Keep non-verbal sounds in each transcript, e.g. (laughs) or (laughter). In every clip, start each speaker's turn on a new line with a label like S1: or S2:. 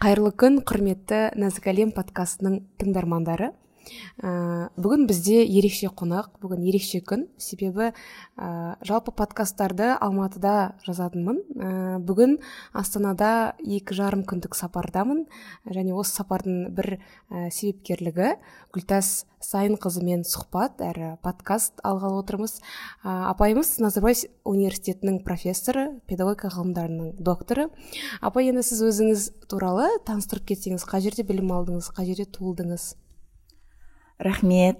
S1: қайырлы күн құрметті нәзік әлем подкастының тыңдармандары. Ә, бүгін бізде ерекше қонақ бүгін ерекше күн. Себебі ә, жалпы подкасттарды алматыда жазатынмын. Ә, бүгін астанада екі жарым күндік сапардамын. Және осы сапардың бір ә, себепкерлігі гүлтас сайынқызымен сұхбат әрі подкаст алғалы отырмыз. Ә, апайымыз назарбаев университетінің профессоры педагогика ғылымдарының докторы. Апай енді сіз өзіңіз туралы таныстырып кетсеңіз қай жерде білім алдыңыз қай жерде туылдыңыз?
S2: Рахмет.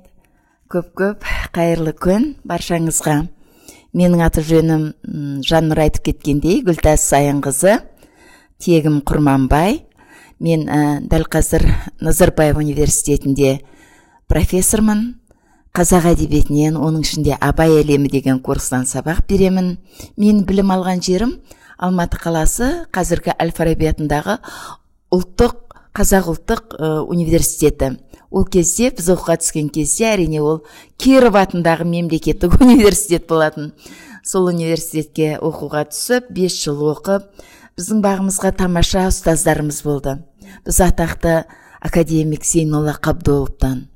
S2: Көп көп қайырлы күн баршаңызға. Менің аты жөнім жаннұр айтып кеткендей гүлтас саянқызы тегім құрманбай. Мен ә, дәл қазір назарбаев университетінде профессормын. Қазақ әдебиетінен оның ішінде абай әлемі деген курстан сабақ беремін. Мен білім алған жерім алматы қаласы қазіргі әл фараби атындағы ұлттық қазақ ұлттық университеті. Ол кезде біз оқуға түскен кезде әрине ол киров атындағы мемлекеттік (laughs) университет болатын. Сол университетке оқуға түсіп бес жыл оқып біздің бағымызға тамаша ұстаздарымыз болды. Біз атақты академик зейнолла қабдоловтан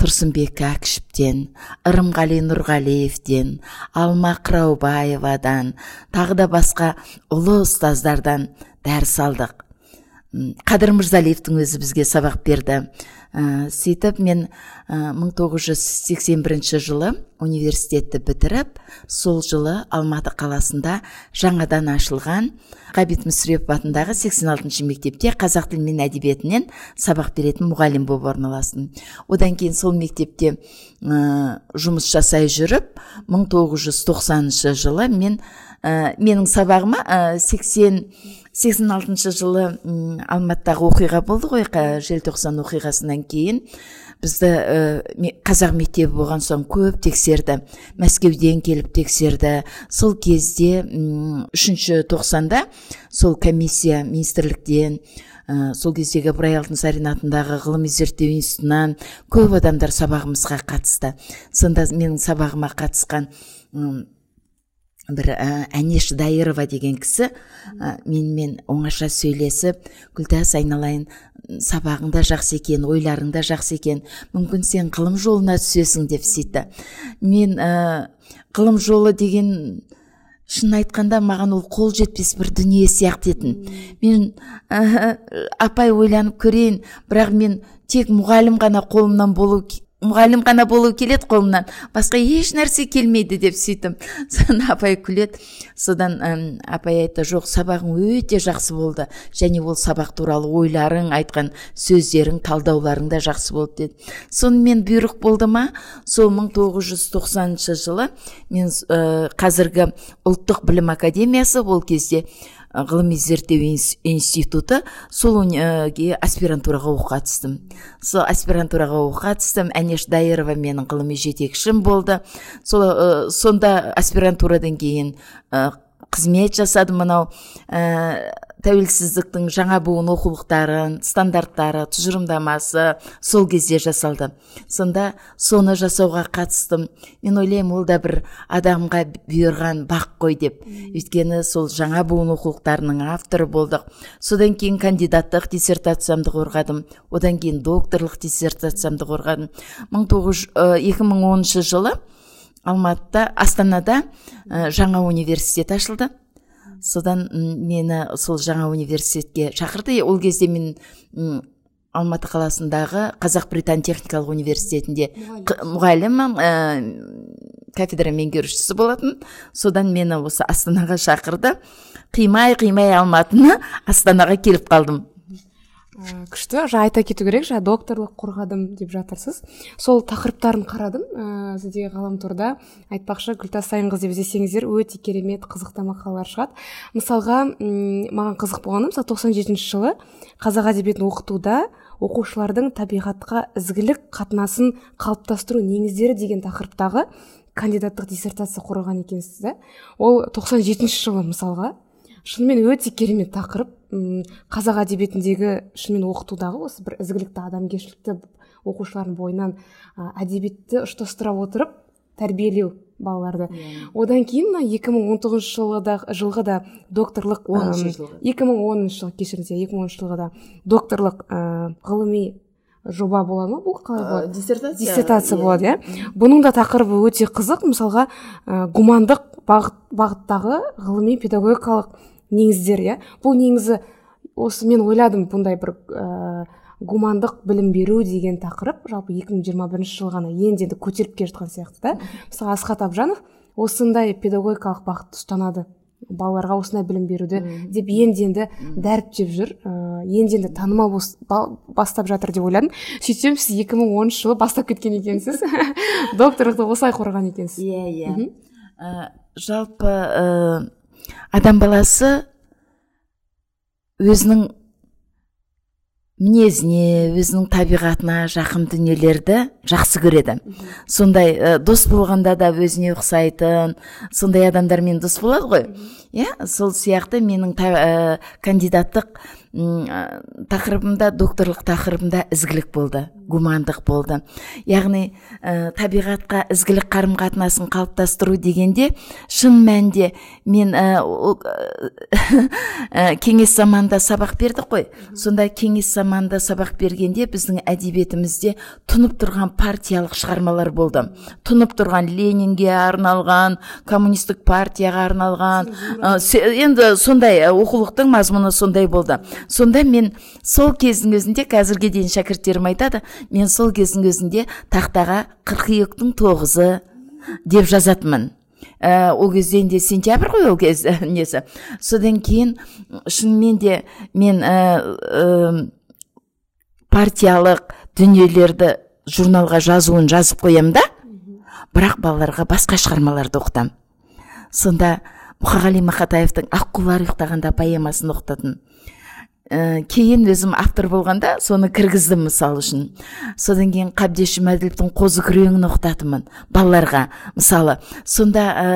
S2: тұрсынбек кәкішевтен ырымғали нұрғалиевтен алма қыраубаевадан тағы да басқа ұлы ұстаздардан дәріс алдық. Қадыр мырзалиевтің өзі бізге сабақ берді. Ә, сөйтіп мен ә, 1981 жылы университетті бітіріп сол жылы алматы қаласында жаңадан ашылған ғабит мүсірепов атындағы 86 мектепте қазақ тілі мен әдебиетінен сабақ беретін мұғалім болып орналастым. Одан кейін сол мектепте ә, жұмыс жасай жүріп 1990 жылы мен ә, менің сабағыма ә, 80 сексен алтыншы жылы алматыдағы оқиға болды ғой желтоқсан оқиғасынан кейін. Бізді ә, қазақ мектебі болған соң көп тексерді мәскеуден келіп тексерді. Сол кезде үшінші тоқсанда сол комиссия министрліктен ә, сол кездегі ыбырай алтынсарин атындағы ғылыми зерттеу институтынан көп адамдар сабағымызға қатысты. Сонда менің сабағыма қатысқан бір ә, әнеш дайырова деген кісі ә, менімен оңаша сөйлесіп гүлтас айналайын сабағың да жақсы екен ойларың да жақсы екен мүмкін сен ғылым жолына түсесің деп сөйтті. Мен ә, ғылым жолы деген шын айтқанда маған ол қол жетпес бір дүние сияқты етін. Мен ә, апай ойланып көрейін бірақ мен тек мұғалім ғана қолымнан болу мұғалім ғана болу келеді қолымнан. Басқа еш нәрсе келмейді деп сөйтіп (laughs) соны апай күледі. Содан әм, апай айтты жоқ сабағың өте жақсы болды. Және ол сабақ туралы ойларың айтқан сөздерің талдауларың да жақсы болды деді. Сонымен бұйрық болды ма? Сол 1990 жылы мен ә, қазіргі ұлттық білім академиясы ол кезде ғылыми зерттеу институты сол аспирантураға оқуға түстім. Сол аспирантураға оқуға түстім әнеш дайырова менің ғылыми жетекшім болды. Сол сонда аспирантурадан кейін қызмет жасадым мынау. Тәуелсіздіктің жаңа буын оқулықтарын стандарттары тұжырымдамасы сол кезде жасалды. Сонда соны жасауға қатыстым. Мен ойлаймын ол да бір адамға бұйырған бақ қой деп. Өйткені сол жаңа буын оқулықтарының авторы болдық. Содан кейін кандидаттық диссертациямды қорғадым. Одан кейін докторлық диссертациямды қорғадым. Мың тоғыз екі мың оныншы жылы алматыда астанада жаңа университет ашылды. Содан мені сол жаңа университетке шақырды. Ол кезде мен алматы қаласындағы қазақ британ техникалық университетінде мұғаліммін ә, кафедра меңгерушісі болатын. Содан мені осы астанаға шақырды. Қимай қимай алматыны астанаға келіп қалдым.
S1: Ә, күшті. Жаңа айта кету керек жаңа докторлық қорғадым деп жатырсыз. Сол тақырыптарын қарадым. Ә, сіздегі ғаламторда айтпақшы гүлтас сайынқызы деп іздесеңіздер өте керемет қызықты мақалалар шығады. Мысалға маған қызық болғаны мысалы тоқсан жетінші жылы қазақ әдебиетін оқытуда оқушылардың табиғатқа ізгілік қатынасын қалыптастыру негіздері деген тақырыптағы кандидаттық диссертация қорғаған екенсіз да? Ол 97 жетінші жылы мысалға. Шынымен өте керемет тақырып. Қазақ әдебиетіндегі шынымен оқытудағы осы бір ізгілікті адамгершілікті оқушылардың бойынан әдебиетті ұштастыра отырып тәрбиелеу балаларды. Одан кейін мына екі мың он тоғызыншы жылғы да жылғы да докторлық екі мың оныншы жылы кешіріңіз екі мың оныншы жылғы да докторлық ғылыми жоба болады ма бұл қалай болады?
S2: диссертация
S1: диссертация болады иә? бұның да тақырыбы өте қызық. Мысалға ә, гумандық бағыт, бағыттағы ғылыми педагогикалық негіздер иә? Бұл негізі осы мен ойладым бұндай бір ә, гумандық білім беру деген тақырып. Жалпы 2021 жыл ғана енді енді көтеріп келе жатқан сияқты да. Мысалы асхат абжанов осындай педагогикалық бағытты ұстанады. Балаларға осындай білім беруді деп енді енді дәріптеп жүр. Ыыы енді енді танымал бастап жатыр деп ойладым. Сөйтсем сіз 2010 жылы бастап кеткен екенсіз. (laughs) Докторлықты осылай қорғаған екенсіз.
S2: Иә иә. Жалпы ә, адам баласы өзінің мінезіне өзінің табиғатына жақын дүниелерді жақсы көреді сондай ә, дос болғанда да өзіне ұқсайтын сондай адамдармен дос болады ғой. Иә сол сияқты менің ә, кандидаттық тақырыбымда докторлық тақырыбымда ізгілік болды гумандық болды. Яғни ә, табиғатқа ізгілік қарым қатынасын қалыптастыру дегенде шын мәнінде мен ә, (laughs) кеңес заманында сабақ бердік қой. Сонда кеңес заманында сабақ бергенде біздің әдебиетімізде тұнып тұрған партиялық шығармалар болды. Тұнып тұрған ленинге арналған коммунистік партияға арналған енді сондай оқулықтың мазмұны сондай болды. Сонда мен сол кездің өзінде қазірге дейін шәкірттерім айтады мен сол кездің өзінде тақтаға қыркүйектің тоғызы деп жазатынмын. Ә, ол кезде енді сентябрь ғой ол кез (laughs) несі. Содан кейін шынымен де мен ә, партиялық дүниелерді журналға жазуын жазып қоямын да. Бірақ балаларға басқа шығармаларды оқытамын. Сонда мұқағали мақатаевтың аққулар ұйықтағанда поэмасын оқытатын ә, кейін өзім автор болғанда соны кіргіздім мысалы үшін. Содан кейін қабдеш жұмәділовтің қозы күреңін оқытатынмын балаларға. Мысалы сонда ә,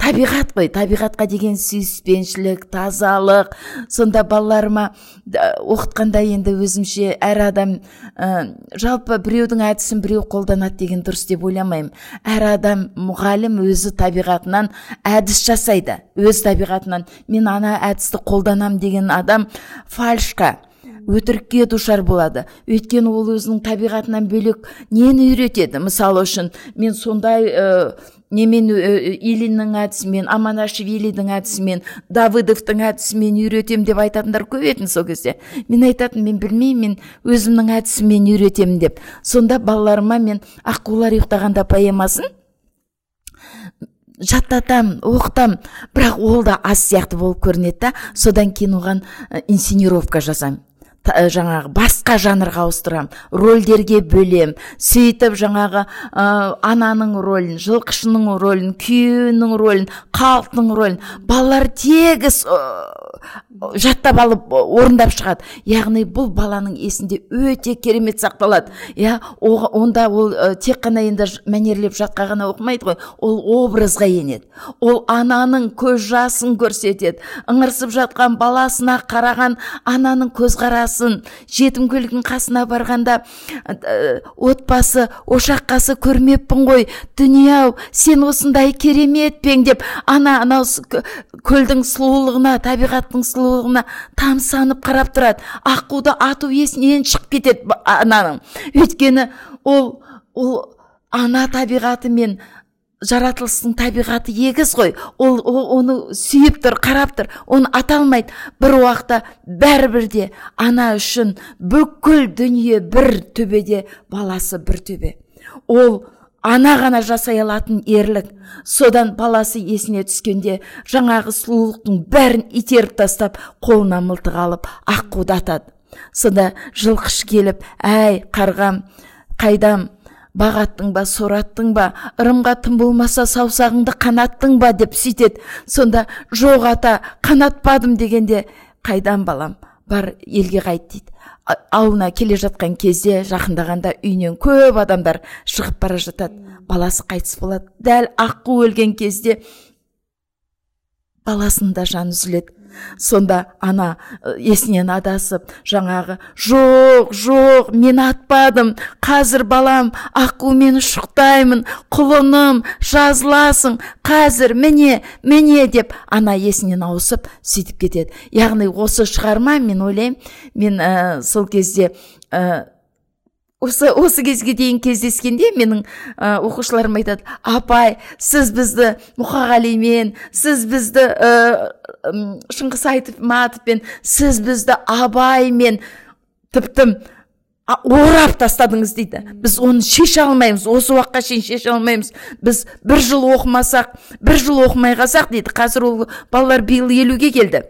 S2: табиғат қой табиғатқа деген сүйіспеншілік тазалық. Сонда балаларыма оқытқанда енді өзімше әр адам ә, жалпы біреудің әдісін біреу қолданады деген дұрыс деп ойламаймын. Әр адам мұғалім өзі табиғатынан әдіс жасайды. Өз табиғатынан мен ана әдісті қолданам деген адам фальшқа өтірікке душар болады. Өйткені ол өзінің табиғатынан бөлек нені үйретеді? Мысалы үшін мен сондай ә, немен ильиннің әдісімен аманашвилидің әдісімен давыдовтың әдісімен үйретемін деп айтатындар көп еді сол кезде. Мен айтатын мен білмеймін мен өзімнің әдісіммен үйретемін деп. Сонда балаларыма мен аққулар ұйықтағанда поэмасын жаттатам оқытам. Бірақ ол да аз сияқты болып көрінеді да. Содан кейін оған инсценировка жазамын жаңағы басқа жанрға ауыстырамын. Рольдерге бөлем сөйтіп жаңағы ә, ананың рөлін жылқышының рөлін күйеуінің рөлін халықтың рөлін балалар тегіс жаттап алып орындап шығады. Яғни бұл баланың есінде өте керемет сақталады. Иә онда ол тек қана енді мәнерлеп жатқа ғана оқымайды ғой. Ол образға енеді. Ол ананың көз жасын көрсетеді. Ыңырсып жатқан баласына қараған ананың көзқарасын жетім қасына барғанда отбасы ошақ қасы көрмеппін ғой. Дүние ау сен осындай керемет пең деп ана анау көлдің сұлулығына табиғаттың сұлулығына тамсанып қарап тұрады. Аққуды ату есінен шығып кетеді ананың. Өйткені ол ол ана табиғаты мен жаратылыстың табиғаты егіз ғой. Ол, ол оны сүйіп тұр қарап тұр. Оны ата алмайды. Бір уақытта бәрібір де ана үшін бүкіл дүние бір төбеде баласы бір төбе. Ол ана ғана жасай алатын ерлік. Содан баласы есіне түскенде жаңағы сұлулықтың бәрін итеріп тастап қолына мылтық алып аққуды атады сонда жылқышы келіп әй қарғам қайдам бағаттың ба сораттың ба ырымға тым болмаса саусағыңды қанаттың ба? деп сөйтеді. Сонда жоқ ата қанатпадым дегенде қайдан балам бар елге қайт дейді. Ауылына келе жатқан кезде жақындағанда үйінен көп адамдар шығып бара жатады. Баласы қайтыс болады. Дәл аққу өлген кезде баласының да жаны үзіледі. Сонда ана есінен адасып жаңағы жоқ жоқ мен атпадым қазір балам аққумен ұшықтаймын құлыным жазыласың қазір міне міне деп ана есінен ауысып сөйтіп кетеді. Яғни осы шығарма мен ойлаймын мен ә, сол кезде ә, осы осы кезге дейін кездескенде менің ә, оқушыларым айтады апай сіз бізді мұқағалимен сіз бізді ә, шыңғыс айтматовпен сіз бізді абаймен тіпті орап тастадыңыз дейді. Біз оны шеше алмаймыз осы уақытқа шейін шеше алмаймыз. Біз бір жыл оқымасақ бір жыл оқымай қалсақ дейді. Қазір ол балалар биыл елуге келді.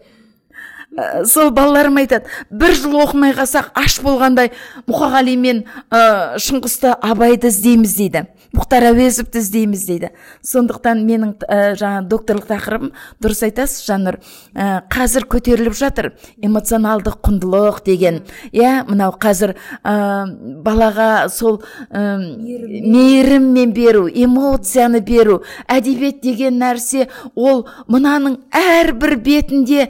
S2: Ә, сол балаларым айтады бір жыл оқымай қалсақ аш болғандай мұқағали мен ә, шыңғысты абайды іздейміз дейді мұхтар әуезовті іздейміз дейді сондықтан менің ә, жаңа докторлық тақырыбым дұрыс айтасыз жаннұр. Ә, қазір көтеріліп жатыр эмоционалдық құндылық деген. Иә мынау қазір ә, балаға сол ә, мейіріммен. беру эмоцияны беру әдебиет деген нәрсе ол мынаның әрбір бетінде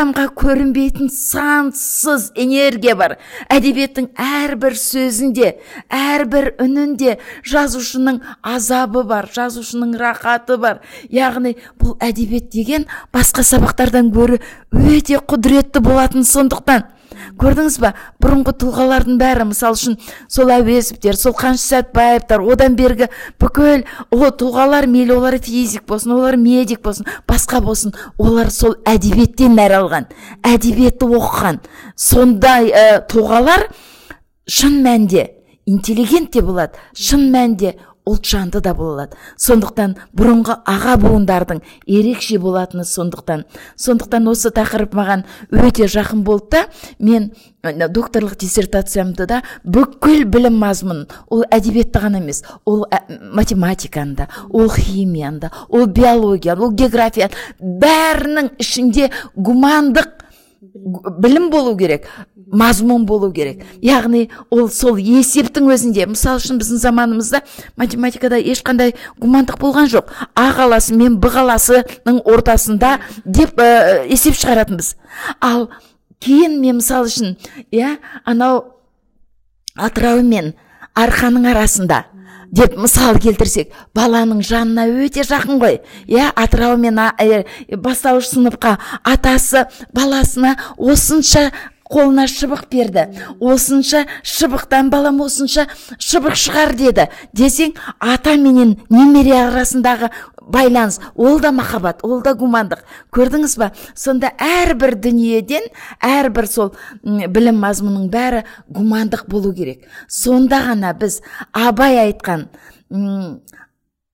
S2: адамға көрінбейтін сансыз энергия бар. Әдебиеттің әрбір сөзінде әрбір үнінде жазушының азабы бар жазушының рахаты бар. Яғни бұл әдебиет деген басқа сабақтардан гөрі өте құдіретті болатын сондықтан көрдіңіз ба бұрынғы тұлғалардың бәрі мысалы үшін сол әуезовтер сол қаныш сәтбаевтар одан бергі бүкіл о тұлғалар мейлі олар физик болсын олар медик болсын басқа болсын олар сол әдебиеттен нәр алған әдебиетті оқыған. Сондай ә, тұлғалар шын мәнде интеллигент те болады шын мәнінде ұлтжанды да бола алады сондықтан бұрынғы аға буындардың ерекше болатыны сондықтан. Сондықтан осы тақырып маған өте жақын болды да мен докторлық диссертациямды да бүкіл білім мазмұнын ол әдебиетті ғана емес ол математиканы да ол химияны да ол биологияны ол географияны бәрінің ішінде гумандық білім болу керек мазмұн болу керек. Яғни ол сол есептің өзінде. Мысалы үшін біздің заманымызда математикада ешқандай гумандық болған жоқ. А қаласы мен б қаласының ортасында деп ә, есеп шығаратынбыз. Ал кейін мен мысалы үшін иә анау атырау мен арқаның арасында деп мысал келтірсек баланың жанына өте жақын ғой. Иә атырау мен бастауыш сыныпқа атасы баласына осынша қолына шыбық берді. Осынша шыбықтан балам осынша шыбық шығар деді. Десең ата менен немере арасындағы байланыс ол да махаббат ол да гумандық. Көрдіңіз ба? Сонда әрбір дүниеден әрбір сол білім мазмұнының бәрі гумандық болу керек. Сонда ғана біз абай айтқан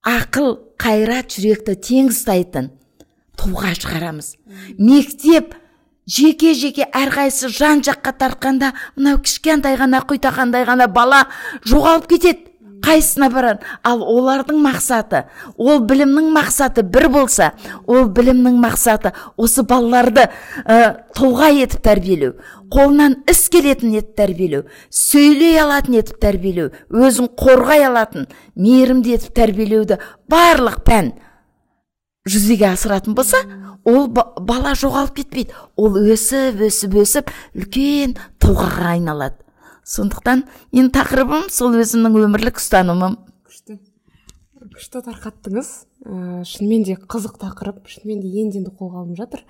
S2: ақыл қайрат жүректі тең ұстайтын тұлға шығарамыз. Мектеп жеке жеке әрқайсысы жан жаққа тартқанда мынау кішкентай ғана құйтақандай ғана бала жоғалып кетеді қайсысына барады. Ал олардың мақсаты ол білімнің мақсаты бір болса ол білімнің мақсаты осы балаларды ә, тұлға етіп тәрбиелеу қолынан іс келетін етіп тәрбиелеу сөйлей алатын етіп тәрбиелеу өзін қорғай алатын мейірімді етіп тәрбиелеуді барлық пән жүзеге асыратын болса ол бала жоғалып кетпейді. Ол өсіп өсіп өсіп үлкен тұлғаға айналады. Сондықтан менің тақырыбым сол өзімнің өмірлік ұстанымым.
S1: күшті. Күшті тарқаттыңыз. Ә, шынымен де қызық тақырып шынымен де енді енді қолға алынып жатыр.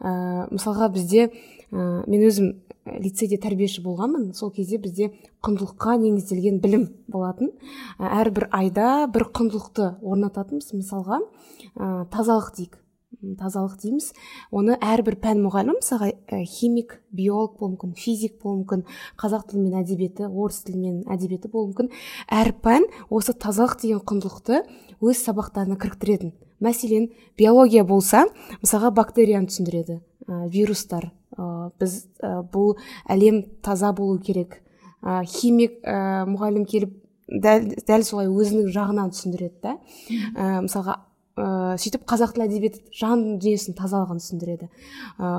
S1: Ә, мысалға бізде ә, мен өзім лицейде тәрбиеші болғанмын. Сол кезде бізде құндылыққа негізделген білім болатын. Әрбір айда бір құндылықты орнататынбыз мысалға ә, тазалық дейік. Тазалық дейміз. Оны әрбір пән мұғалім мысалға химик биолог болуы мүмкін физик болуы мүмкін қазақ тілі мен әдебиеті орыс тілі мен әдебиеті болуы мүмкін. Әр пән осы тазалық деген құндылықты өз сабақтарына кіріктіретін. Мәселен биология болса мысалға бактерияны түсіндіреді ә, вирустар. Ә, біз ә, бұл әлем таза болу керек. Ә, химик ә, мұғалім келіп дәл, дәл солай өзінің жағынан түсіндіреді да. Ә, мысалға ә, сөйтіп қазақ тілі әдебиеті жан дүниесінің тазалығын түсіндіреді. Ә,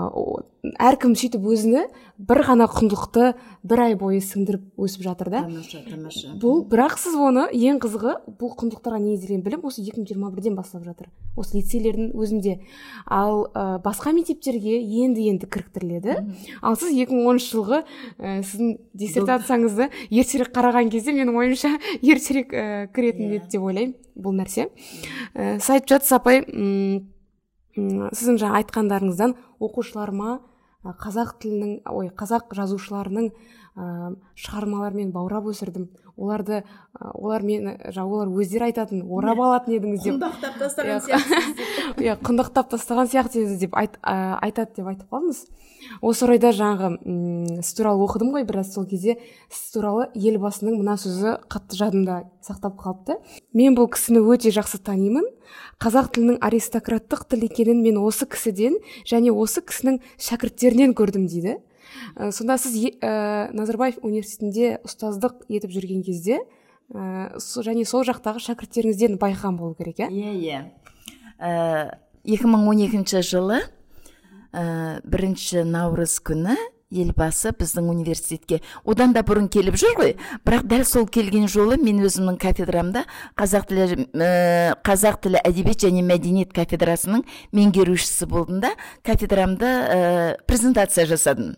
S1: әркім сөйтіп өзіне бір ғана құндылықты бір ай бойы сіңдіріп өсіп жатыр да.
S2: Тамаша тамаша.
S1: Бұл бірақ сіз оны ең қызығы бұл құндылықтарға негізделген білім осы 2021 басталып жатыр. Осы лицейлердің өзінде. Ал ә, басқа мектептерге енді енді кіріктіріледі. Ал сіз 2010 жылғы ә, сіздің диссертацияңызды ертерек қараған кезде менің ойымша ертерек ә, кіретін еді деп ойлаймын бұл нәрсе. Ә, сіз айтып жатсыз апай сіздің жаңа айтқандарыңыздан оқушыларыма қазақ тілінің ой қазақ жазушыларының ә, шығармаларымен баурап өсірдім. Оларды олар мені олар өздері айтатын орап алатын едіңіз деп.
S2: Құндақтап тастаған сияқты (laughs)
S1: иә құндақтап тастаған сияқты деп айт, ә, айтады деп айтып қалдыңыз. Осы орайда жаңағы сіз туралы оқыдым ғой біраз сол кезде. Сіз туралы елбасының мына сөзі қатты жадымда сақтап қалыпты. Мен бұл кісіні өте жақсы танимын. Қазақ тілінің аристократтық тіл екенін мен осы кісіден және осы кісінің шәкірттерінен көрдім дейді. Ә, сонда сіз ә, назарбаев университетінде ұстаздық етіп жүрген кезде ә, және сол жақтағы шәкірттеріңізден байқаған болу керек иә?
S2: Иә иә. Екі жылы ә, бірінші наурыз күні елбасы біздің университетке. Одан да бұрын келіп жүр ғой. Бірақ дәл сол келген жолы мен өзімнің кафедрамда қазақ тілі ә, қазақ тілі әдебиет және мәдениет кафедрасының меңгерушісі болдым да кафедрамды ә, презентация жасадым.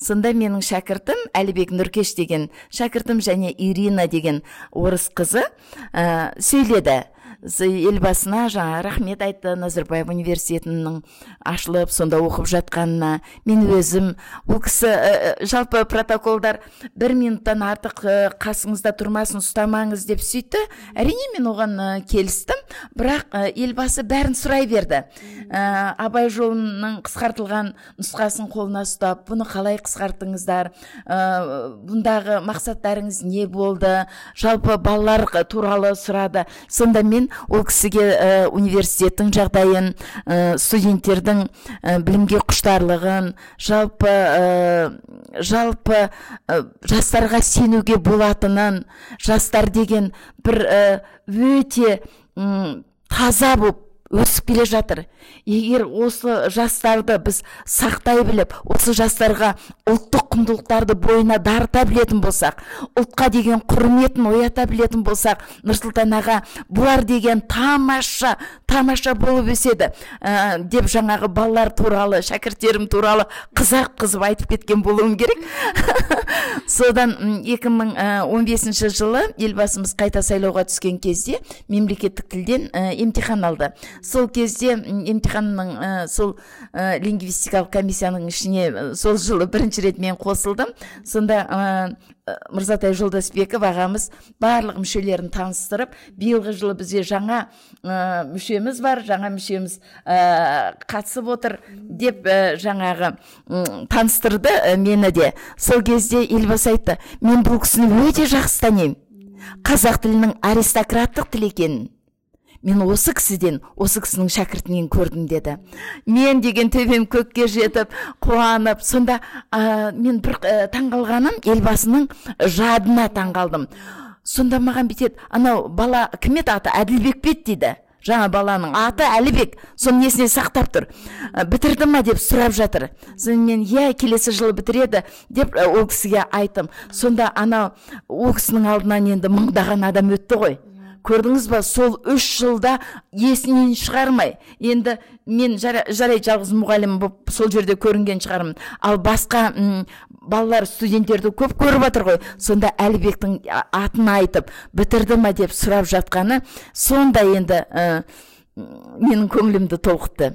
S2: Сонда менің шәкіртім әлібек нұркеш деген шәкіртім және ирина деген орыс қызы ә, сөйледі. Елбасына жаңа рахмет айтты назарбаев университетінің ашылып сонда оқып жатқанына. Мен өзім ол кісі ә, жалпы протоколдар бір минуттан артық ә, қасыңызда тұрмасын ұстамаңыз деп сөйтті. Әрине мен оған келістім. Бірақ ә, елбасы бәрін сұрай берді. Ә, абай жолының қысқартылған нұсқасын қолына ұстап бұны қалай қысқарттыңыздар? Ә, бұндағы мақсаттарыңыз не болды? Жалпы балалар туралы сұрады. Сонда мен ол кісіге ә, университеттің жағдайын ә, студенттердің ә, білімге құштарлығын жалпы ә, жалпы ә, жастарға сенуге болатынын жастар деген бір ә, өте таза болып өсіп келе жатыр. Егер осы жастарды біз сақтай біліп осы жастарға ұлттық құндылықтарды бойына дарыта білетін болсақ ұлтқа деген құрметін оята білетін болсақ нұрсұлтан аға бұлар деген тамаша тамаша болып өседі. Ә, деп жаңағы балалар туралы шәкірттерім туралы қызақ қызып айтып кеткен болуым керек. (laughs) Содан 2015 жылы елбасымыз қайта сайлауға түскен кезде мемлекеттік тілден ә, емтихан алды. Сол кезде емтиханның ә, сол ә, лингвистикалық комиссияның ішіне сол жылы бірінші рет мен қосылдым. Сонда мырзатай жолдасбеков ағамыз барлық мүшелерін таныстырып биылғы жылы бізде жаңа ә, мүшеміз бар жаңа мүшеміз ә, қатысып отыр деп ә, жаңағы таныстырды мені де. Сол кезде елбасы айтты мен бұл кісіні өте жақсы танимын. Қазақ тілінің аристократтық тіл екенін мен осы кісіден осы кісінің шәкіртінен көрдім деді. Мен деген төбем көкке жетіп қуанып сонда ә, мен бір ә, таңғалғаным елбасының жадына таңғалдым. Сонда маған бүйтеді анау бала кім еді? Аты әділбек пе дейді. Жаңа баланың аты әлібек. Соны несіне сақтап тұр? Бітірді ма? деп сұрап жатыр. Содан мен иә келесі жылы бітіреді деп ол кісіге айттым. Сонда анау ол кісінің алдынан енді мыңдаған адам өтті ғой. Көрдіңіз ба? Сол үш жылда есінен шығармай. Енді мен жарайды жалғыз мұғалім болып сол жерде көрінген шығармын. Ал басқа ұм, балалар студенттерді көп көріп жатыр ғой. Сонда әлібектің атын айтып бітірді ма? деп сұрап жатқаны сонда енді ә, менің көңілімді толқытты.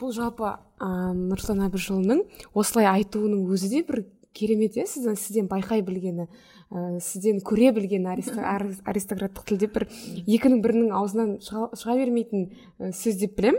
S1: Бұл жалпы ә, нұрсұлтан әбішұлының осылай айтуының өзі де бір керемет иә сізден сізден байқай білгені. Ә, сізден көре білген аристократтық тіл деп бір екінің бірінің аузынан шыға, бермейтін ә, сөз деп білем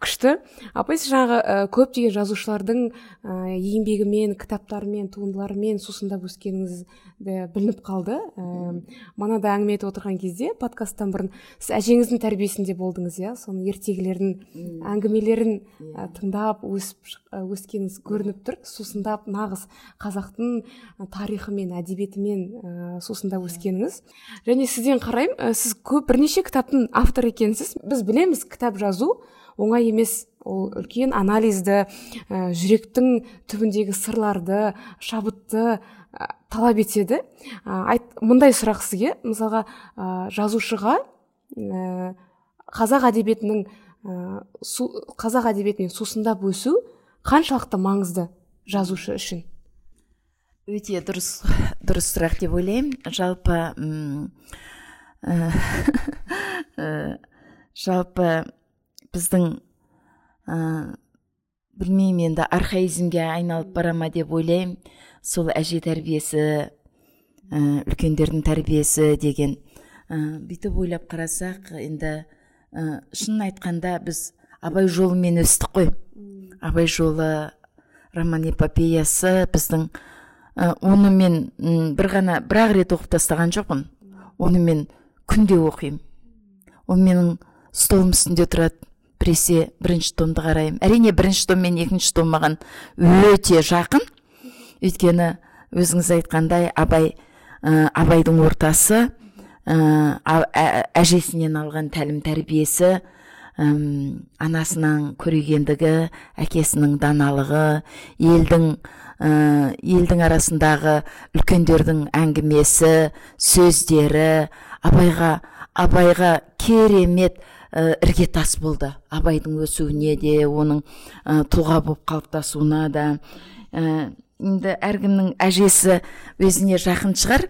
S1: күшті. Апай сіз жаңағы ә, көптеген жазушылардың ә, еңбегімен кітаптарымен туындыларымен сусындап өскеніңіз білініп қалды. Ә, манада әңгіме етіп отырған кезде подкасттан бұрын сіз әжеңіздің тәрбиесінде болдыңыз иә? Соның ертегілерін әңгімелерін ә, тыңдап өсіп өскеніңіз көрініп тұр. Сусындап нағыз қазақтың тарихымен әдебиетімен ә, сусындап өскеніңіз. Және сізден қараймын сіз көп бірнеше кітаптың авторы екенсіз. Біз білеміз кітап жазу оңай емес. Ол үлкен анализді ә, жүректің түбіндегі сырларды шабытты ә, талап етеді. Ә, айт, мұндай сұрақ сізге. Мысалға ә, жазушыға ә, қазақ әдебиетінің ә, су, қазақ әдебиетінен сусындап өсу қаншалықты маңызды жазушы үшін?
S2: Өте дұрыс. Дұрыс сұрақ деп ойлаймын. Жалпы ә, (laughs) жалпы біздің ә, білмеймін енді архаизмге айналып бара ма деп ойлаймын. Сол әже тәрбиесі ә, үлкендердің тәрбиесі деген. Ә, бүйтіп ойлап қарасақ енді ә, шынын айтқанда біз абай жолымен өстік қой. Абай жолы роман эпопеясы біздің оны мен бір ғана бір ақ рет оқып тастаған жоқпын. Оны мен күнде оқимын. Ол менің столым үстінде тұрады. Біресе бірінші томды қараймын. Әрине бірінші том мен екінші том маған өте жақын. Өйткені өзіңіз айтқандай абай ә, абайдың ортасы ә, әжесінен алған тәлім тәрбиесі әм, анасының көрегендігі әкесінің даналығы елдің ә, елдің арасындағы үлкендердің әңгімесі сөздері абайға абайға керемет ә, іргетас болды. Абайдың өсуіне де оның ә, тұлға болып қалыптасуына да. Ә, енді әркімнің әжесі өзіне жақын шығар.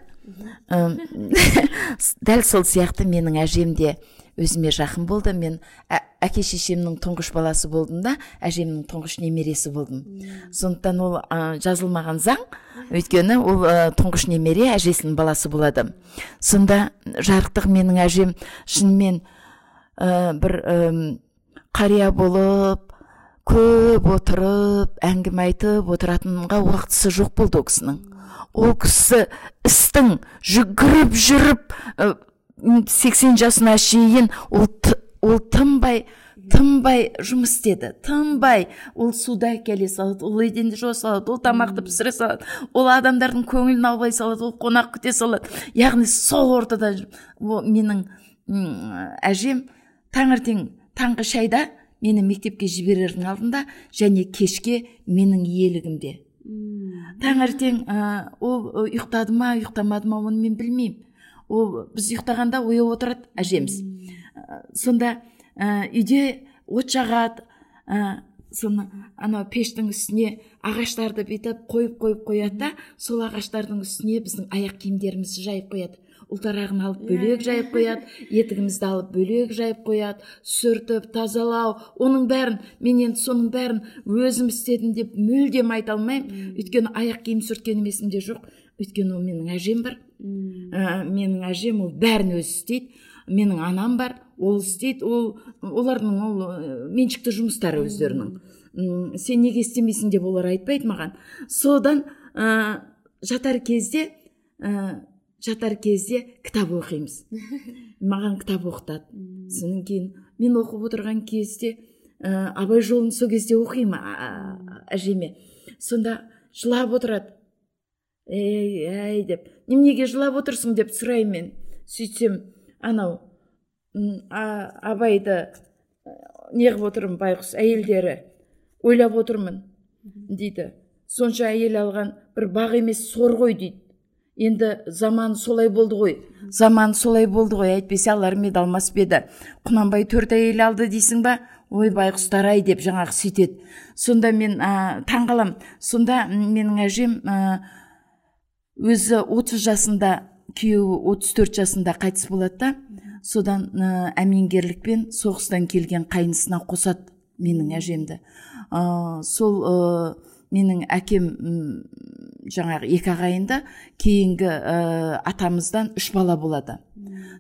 S2: (laughs) Дәл сол сияқты менің әжем де өзіме жақын болды. Мен ә, әке шешемнің тұңғыш баласы болдым да әжемнің тұңғыш немересі болдым. Сондықтан ол ә, жазылмаған заң өйткені ол ә, тұңғыш немере әжесінің баласы болады. Сонда жарықтық менің әжем шынымен ә, бір ә, қария болып көп отырып әңгіме айтып отыратынға уақытысы жоқ болды ол кісінің. Ол кісі істің жүгіріп жүріп сексен жасына шейін ол, ол тынбай тынбай жұмыс істеді. Тынбай. Ол суды әкеле салады ол еденді жуа салады ол тамақты пісіре салады ол адамдардың көңілін аулай салады ол қонақ күте салады. Яғни сол ортада менің әжем таңертең таңғы шайда мені мектепке жіберердің алдында және кешке менің иелігімде. Таңертең ә, ол ұйықтады ма ұйықтамады ма оны мен білмеймін. Ол біз ұйықтағанда ояу отырады әжеміз. Сонда ә, үйде от жағады ә, соны анау пештің үстіне ағаштарды бүйтіп қойып қойып қояды да сол ағаштардың үстіне біздің аяқ киімдерімізді жайып қояды. Ұлтарағын алып бөлек жайып қояды етігімізді алып бөлек жайып қояды сүртіп тазалау оның бәрін мен енді соның бәрін өзім істедім деп мүлдем айта алмаймын. Өйткені аяқ киім сүрткен есімде жоқ. Өйткені ол менің әжем бар. Ә, менің әжем ол бәрін өзі істейді. Менің анам бар ол істейді. Ол олардың ол меншікті жұмыстары өздерінің. Сен неге істемейсің деп олар айтпайды маған. Содан ә, жатар кезде ә, жатар кезде кітап оқимыз. (laughs) Маған кітап оқытады. Содан кейін мен оқып отырған кезде ә, абай жолын сол кезде оқимын әжеме. Сонда жылап отырады. Ей әй деп. Неменеге жылап отырсың деп сұраймын. Мен сөйтсем анау абайды неғып отырмын байғұс әйелдері. Ойлап отырмын дейді. Сонша әйел алған бір бақ емес сор ғой дейді. Енді заман солай болды ғой. Заман солай болды ғой әйтпесе алар ма еді алмас па еді. Құнанбай төрт әйел алды дейсің ба? Ой байғұстар ай деп жаңағы сөйтеді. Сонда мен ә, таң сонда менің әжем ә, өзі 30 жасында күйеуі 34 жасында қайтыс болады да содан ә, әмеңгерлікпен соғыстан келген қайнысына қосады менің әжемді. Ә, сол ә, менің әкем жаңағы екі ағайынды кейінгі ә, атамыздан үш бала болады.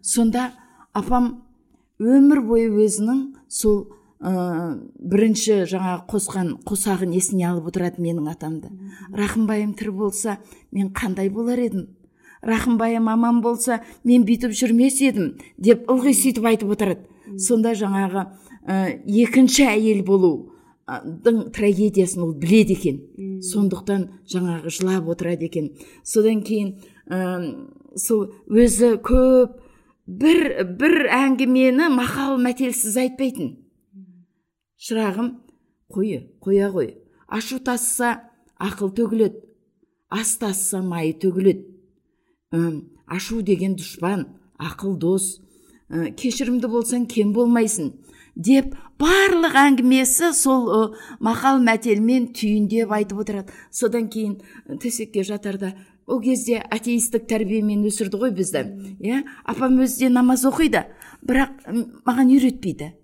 S2: Сонда апам өмір бойы өзінің сол ә, бірінші жаңағы қосқан қосағын есіне алып отырады менің атамды. Рахымбайым тірі болса мен қандай болар едім? Рахымбайым аман болса мен бүйтіп жүрмес едім деп ылғи сөйтіп айтып отырады. Сонда жаңағы ә, екінші әйел болу дың трагедиясын ол біледі екен. Сондықтан жаңағы жылап отырады екен. Содан кейін сол өзі көп бір бір әңгімені мақал мәтелсіз айтпайтын. Шырағым қой қоя ғой ашу тасса ақыл төгіледі ас тасса майы төгіледі. Ашу деген дұшпан ақыл дос кешірімді болсаң кем болмайсың деп барлық әңгімесі сол ә, мақал мәтелмен түйіндеп айтып отырады. Содан кейін төсекке жатарда ол кезде атеистік тәрбиемен өсірді ғой бізді иә? Апам өзі де намаз оқиды бірақ маған үйретпейді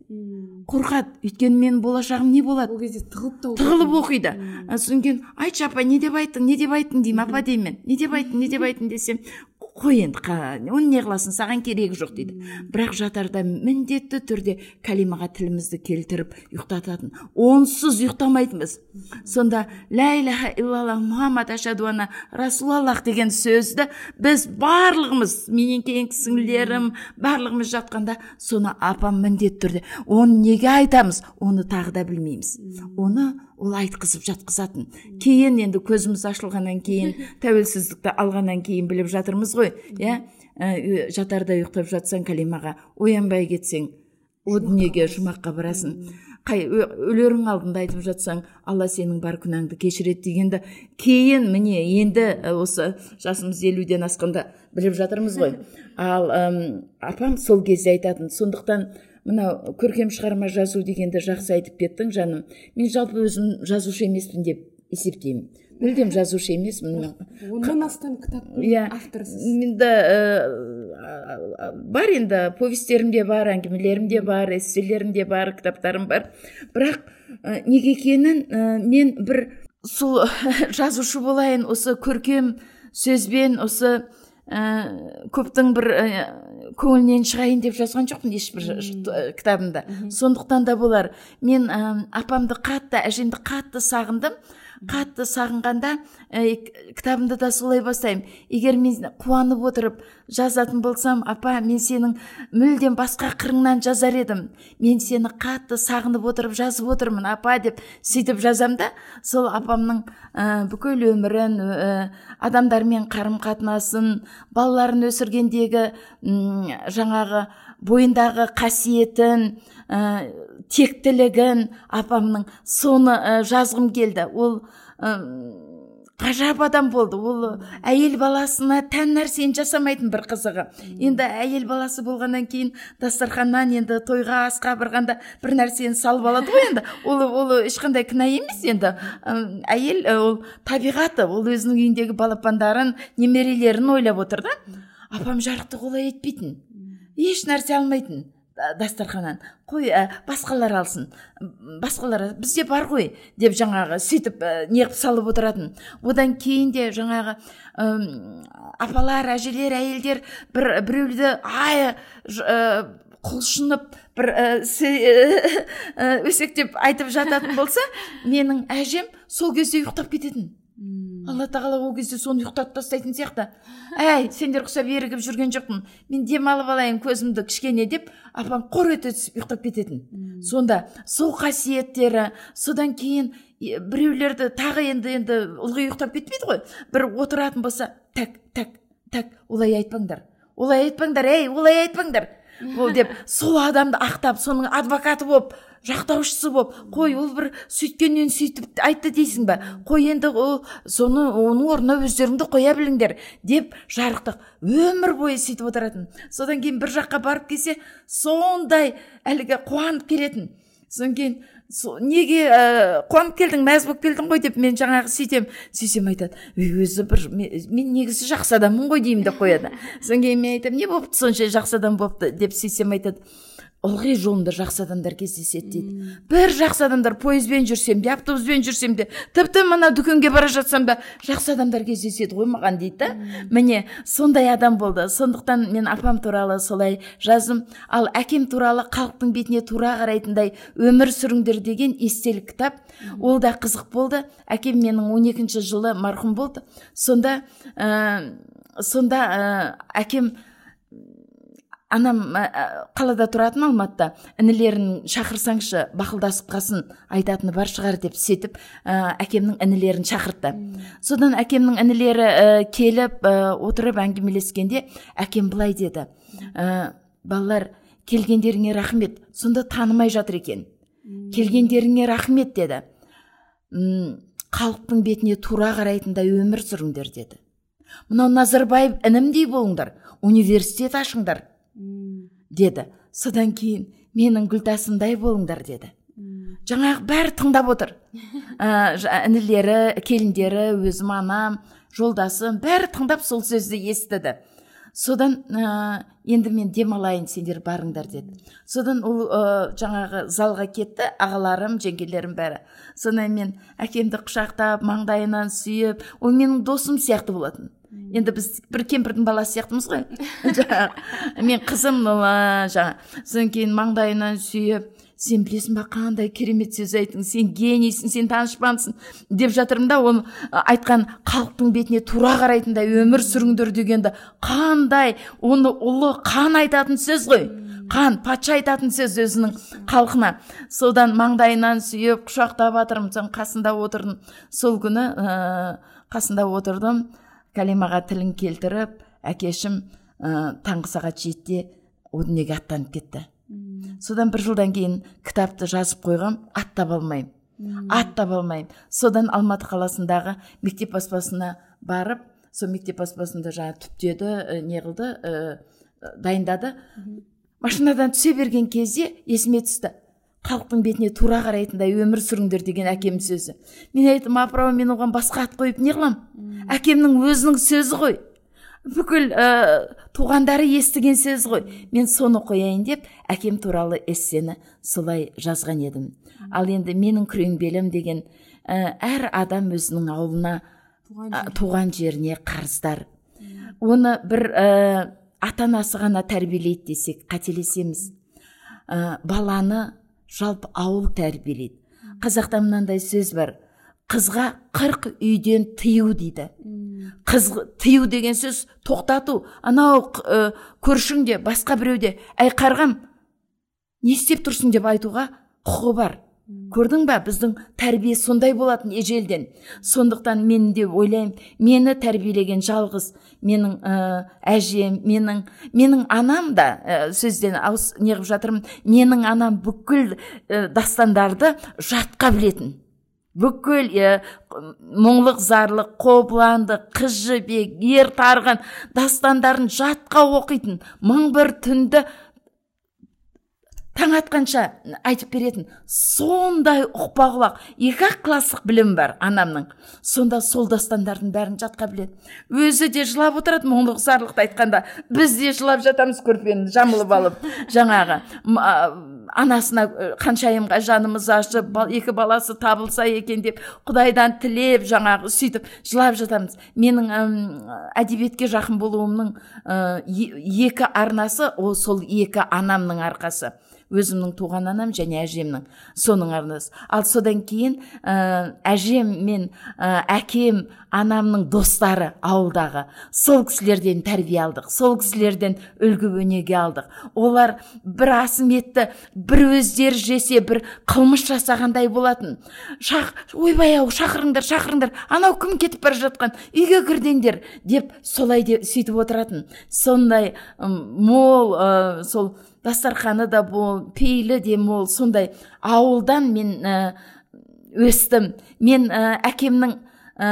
S2: қорқады. Өйткені менің болашағым не болады?
S1: Ол кезде тығылып та
S2: тығылып оқиды. Содан кейін айтшы апа не деп айттың не деп айттың деймін апа деймін. Не деп айттың не деп айттың десем қой енді оны не қыласың саған керегі жоқ дейді. Бірақ жатарда міндетті түрде кәлимаға тілімізді келтіріп ұйықтататын онсыз ұйықтамайтынбыз. Сонда лә иляха иллаллах мұхаммад ашаду ана расулаллах деген сөзді біз барлығымыз менен кейінгі сіңлілерім барлығымыз жатқанда соны апам міндетті түрде оны неге айтамыз? Оны тағы да білмейміз. Оны ол айтқызып жатқызатын. Кейін енді көзіміз ашылғаннан кейін (laughs) тәуелсіздікті алғаннан кейін біліп жатырмыз ғой иә? Ә, жатарда ұйықтап жатсаң кәлимаға оянбай кетсең о дүниеге жұмаққа барасың. Қай өлерің алдында айтып жатсаң алла сенің бар күнәңді кешіреді дегенді кейін міне енді осы жасымыз елуден асқанда біліп жатырмыз ғой. Ал апам сол кезде айтатын. Сондықтан мынау көркем шығарма жазу дегенді жақсы айтып кеттің жаным. Мен жалпы өзім жазушы емеспін деп есептеймін. Мүлдем жазушы емеспін.
S1: Оннан астам кітаптың
S2: иә.
S1: авторысыз
S2: менде бар енді повестерім де бар әңгімелерім де бар эсселерім де бар кітаптарым бар. Бірақ неге екенін мен бір сол (laughs) жазушы болайын осы көркем сөзбен осы ә, көптің бір ә, көңілінен шығайын деп жазған жоқпын ешбір кітабымда сондықтан да болар. Мен ә, апамды қатты әжемді қатты сағындым. Қатты сағынғанда ә, кітабымды да солай бастаймын. Егер мен қуанып отырып жазатын болсам апа мен сенің мүлдем басқа қырыңнан жазар едім. Мен сені қатты сағынып отырып жазып отырмын апа деп сөйтіп жазам да сол апамның ә, бүкіл өмірін ә, адамдармен қарым қатынасын балаларын өсіргендегі жаңағы бойындағы қасиетін ә, тектілігін апамның соны ә, жазғым келді. Ол ә, ғажап адам болды. Ол әйел баласына тән нәрсені жасамайтын бір қызығы. Енді әйел баласы болғаннан кейін дастарханнан енді тойға асқа барғанда бір нәрсені салып алады ғой енді. (laughs) Ол ол ешқандай кінә емес енді. Әйел ол табиғаты. Ол өзінің үйіндегі балапандарын немерелерін ойлап отыр да. Апам жарықты олай етпейтін. Еш нәрсе алмайтын. Дастарханнан. Қой ә, басқалар алсын. Басқалар бізде бар ғой деп жаңағы сөйтіп ә, неғып салып отыратын. Одан кейін де жаңағы ә, апалар әжелер әйелдер бір біреуді ай ә, құлшынып бір ә, өсектеп айтып жататын болса менің әжем сол кезде ұйықтап кететін. Алла тағала ол кезде соны ұйықтатып тастайтын сияқты. Әй сендер ұқсап ерігіп жүрген жоқпын. Мен демалып алайын көзімді кішкене деп апам қор ете түсіп ұйықтап кететін. Сонда сол қасиеттері содан кейін біреулерді тағы енді енді ылғи ұйықтап кетпейді ғой. Бір отыратын болса тәк тәк тәк олай айтпаңдар. Олай айтпаңдар ей олай айтпаңдар ол деп сол адамды ақтап соның адвокаты болып жақтаушысы болып қой ол бір сөйткеннен сөйтіп айтты дейсің ба қой енді ол соны оның орнына өздеріңді қоя біліңдер деп жарықтық. Өмір бойы сөйтіп отыратын. Содан кейін бір жаққа барып келсе сондай әлгі қуанып келетін. Содан кейін неге ә, қуанып келдің мәз болып келдің ғой деп мен жаңағы сөйтем сөйтсем айтады. Өзі бір мен, негізі жақсы адаммын ғой деймін деп қояды. Содан кейін мен айтамын не болыпты сонша жақсы адам болыпты деп сөйтсем айтады. Ылғи жолымда жақсы адамдар кездеседі дейді. Бір жақсы адамдар пойызбен жүрсем де автобуспен жүрсем де тіпті мына дүкенге бара жатсам да жақсы адамдар кездеседі ғой маған дейді да. Міне сондай адам болды. Сондықтан мен апам туралы солай жаздым. Ал әкем туралы халықтың бетіне тура қарайтындай өмір сүріңдер деген естелік кітап. Ол да қызық болды. Әкем менің 12 жылы марқұм болды. Сонда ә, сонда ә, әкем анам қалада тұратын алматыда інілерін шақырсаңшы бақылдасып қалсын айтатыны бар шығар деп сөйтіп ә, әкемнің інілерін шақыртты содан әкемнің інілері ә, келіп ә, отырып әңгімелескенде әкем былай деді. Ә, балалар келгендеріңе рахмет сонда танымай жатыр екен келгендеріңе рахмет деді. Халықтың бетіне тура қарайтындай өмір сүріңдер деді. Мынау назарбаев інімдей болыңдар университет ашыңдар деді. Содан кейін менің гүлтасымдай болыңдар деді. Жаңағы бәрі тыңдап отыр. (laughs) Ә, інілері келіндері өзім анам жолдасым бәрі тыңдап сол сөзді естіді. Содан ә, енді мен демалайын сендер барыңдар деді. Содан ол ә, жаңағы залға кетті ағаларым жеңгелерім бәрі. Содан мен әкемді құшақтап маңдайынан сүйіп ол менің досым сияқты болатын. Енді біз бір кемпірдің баласы сияқтымыз ғой. (laughs) Мен қызым жаңа содан кейін маңдайынан сүйіп сен білесің ба қандай керемет сөз айттың сен генийсің сен данышпансың деп жатырмын да оны айтқан халықтың бетіне тура қарайтындай өмір сүріңдер дегенді қандай оны ұлы қан айтатын сөз ғой. Қан патша айтатын сөз өзінің халқына. Содан маңдайынан сүйіп құшақтап жатырмын соның қасында отырдым. Сол күні ә, қасында отырдым. Кәлимаға тілін келтіріп әкешім ә, таңғы сағат жетіде о дүниеге аттанып кетті. Содан бір жылдан кейін кітапты жазып қойғам аттап алмаймын. Аттап алмаймын. Содан алматы қаласындағы мектеп баспасына барып сол мектеп баспасында жаңа түптеді ә, не қылды ә, дайындады. Машинадан түсе берген кезде есіме түсті. Халықтың бетіне тура қарайтындай өмір сүріңдер деген әкемнің сөзі. Мен айттым апыр мен оған басқа ат қойып не қылам әкемнің өзінің сөзі ғой. Бүкіл ә, туғандары естіген сөз ғой. Мен соны қояйын деп әкем туралы эссені солай жазған едім. Ал енді менің күреңбелім деген ә, әр адам өзінің ауылына туған, жеріне. қарыздар. Оны бір ә, ата анасы ғана тәрбиелейді десек қателесеміз. Ә, баланы жалпы ауыл тәрбиелейді. Қазақта мынандай сөз бар қызға қырық үйден тыю дейді. Қыз тыю деген сөз тоқтату анау ә, көршің де басқа біреу де әй қарғам не істеп тұрсың? деп айтуға құқы бар. Көрдің ба біздің тәрбие сондай болатын ежелден. Сондықтан мен де ойлаймын мені тәрбиелеген жалғыз менің ә, әжем менің менің анам да ә, сөзден ауыз неғып жатырмын. Менің анам бүкіл ә, дастандарды жатқа білетін. Бүкіл ә, мұңлық зарлық қобыланды қыз жібек ер тарған дастандарын жатқа оқитын мың бір түнді таң атқанша айтып беретін сондай ұқпа құлақ екі ақ класстық білім бар анамның. Сонда сол дастандардың бәрін жатқа біледі. Өзі де жылап отырады мұңлық зарлықты айтқанда. Біз де жылап жатамыз көрпені жамылып алып. (laughs) Жаңағы анасына қаншайымға жанымыз ашып екі баласы табылса екен деп құдайдан тілеп жаңағы сөйтіп жылап жатамыз. Менің әдебиетке жақын болуымның екі арнасы ол сол екі анамның арқасы. Өзімнің туған анам және әжемнің. Соның арнасы. Ал содан кейін ә, әжем мен ә, әкем анамның достары ауылдағы. Сол кісілерден тәрбие алдық. Сол кісілерден үлгі өнеге алдық. Олар бір асым етті бір өздері жесе бір қылмыс жасағандай болатын. Шақ ойбай ау шақырыңдар шақырыңдар. Анау кім кетіп бара жатқан? Үйге кірдеңдер деп солай деп сөйтіп отыратын. Сондай мол ә, сол дастарханы да мол пейілі де мол. Сондай ауылдан мен ә, өстім. Мен ә, әкемнің ә,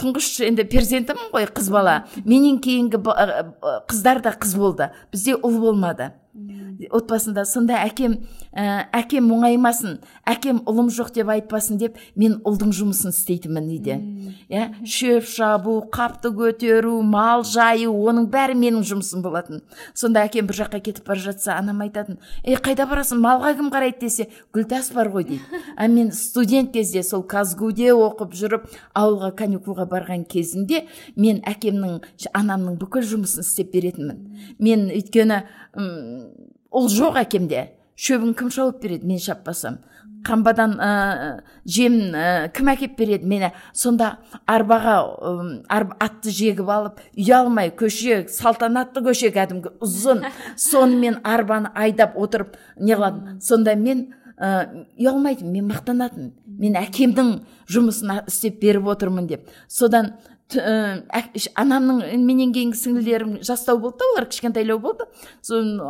S2: тұңғыш енді перзентімін ғой қыз бала. Менен кейінгі қыздар да қыз болды. Бізде ұл болмады. Отбасында сонда әкем ә, әкем мұңаймасын әкем ұлым жоқ деп айтпасын деп мен ұлдың жұмысын істейтінмін үйде иә? Шөп шабу қапты көтеру мал жаю оның бәрі менің жұмысым болатын. Сонда әкем бір жаққа кетіп бара жатса анам айтатын ей қайда барасың? Малға кім қарайды? десе гүлтас бар ғой дейді. А мен студент кезде сол казгуде оқып жүріп ауылға каникулға барған кезімде мен әкемнің анамның бүкіл жұмысын істеп беретінмін. Мен өйткені ұл жоқ әкемде. Шөбін кім шауып береді мен шаппасам қамбадан ә, жемін ә, кім әкеп береді мені? Сонда арбаға ә, атты жегіп алып ұялмай көше салтанатты көше кәдімгі ұзын. Сонымен арбаны айдап отырып не сонда мен ә, ұялмайтынмын мен мақтанатынмын мен әкемнің жұмысын істеп беріп отырмын деп. Содан анамның менен кейінгі сіңлілерім жастау болды да олар кішкентайлау болды. Соны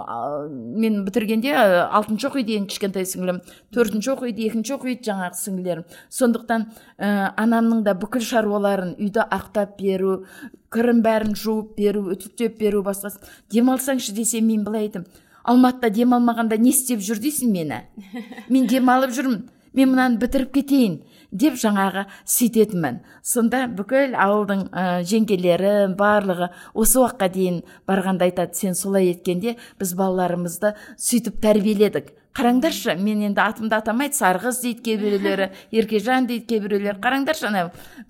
S2: мен бітіргенде алтыншы оқиды ең кішкентай сіңлім. Төртінші оқиды екінші оқиды жаңағы сіңлілерім. Сондықтан ә, анамның да бүкіл шаруаларын үйді ақтап беру кірін бәрін жуып беру үтіктеп беру басқасын демалсаңшы десем мен былай айтамын алматыда демалмағанда не істеп жүр дейсің мені? (laughs) Мен демалып жүрмін. Мен мынаны бітіріп кетейін. Деп жаңағы сөйтетінмін. Сонда бүкіл ауылдың ә, жеңгелері барлығы осы уақытқа дейін барғанда айтады сен солай еткенде біз балаларымызды сөйтіп тәрбиеледік қараңдаршы мен енді атымды атамайды сарғыз дейді кейбіреулері (laughs) еркежан дейді кейбіреулері қараңдаршы ана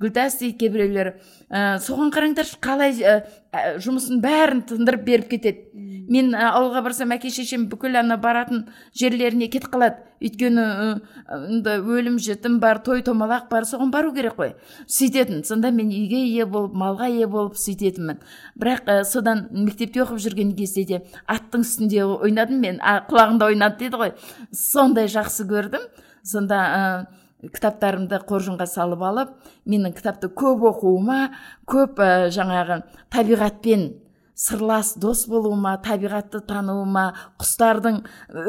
S2: гүлтас дейді кейбіреулері ә, соған қараңдаршы қалай ә, жұмысын бәрін тындырып беріп кетеді. Мен ауылға барсам әке шешем бүкіл ана баратын жерлеріне кетіп қалады. Өйткені өлім жітім бар той томалақ бар соған бару керек қой. Сөйтетін сонда мен үйге ие болып малға ие болып сөйтетінмін. Бірақ ә, содан мектепте оқып жүрген кезде де аттың үстінде ойнадым мен а, құлағында ойнады дейді ғой. Сондай жақсы көрдім. Сонда ә, кітаптарымды қоржынға салып алып менің кітапты көп оқуыма көп ә, жаңағы табиғатпен сырлас дос болуыма табиғатты тануыма құстардың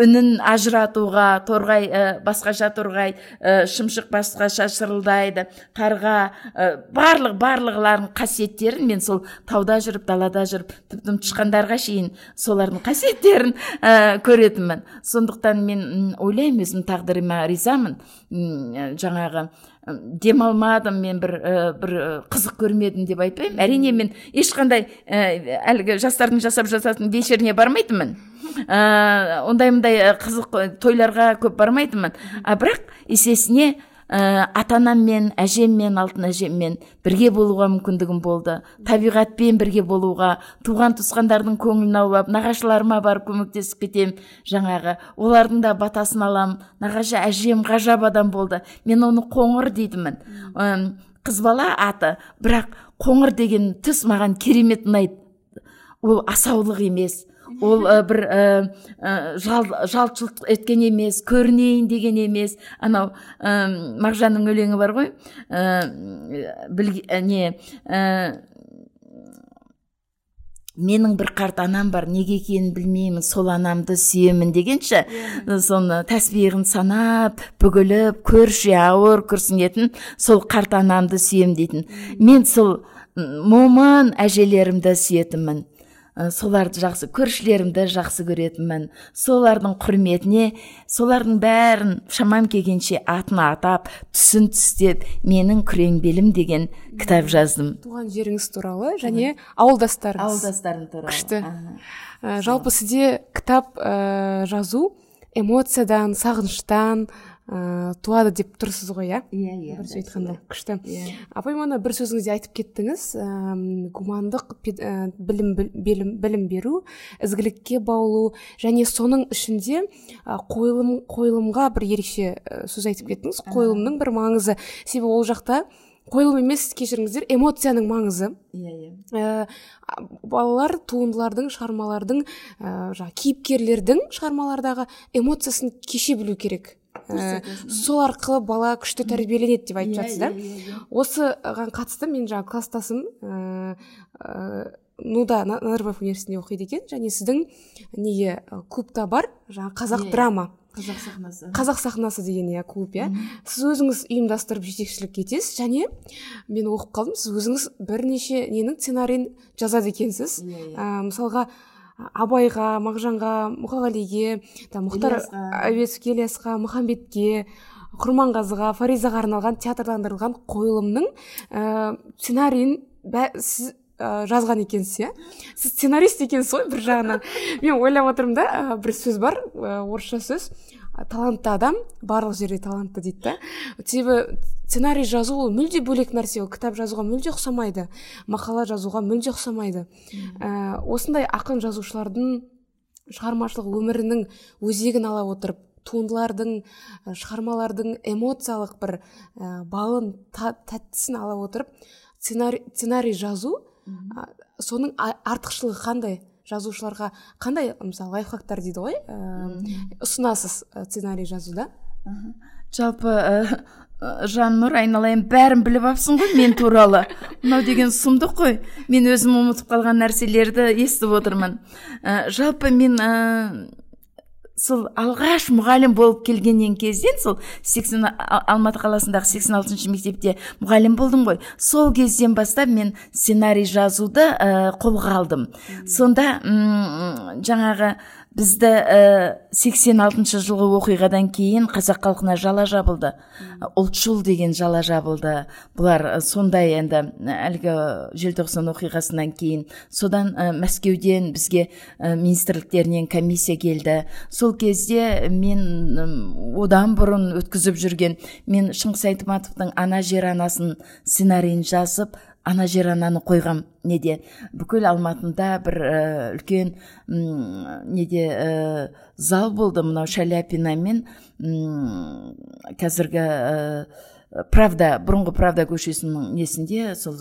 S2: үнін ажыратуға торғай ә, басқаша торғай ә, шымшық басқаша шырылдайды қарға ә, барлық барлығыларының қасиеттерін мен сол тауда жүріп далада жүріп тіпті тышқандарға шейін солардың қасиеттерін ә, көретінмін. Сондықтан мен ойлаймын өзім тағдырыма ризамын. Жаңағы демалмадым мен бір ә, бір қызық көрмедім деп айтпаймын. Әрине мен ешқандай ә, әлгі жастардың жасап жататын вечеріне бармайтынмын. Ә, ондай мындай қызық тойларға көп бармайтынмын. А бірақ есесіне ә, ата анаммен әжеммен алтын әжеммен бірге болуға мүмкіндігім болды. Табиғатпен бірге болуға туған туысқандардың көңілін аулап нағашыларыма барып көмектесіп кетемін жаңағы олардың да батасын аламын нағашы әжем ғажап адам болды. Мен оны қоңыр дейтінмін. Қыз бала аты бірақ қоңыр деген түс маған керемет ұнайды. Ол асаулық емес. Ол ә, бір ә, жал, жалт жұлт еткен емес көрінейін деген емес. Анау ә, мағжанның өлеңі бар ғой. Ә, не ә, менің бір қарт анам бар неге екенін білмеймін сол анамды сүйемін дегенші. Yeah. соны тәсбихін санап бүгіліп көрші ауыр күрсінетін сол қарт анамды сүйем дейтін. Мен сол момын әжелерімді сүйетінмін. Ә, соларды жақсы көршілерімді жақсы көретінмін. Солардың құрметіне солардың бәрін шамам келгенше атын атап түсін түстеп менің күрең белім деген кітап жаздым.
S1: Туған жеріңіз туралы және ауылдастарыңыз.
S2: Ауылдастарым туралы.
S1: Күшті. Ә, жалпы сізде кітап ә, жазу эмоциядан сағыныштан ә, туады деп тұрсыз ғой иә?
S2: Иә иә
S1: бірінші айтқанда күшті. Иә. Апай мана бір сөзіңізде айтып кеттіңіз. Ә, гумандық ә, білім, білім білім беру ізгілікке баулу және соның ішінде ә, қойылым қойылымға бір ерекше сөз айтып кеттіңіз. Қойылымның бір маңызы. Себебі ол жақта қойылым емес кешіріңіздер эмоцияның маңызы.
S2: Иә иә.
S1: Балалар туындылардың шығармалардың ә, жаңағы кейіпкерлердің шығармалардағы эмоциясын кеше білу керек. Ә, сол арқылы бала күшті тәрбиеленеді деп айтып иә, жатсыз да? иә, иә, осыған қатысты мен жаңағы класстасым ыыы ә, нуда назарбаев университетінде оқиды екен. Және сіздің неге клубта бар жаңағы қазақ драма?
S2: қазақ сахнасы.
S1: Қазақ сахнасы деген иә клуб иә. Сіз өзіңіз ұйымдастырып жетекшілік етесіз және мен оқып қалдым сіз өзіңіз бірнеше ненің сценарийін жазады екенсіз. Ә, мысалға абайға мағжанға мұқағалиге мұхтар әуезовке ілиясқа махамбетке құрманғазыға фаризаға арналған театрландырылған қойылымның ә, сценарийін бә, сіз ә, жазған екенсіз иә? Сіз сценарист екенсіз ғой бір жағынан. (laughs) Мен ойлап отырмын да ә, бір сөз бар ә, орысша сөз. Талантты адам барлық жерде талантты дейді да. Себебі сценарий жазу ол мүлде бөлек нәрсе ол кітап жазуға мүлде ұқсамайды мақала жазуға мүлде ұқсамайды. Ә, осындай ақын жазушылардың шығармашылық өмірінің өзегін ала отырып туындылардың шығармалардың эмоциялық бір ә, балын тәттісін ала отырып сценарий, сценарий жазу ә, соның артықшылығы қандай? Жазушыларға қандай мысалы лайфхактар дейді ғой? Ә, ұсынасыз сценарий жазуда?
S2: Жалпы жаннұр айналайын бәрін біліп алыпсың ғой мен туралы. Мынау деген сұмдық қой. Мен өзім ұмытып қалған нәрселерді естіп отырмын. Ә, жалпы мен сол алғаш мұғалім болып келгеннен кезден сол сексен алматы қаласындағы сексен алтыншы мектепте мұғалім болдым ғой. Сол кезден бастап мен сценарий жазуды ә, қолға алдым. Сонда жаңағы бізді ә, сексен алтыншы жылғы оқиғадан кейін қазақ халқына жала жабылды. Ұлтшыл деген жала жабылды. Бұлар сондай енді әлгі желтоқсан оқиғасынан кейін. Содан ә, мәскеуден бізге ә, министрліктерінен комиссия келді. Сол кезде мен одан бұрын өткізіп жүрген мен шыңғыс айтматовтың ана жер анасын сценарийін жазып ана жер ананы қойғам. Неде? Бүкіл алматында бір ә, үлкен неде ә, зал болды мынау шаляпинамен қазіргі ә, правда бұрынғы правда көшесінің несінде сол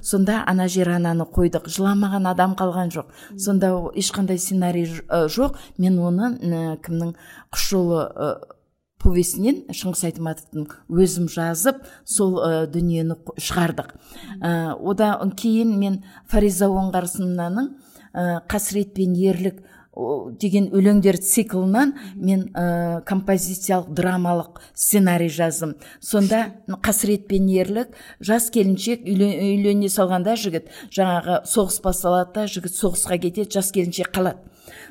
S2: сонда ана жер ананы қойдық. Жыламаған адам қалған жоқ. Сонда ешқандай сценарий жоқ. Мен оны ә, кімнің құс жолы повесінен шыңғыс айтматовтың өзім жазып сол ә, дүниені шығардық. Ә, одан кейін мен фариза оңғарсынаның ә, қасірет пен ерлік деген өлеңдер циклынан мен ә, композициялық драмалық сценарий жаздым. Сонда қасірет пен ерлік жас келіншек үйлене салғанда жігіт жаңағы соғыс басталады да жігіт соғысқа кетеді жас келіншек қалады.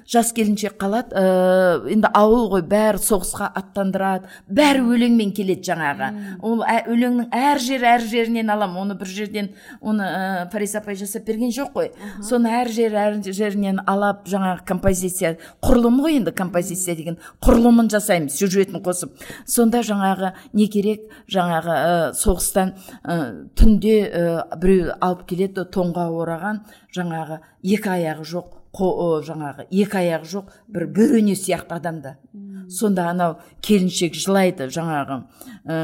S2: Жас келіншек қалады ә, енді ауыл ғой бәрі соғысқа аттандырады бәрі өлеңмен келеді жаңағы. Ол ә, өлеңнің әр жер әр жерінен алам оны бір жерден оны ә, фариза апай жасап берген жоқ қой. Соны әр жер әр жерінен алап жаңағы композиция құрылым ғой енді композиция деген құрылымын жасаймыз сюжетін қосып. Сонда жаңағы не керек жаңағы ә, соғыстан ә, түнде ә, біреу алып келеді тоңға ораған жаңағы екі аяғы жоқ жаңағы екі аяғы жоқ бір бөрене сияқты адамда. Сонда анау келіншек жылайды жаңағы ә,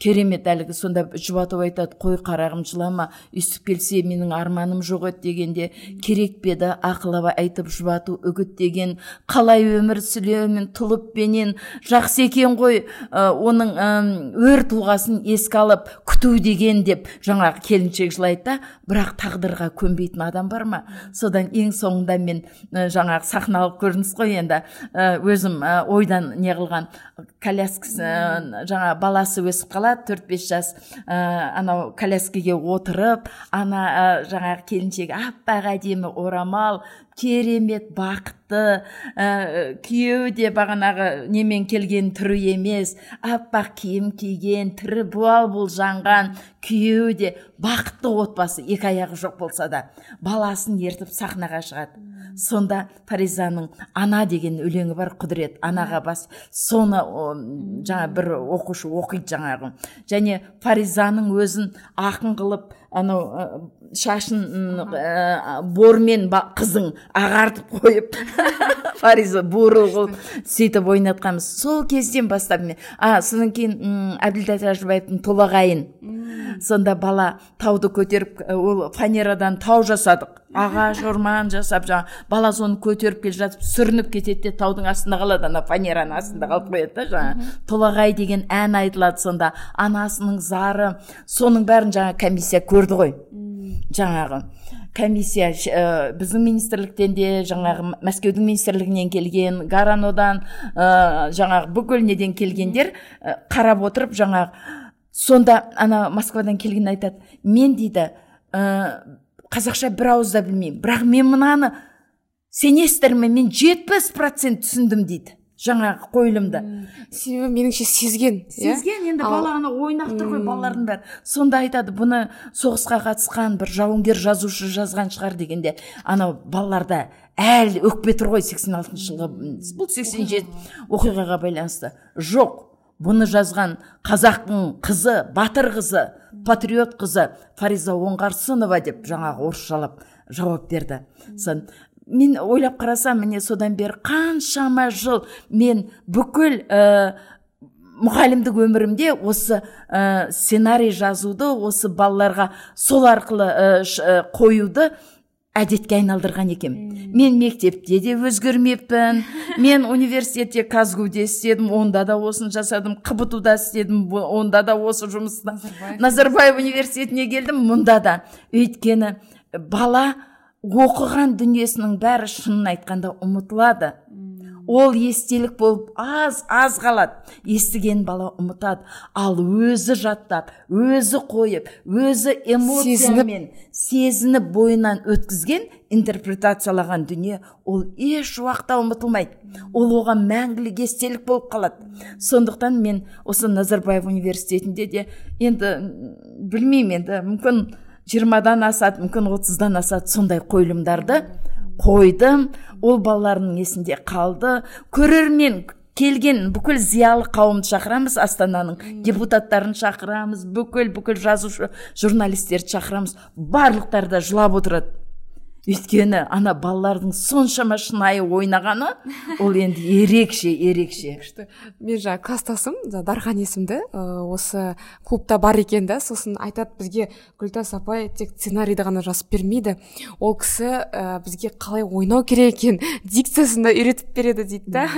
S2: керемет әлгі сонда жұбатып айтады қой қарағым жылама өйстіп келсе менің арманым жоқ еді дегенде керек пе еді айтып жұбату үгіт деген қалай өмір сүремін тұлыппенен жақсы екен ғой ә, оның өр тұлғасын еске алып күту деген деп жаңағы келіншек жылайды да бірақ тағдырға көнбейтін адам бар ма? Содан ең соңында мен жаңағы сахналық көрініс қой енді өзім ойдан не қылған коляскасы жаңа баласы өсіп қалады төрт бес жас ә, анау коляскеге отырып ана ә, жаңағы келіншегі аппақ әдемі орамал керемет бақытты ә, күйеуі де бағанағы немен келген түрі емес аппақ киім киген тірі буал жанған күйеуі де бақытты отбасы екі аяғы жоқ болса да баласын ертіп сахнаға шығады сонда фаризаның ана деген өлеңі бар құдірет анаға бас соны жаңа бір оқушы оқиды жаңағы. Және фаризаның өзін ақын қылып анау шашын ә, бормен қызың ағартып қойып (laughs) фариза бурыл қылып сөйтіп ойнатқанбыз. Сол кезден бастап мен а содан кейін әбділда тәжібаевтың толағайын. Сонда бала тауды көтеріп ол фанерадан тау жасадық. Ағаш орман жасап жаңа бала соны көтеріп келе жатып сүрініп кетеді де таудың астында қалады. Ана фанераның астында қалып қояды да жаңа. Толағай деген ән айтылады сонда. Анасының зары соның бәрін жаңа комиссия көрді ғой. Жаңағы комиссия ә, біздің министрліктен де жаңағы мәскеудің министрлігінен келген гаранодан ә, жаңағы бүкіл неден келгендер ә, қарап отырып жаңағы сонда ана москвадан келген айтады мен дейді ә, қазақша бір ауыз да білмеймін. Бірақ мен мынаны сенесіздер ме мен жетпіс процент түсіндім дейді жаңағы қойылымды.
S1: Себебі меніңше сезген
S2: иә? сезген енді бала ана ойнақтыр ғой балалардың бәрі. Сонда айтады бұны соғысқа қатысқан бір жауынгер жазушы жазған шығар дегенде анау балаларда әлі өкпе тұр ғой сексен алтыншы жылғы бұл сексен жеті оқиғаға байланысты. Жоқ бұны жазған қазақтың қызы батыр қызы патриот қызы фариза оңғарсынова деп жаңағы орысшалап жауап берді. Сон мен ойлап қарасам міне содан бері қаншама жыл мен бүкіл ә, мұғалімдік өмірімде осы ә, сценарий жазуды осы балаларға сол арқылы ә, қоюды әдетке айналдырған екем. Мен мектепте де өзгермеппін мен университетте казгуде істедім онда да осыны жасадым қбту-да істедім онда да осы жұмысты назарбаев университетіне келдім мұнда да. Өйткені бала оқыған дүниесінің бәрі шынын айтқанда ұмытылады. Ол естелік болып аз аз қалады. Естіген бала ұмытады. Ал өзі жаттап өзі қойып өзі эмоциямен сезініп бойынан өткізген интерпретациялаған дүние ол еш уақытта ұмытылмайды. Ол оған мәңгілік естелік болып қалады. Сондықтан мен осы назарбаев университетінде де енді білмеймін енді мүмкін жиырмадан асады мүмкін отыздан асады сондай қойылымдарды қойдым. Ол балалардың есінде қалды. Көрермен келген бүкіл зиялы қауымды шақырамыз астананың депутаттарын шақырамыз бүкіл бүкіл жазушы журналистерді шақырамыз. Барлықтары да жылап отырады. Өйткені ана балалардың соншама шынайы ойнағаны ол енді ерекше ерекше.
S1: Күшті мен жаңа класстасым дархан есімді. Осы клубта бар екен да сосын айтады бізге гүлтас апай тек сценарийді ғана жазып бермейді. Ол кісі ә, бізге қалай ойнау керек екен дикциясын да үйретіп береді дейді да.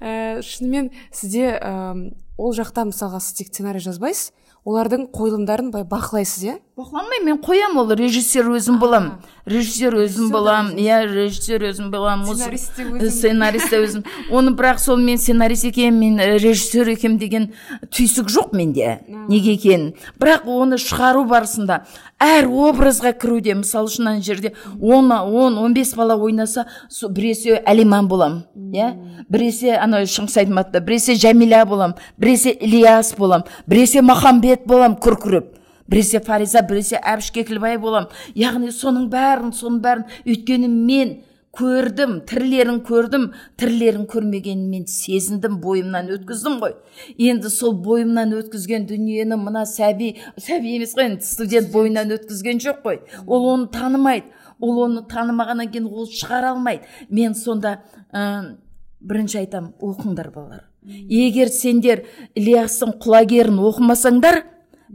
S1: Ә, шынымен сізде ә, ол жақта мысалға сіз тек сценарий жазбайсыз олардың қойылымдарын былай бақылайсыз иә?
S2: Бақыламаймын мен қоямын ол режиссер өзім боламын режиссер өзім боламын иә режиссер өзім боламын сценарист те өзім. оны бірақ сол мен сценарист екенмін мен режиссер екенмін деген түйсік жоқ менде неге екенін. Бірақ оны шығару барысында әр образға кіруде мысалы үшін ана жерде он он он бес бала ойнаса біресе әлиман боламын иә? Біресе анау шыңғыс айтматовта біресе жәмила боламын біресе ілияс боламын біресе махамбет боламын күркіреп біресе фариза біресе әбіш кекілбай боламын яғни соның бәрін соның бәрін өйткені мен көрдім тірілерін көрдім. Тірілерін көрмегенін мен сезіндім бойымнан өткіздім ғой. Енді сол бойымнан өткізген дүниені мына сәби сәби емес қой енді студент бойынан өткізген жоқ қой. Ол оны танымайды. Ол оны танымағаннан кейін ол шығара алмайды. Мен сонда ә, бірінші айтам оқыңдар балалар. Егер сендер ілиястың құлагерін оқымасаңдар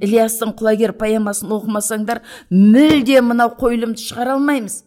S2: ілиястың құлагер поэмасын оқымасаңдар мүлде мынау қойылымды шығара алмаймыз.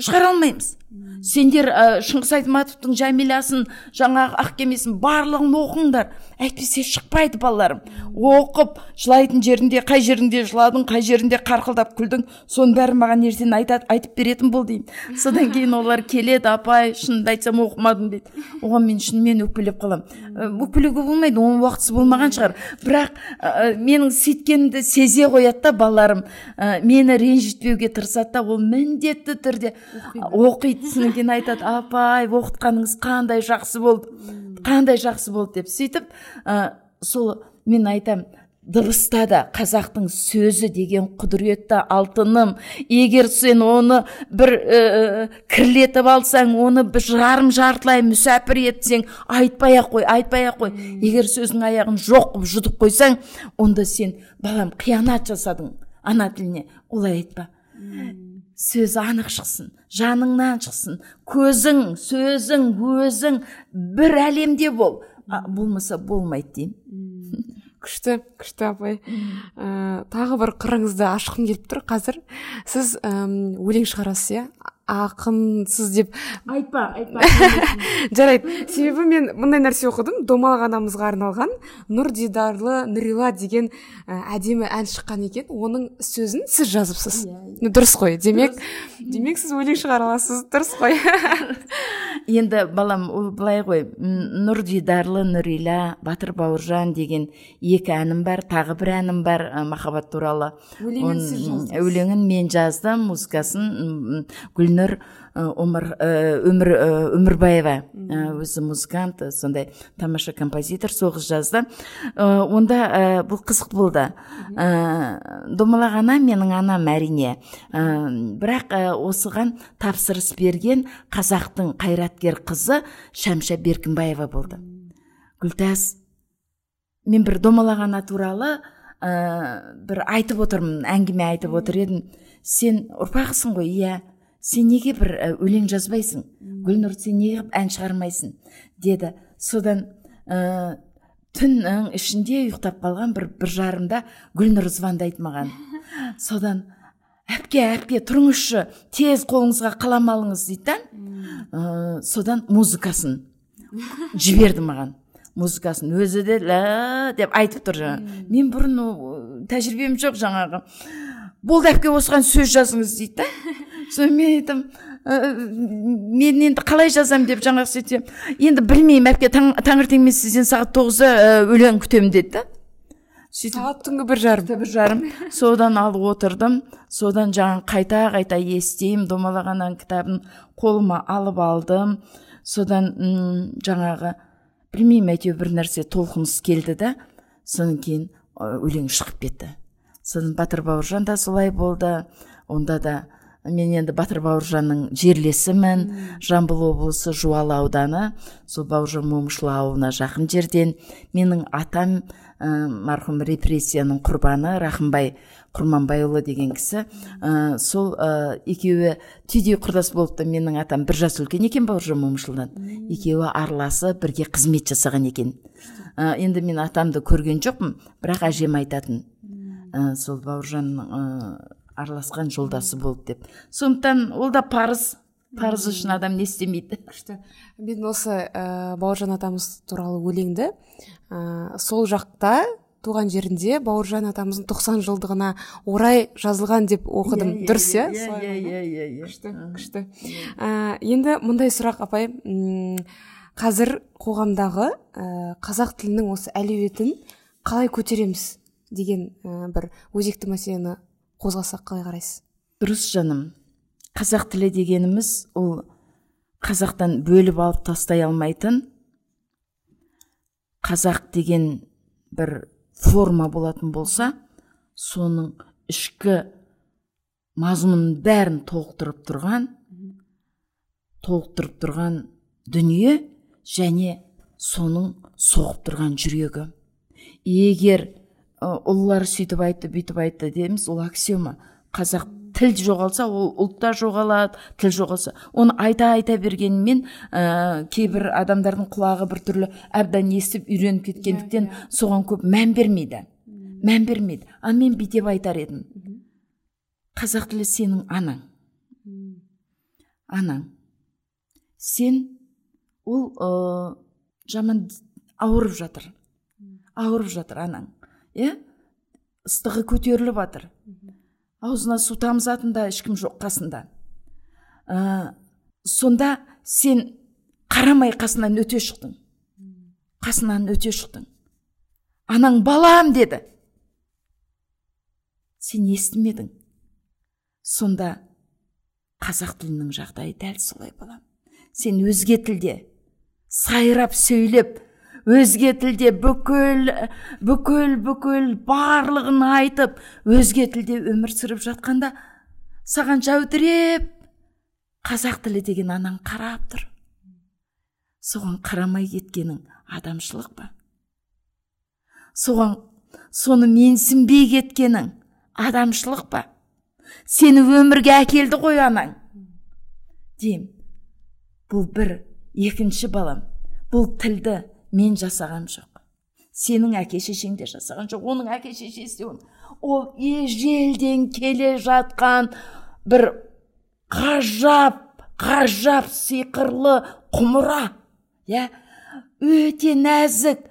S2: Шығара алмаймыз. Сендер ә, шыңғыс айтматовтың жәмиласын жаңағы ақ кемесін барлығын оқыңдар. Әйтпесе шықпайды балаларым. Оқып жылайтын жерінде қай жеріңде жыладың қай жерінде қарқылдап күлдің соның бәрін маған ертең айтады айтып беретін бол деймін. Содан кейін олар келеді апай шынымды айтсам оқымадым дейді. Оған мен шынымен өкпелеп қаламын өкпелеуге болмайды оның уақытысы болмаған шығар. Бірақ ә, менің сөйткенімді сезе қояды да балаларым. Ә, мені ренжітпеуге тырысады да ол міндетті түрде. Оқиды содан кейін айтады апай оқытқаныңыз қандай жақсы болды қандай жақсы болды деп сөйтіп ә, сол мен айтам дыбыста да қазақтың сөзі деген құдіретті алтыным. Егер сен оны бір ә, кірлетіп алсаң оны бір жарым жартылай мүсәпір етсең айтпай ақ қой айтпай ақ қой. Егер сөздің аяғын жоқ қылып жұтып қойсаң онда сен балам қиянат жасадың ана тіліне. Олай айтпа. Сөз анық шықсын жаныңнан шықсын. Көзің сөзің өзің бір әлемде бол. А, болмаса болмайды деймін.
S1: Күшті күшті апай ә, тағы бір қырыңызды ашқым келіп тұр қазір. Сіз өлең шығарасыз иә? Ақынсыз деп.
S2: Айтпа айтпа (laughs)
S1: жарайды. Себебі мен мындай нәрсе оқыдым. Домалақ анамызға арналған нұр дидарлы нұрила деген әдемі ән шыққан екен. Оның сөзін сіз жазыпсыз. Yeah. дұрыс қой. Демек демек сіз өлең шығара аласыз. Дұрыс қой. (laughs)
S2: Енді балам ол былай ғой. Нұр дидарлы нұрила батыр бауыржан деген екі әнім бар тағы бір әнім бар махаббат туралы. Өлеңін мен жаздым музыкасын гүлнұр гүлнұр омар өмір өмірбаева өзі музыкант сондай тамаша композитор соғыз жазды. Онда бұл қызық болды. Домалақ ана менің анам әрине. Бірақ осыған тапсырыс берген қазақтың қайраткер қызы шәмшә беркінбаева болды. Гүлтас мен бір домалақ ана туралы бір айтып отырмын әңгіме айтып отыр едім. Сен ұрпақсың ғой иә. Сен неге бір өлең жазбайсың? Гүлнұр сен неге ән шығармайсың? Деді. Содан ә, түннің ішінде ұйықтап қалған бір бір жарымда гүлнұр звондайды маған (laughs) содан әпке әпке тұрыңызшы тез қолыңызға қалам алыңыз дейді да. Ә, содан музыкасын (laughs) жіберді маған. Музыкасын өзі де ла деп айтып тұр жаңағы. Мен бұрын тәжірибем жоқ жаңағы. Болды әпке осыған сөз жазыңыз дейді да. (laughs) содан мен айттым мен енді қалай жазамын деп жаңағы сөйтсем енді білмеймін әпке таң, таңертең мен сізден сағат тоғызда өлең күтемін деді да.
S1: Сөйтіп сағат түнгі бір жарым.
S2: бір жарым. Содан алып отырдым. Содан жаңағы қайта қайта естимін домалаған кітабын қолыма алып алдым. Содан жаңағы білмеймін әйтеуір бір нәрсе толқыныс келді да. Содан кейін өлең шығып кетті. Содан батыр бауыржан да солай болды. Онда да мен енді батыр бауыржанның жерлесімін. Жамбыл облысы жуалы ауданы. Сол бауыржан момышұлы ауылына жақын жерден. Менің атам ә, марқұм репрессияның құрбаны рахымбай құрманбайұлы деген кісі. Ә, сол ә, екеуі түйдей құрдас болып та менің атам бір жас үлкен екен бауыржан момышұлыдан екеуі араласы бірге қызмет жасаған екен. Ә, енді мен атамды көрген жоқпын бірақ әжем айтатын. Ә, сол бауыржанның ә, араласқан жолдасы болды деп. Сондықтан ол да парыз. Парыз үшін адам не істемейді.
S1: Күшті. Мен осы ә, бауыржан атамыз туралы өлеңді ә, сол жақта туған жерінде бауыржан атамыздың 90 жылдығына орай жазылған деп оқыдым.
S2: Иә,
S1: дұрыс иә
S2: иә? иә иә иә
S1: күшті күшті. Енді мындай сұрақ апай қазір қоғамдағы ә, қазақ тілінің осы әлеуетін қалай көтереміз деген ә, бір өзекті мәселені қозғасақ қалай қарайсыз?
S2: Дұрыс жаным. Қазақ тілі дегеніміз ол қазақтан бөліп алып тастай алмайтын қазақ деген бір форма болатын болса соның ішкі мазмұнын бәрін толықтырып тұрған толықтырып тұрған дүние және соның соғып тұрған жүрегі. Егер ұлылар сөйтіп айтты бүйтіп айтты дейміз. Ол аксиома. Қазақ тіл жоғалса ол ұлт та жоғалады тіл жоғалса. Оны айта айта бергенмен ә, кейбір адамдардың құлағы біртүрлі әбден естіп үйреніп кеткендіктен иә, иә. соған көп мән бермейді. Мән бермейді. Ал мен бүйтіп айтар едім. Қазақ тілі сенің анаң. Анаң. Сен ол ә, жаман ауырып жатыр. Ауырып жатыр анаң. Иә ыстығы көтеріліп жатыр аузына су тамызатын да ешкім жоқ қасында. Ә, сонда сен қарамай қасынан өте шықтың. Қасынан өте шықтың. Анаң балам деді. Сен естімедің сонда қазақ тілінің жағдайы дәл солай балам сен өзге тілде сайрап сөйлеп өзге тілде бүкіл бүкіл бүкіл барлығын айтып өзге тілде өмір сүріп жатқанда саған жәудіреп қазақ тілі деген анаң қарап тұр. Соған қарамай кеткенің адамшылық па? Соған соны менсінбей кеткенің адамшылық па? Сені өмірге әкелді ғой анаң. Деймін бұл бір екінші балам. Бұл тілді мен жасаған жоқ. Сенің әке шешең де жасаған жоқ оның әке шешесі де ол ежелден келе жатқан бір ғажап ғажап сиқырлы құмыра иә? Өте нәзік.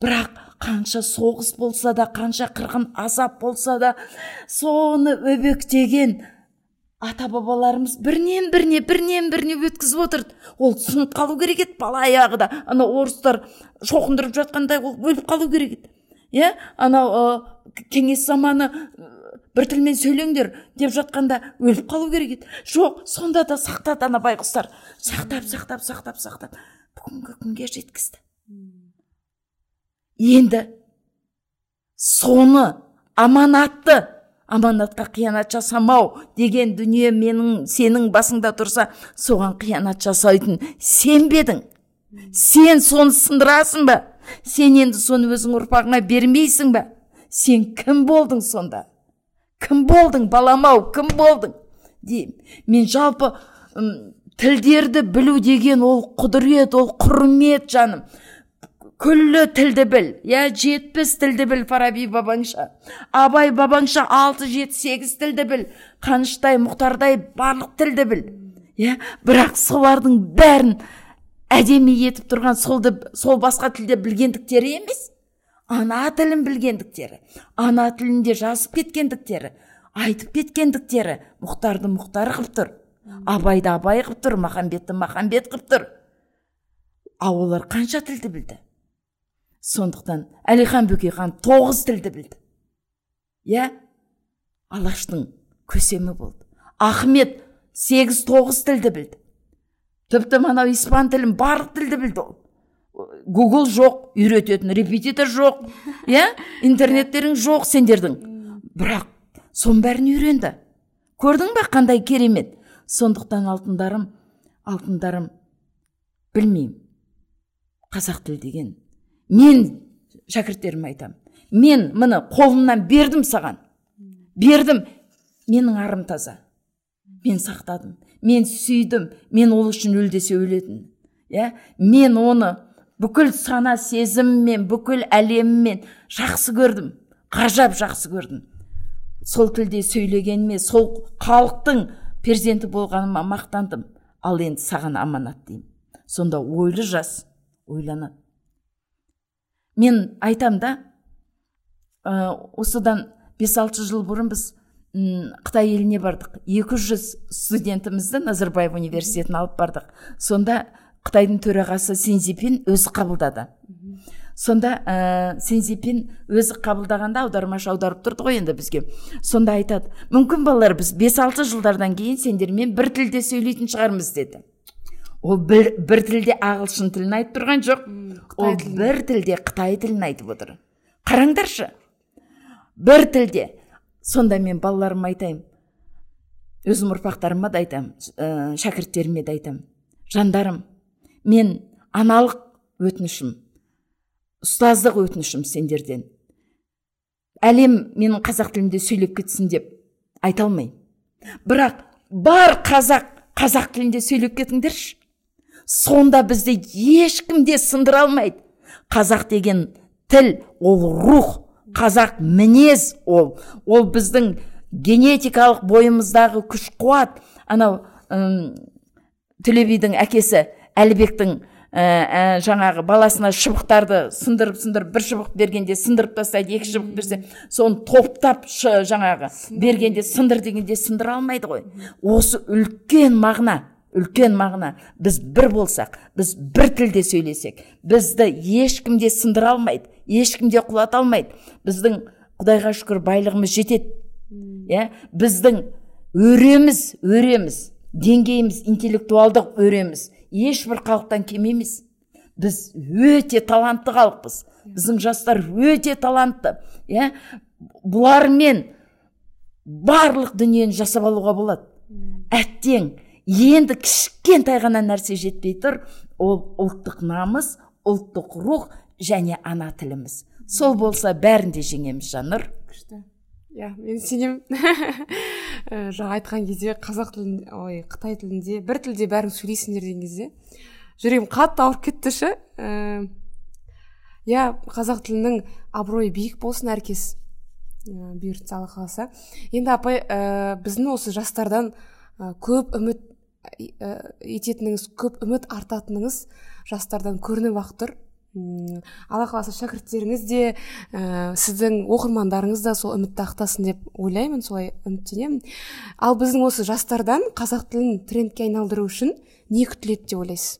S2: Бірақ қанша соғыс болса да қанша қырғын азап болса да соны өбектеген ата бабаларымыз бірінен біріне бірінен біріне өткізіп отырды. Ол сынып қалу керек еді бала аяғы да. Анау орыстар шоқындырып жатқанда ол өліп қалу керек еді. Иә? Анау кеңес заманы бір тілмен сөйлеңдер деп жатқанда өліп қалу керек еді. Жоқ сонда да сақтады ана байғұстар. Сақтап сақтап сақтап сақтап. Бүгінгі күнге жеткізді. Енді соны аманатты аманатқа қиянат жасамау деген дүние менің сенің басыңда тұрса соған қиянат жасайтын сен бе сен соны сындырасың ба? Сен енді соны өзің ұрпағыңа бермейсің ба? Сен кім болдың сонда? Кім болдың балам ау кім болдың? Деймін. Мен жалпы тілдерді білу деген ол құдірет ол құрмет жаным. Күллі тілді біл иә жетпіс тілді біл фараби бабаңша. Абай бабаңша алты жеті сегіз тілді біл қаныштай мұхтардай барлық тілді біл иә бірақ солардың бәрін әдемі етіп тұрған солды сол басқа тілде білгендіктері емес. Ана тілін білгендіктері ана тілінде жазып кеткендіктері айтып кеткендіктері мұхтарды мұхтар қылып тұр. Абайды абай қылып тұр махамбетті махамбет қылып тұр. А олар қанша тілді білді? Сондықтан әлихан бөкейхан тоғыз тілді білді. Иә? Алаштың көсемі болды. Ахмет сегіз тоғыз тілді білді. Тіпті мынау испан тілін барлық тілді білді ол. Гугл жоқ үйрететін репетитор жоқ. Иә? Интернеттерің жоқ сендердің. Бірақ соның бәрін үйренді. Көрдің ба қандай керемет? Сондықтан алтындарым алтындарым білмеймін. Қазақ тілі деген мен шәкірттеріме айтамын мен міне қолымнан бердім саған. Бердім. Менің арым таза. Мен сақтадым. Мен сүйдім. Мен ол үшін өлдесе өлетін. Иә? Мен оны бүкіл сана сезіміммен бүкіл әлеміммен жақсы көрдім. Ғажап жақсы көрдім. Сол тілде сөйлегеніме сол халықтың перзенті болғаныма мақтандым. Ал енді саған аманат деймін. Сонда ойлы жас ойланады. Мен айтам да ә, осыдан бес алты жыл бұрын біз қытай еліне бардық. 200 студентімізді назарбаев университетіне алып бардық. Сонда қытайдың төрағасы синзипин өзі қабылдады. Сонда ә, синзипин өзі қабылдағанда аудармашы аударып тұрды ғой енді бізге. Сонда айтады мүмкін балалар біз бес алты жылдардан кейін сендермен бір тілде сөйлейтін шығармыз деді. Ол бір, бір тілде ағылшын тілін айтып тұрған жоқ. Ол бір тілде қытай тілін айтып отыр. Қараңдаршы. Бір тілде. Сонда мен балаларыма айтайын. Өзім ұрпақтарыма да айтамын ә, шәкірттеріме де айтамын жандарым мен аналық өтінішім ұстаздық өтінішім сендерден. Әлем менің қазақ тілімде сөйлеп кетсін деп айта алмаймын. Бірақ бар қазақ қазақ тілінде сөйлеп кетіңдерші. Сонда бізді ешкім де сындыра алмайды. Қазақ деген тіл ол рух қазақ мінез ол. Ол біздің генетикалық бойымыздағы күш қуат. Анау ұм, әкесі әлібектің ә, жаңағы баласына шыбықтарды сындырып сындырып бір шыбық бергенде сындырып тастайды екі шыбық берсе соны топтап жаңағы бергенде сындыр дегенде сындыра алмайды ғой. Осы үлкен мағына. Үлкен мағына. Біз бір болсақ біз бір тілде сөйлесек бізді ешкім де сындыра алмайды ешкім де құлата алмайды. Біздің құдайға шүкір байлығымыз жетеді. Иә? Біздің өреміз өреміз. Деңгейіміз интеллектуалдық өреміз. Ешбір халықтан кем емес. Біз өте талантты халықпыз. Біздің жастар өте талантты. Иә? Бұлармен барлық дүниені жасап алуға болады. Әттең. Енді кішкентай ғана нәрсе жетпей тұр. Ол ұлттық намыс ұлттық рух және ана тіліміз. Сол болса бәрін де жеңеміз жаннұр.
S1: күшті. Иә мен сенемін. Ә, (laughs) жаңа айтқан кезде қазақ тілінде ой қытай тілінде бір тілде бәрің сөйлейсіңдер деген кезде жүрегім қатты ауырып кетті ше. Ә, иә қазақ тілінің абыройы биік болсын әркез. Ә, бұйыртса алла қаласа. Енді апай ә, біздің осы жастардан көп үміт ететініңіз көп үміт артатыныңыз жастардан көрініп ақ тұр. Алла қаласа шәкірттеріңіз де ә, сіздің оқырмандарыңыз да сол үмітті ақтасын деп ойлаймын солай үміттенемін. Ал біздің осы жастардан қазақ тілін трендке айналдыру үшін не күтіледі деп ойлайсыз?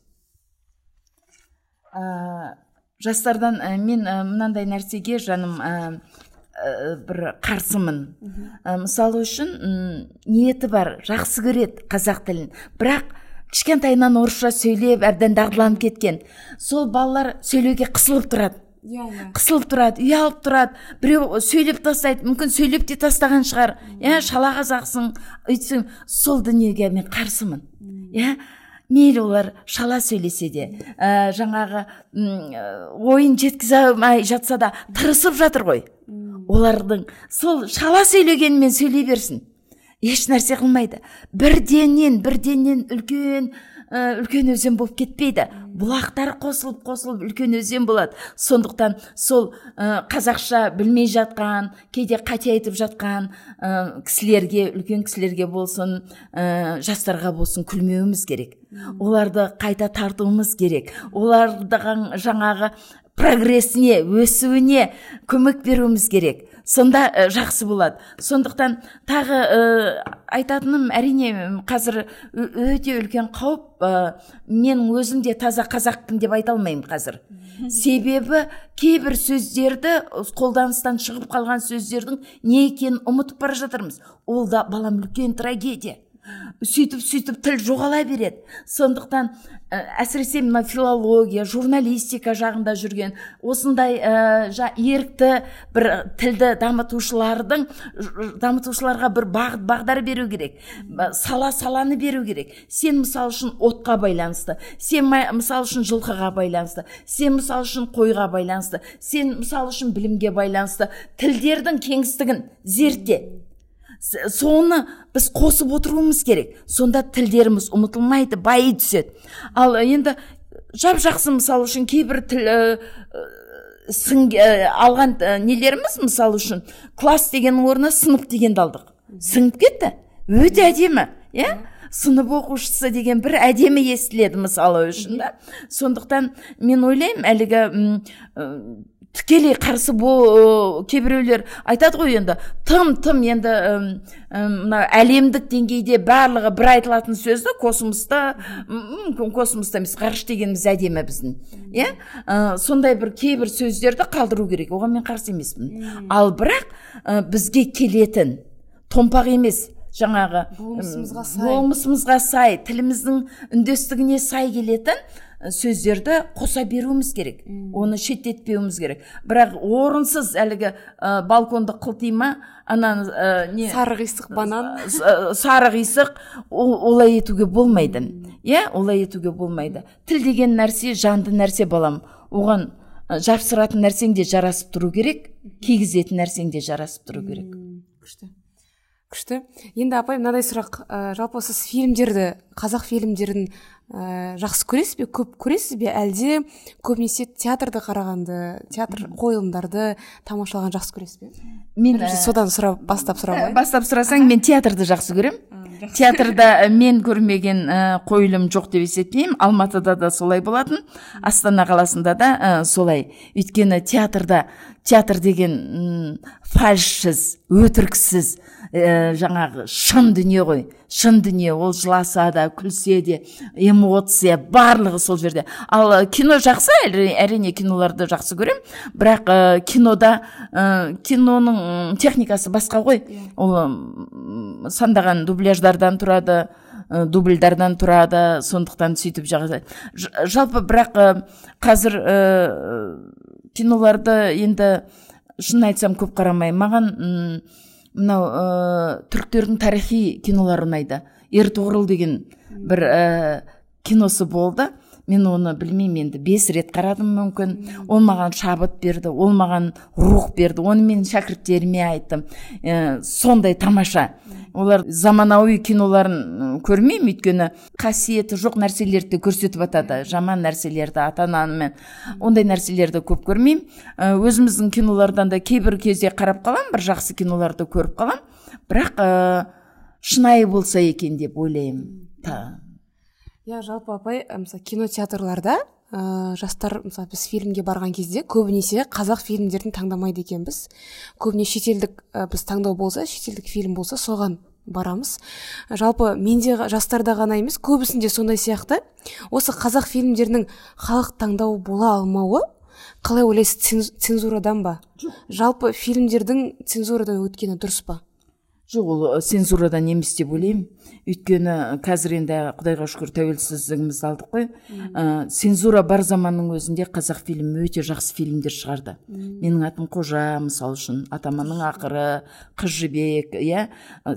S2: Ә, жастардан ә, мен ә, мынандай нәрсеге жаным бір қарсымын. Ә, мысалы үшін ниеті бар жақсы көреді қазақ тілін. Бірақ кішкентайынан орысша сөйлеп әбден дағдыланып кеткен. Сол балалар сөйлеуге қысылып тұрады. Иә иә. Қысылып тұрады ұялып тұрады. Біреу сөйлеп тастайды мүмкін сөйлеп те тастаған шығар. Иә шала қазақсың өйтсең сол дүниеге мен қарсымын. Иә мейлі олар шала сөйлесе де ә, жаңағы ойын жеткізе алмай жатса да тырысып жатыр ғой. Олардың сол шала сөйлегенімен сөйлей берсін. Еш нәрсе қылмайды. Бірденнен бірденнен үлкен ә, үлкен өзен болып кетпейді. Бұлақтар қосылып қосылып үлкен өзен болады. Сондықтан сол ә, қазақша білмей жатқан кейде қате айтып жатқан ә, кісілерге үлкен кісілерге болсын ә, жастарға болсын күлмеуіміз керек. Оларды қайта тартуымыз керек. Олардың жаңағы прогресіне өсуіне көмек беруіміз керек. Сонда ә, жақсы болады. Сондықтан тағы ә, айтатыным әрине қазір өте үлкен қауіп ә, мен өзім де таза қазақпын деп айта алмаймын қазір. Себебі кейбір сөздерді қолданыстан шығып қалған сөздердің не екенін ұмытып бара жатырмыз. Ол да балам үлкен трагедия. Сөйтіп сөйтіп тіл жоғала береді. Сондықтан ә, әсіресе мына филология журналистика жағында жүрген осындай ә, жа, ерікті бір тілді дамытушылардың дамытушыларға бір бағыт бағдар беру керек сала саланы беру керек. Сен мысалы үшін отқа байланысты сен мысалы үшін жылқыға байланысты сен мысалы үшін қойға байланысты сен мысалы үшін білімге байланысты. Тілдердің кеңістігін зертте. Соны біз қосып отыруымыз керек. Сонда тілдеріміз ұмытылмайды байи түседі. Ал енді жап жақсы мысалы үшін кейбір тіл ә, сің, алған нелеріміз мысалы үшін класс дегеннің орнына сынып дегенді алдық сіңіп кетті? Өте әдемі иә? Сынып оқушысы деген бір әдемі естіледі мысалы үшін да. Сондықтан мен ойлаймын әлгі тікелей қарсы бол кейбіреулер айтады ғой енді тым тым енді мына әлемдік деңгейде барлығы бір айтылатын сөз да космоста мүмкін космоста емес ғарыш дегеніміз әдемі біздің иә? Сондай бір кейбір сөздерді қалдыру керек оған мен қарсы емеспін. Ал бірақ бізге келетін томпақ емес жаңағы
S1: болмысымызға сай.
S2: болмысымызға сай тіліміздің үндестігіне сай келетін сөздерді қоса беруіміз керек. Оны шеттетпеуіміз керек. Бірақ орынсыз әлгі ә, балконды қылтима ана ә, не?
S1: Сары қисық банан.
S2: Сары қисық олай етуге болмайды. Иә олай етуге болмайды. Тіл деген нәрсе жанды нәрсе балам. Оған жапсыратын нәрсең де жарасып тұру керек кигізетін нәрсең де жарасып тұру керек.
S1: Күшті. Күшті. Енді апай мынадай сұрақ ә, жалпы сіз фильмдерді қазақ фильмдерін ә, жақсы көресіз бе көп көресіз бе? Әлде көбінесе театрды қарағанды театр қойылымдарды тамашалағанды жақсы көресіз бе?
S2: Мен
S1: содан сұрап бастап сұрап (laughs)
S2: бастап сұрасаң мен театрды жақсы көремін. Театрда мен көрмеген ә, қойылым жоқ деп есептеймін. Алматыда да солай болатын астана қаласында да ә, солай. Өйткені театрда театр деген фальшсіз өтіріксіз ә, жаңағы шын дүние ғой шын дүние. Ол жыласа да күлсе де эмоция барлығы сол жерде. Ал кино жақсы әрине киноларды жақсы көремін. Бірақ ә, кинода ә, киноның техникасы басқа ғой. Иә. ол сандаған дубляждардан тұрады ә, дубльдардан тұрады сондықтан сөйтіп жаға жалпы бірақ ә, қазір ә, киноларды енді шын айтсам көп қарамаймын. Маған мынау ә, түріктердің тарихи кинолары ұнайды ертұғырыл деген бір ә, киносы болды. Мен оны білмеймін енді. Бес рет қарадым мүмкін. Ол маған шабыт берді ол маған рух берді. Оны мен шәкірттеріме айттым. Ә, сондай тамаша. Олар заманауи киноларын көрмеймін өйткені. Қасиеті жоқ нәрселерді көрсетіп жатады жаман нәрселерді ата анамен ондай нәрселерді көп көрмеймін. Өзіміздің кинолардан да кейбір кезде қарап қаламын бір жақсы киноларды көріп қаламын. Бірақ ә, шынайы болса екен деп ойлаймын
S1: иә жалпы апай мысалы кинотеатрларда ә, жастар мысалы біз фильмге барған кезде көбінесе қазақ фильмдерін таңдамайды екенбіз. Көбіне шетелдік ә, біз таңдау болса шетелдік фильм болса соған барамыз. Жалпы менде жастарда ғана емес көбісінде сондай сияқты. Осы қазақ фильмдерінің халық таңдауы бола алмауы қалай ойлайсыз цензурадан ба? Жалпы фильмдердің цензурадан өткені дұрыс па?
S2: Жоқ ол цензурадан емес деп ойлаймын. Өйткені қазір енді құдайға шүкір тәуелсіздігімізді алдық қой. Ә, цензура бар заманның өзінде қазақ фильмі өте жақсы фильмдер шығарды. Менің атым қожа мысалы үшін. Атаманның ақыры қыз жібек иә?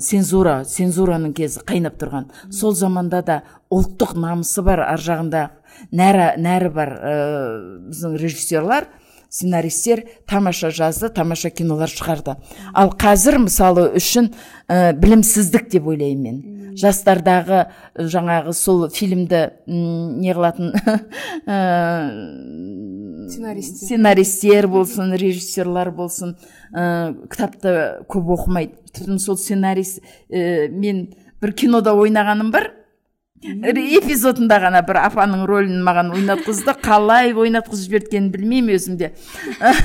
S2: Цензура цензураның кезі қайнап тұрған. Сол заманда да ұлттық намысы бар. Ар жағында нәрі, нәрі бар ә, біздің режиссерлар. Сценаристер тамаша жазды тамаша кинолар шығарды. Ал қазір мысалы үшін ә, білімсіздік деп ойлаймын мен. Жастардағы жаңағы сол фильмді не қылатын (laughs)
S1: сценаристер.
S2: сценаристер болсын режиссерлар болсын ә, кітапты көп оқымайды. Тіпті сол сценарист ә, мен бір кинода ойнағаным бар эпизодында ғана бір апаның рөлін маған ойнатқызды қалай ойнатқызып жіберткенін білмеймін өзім де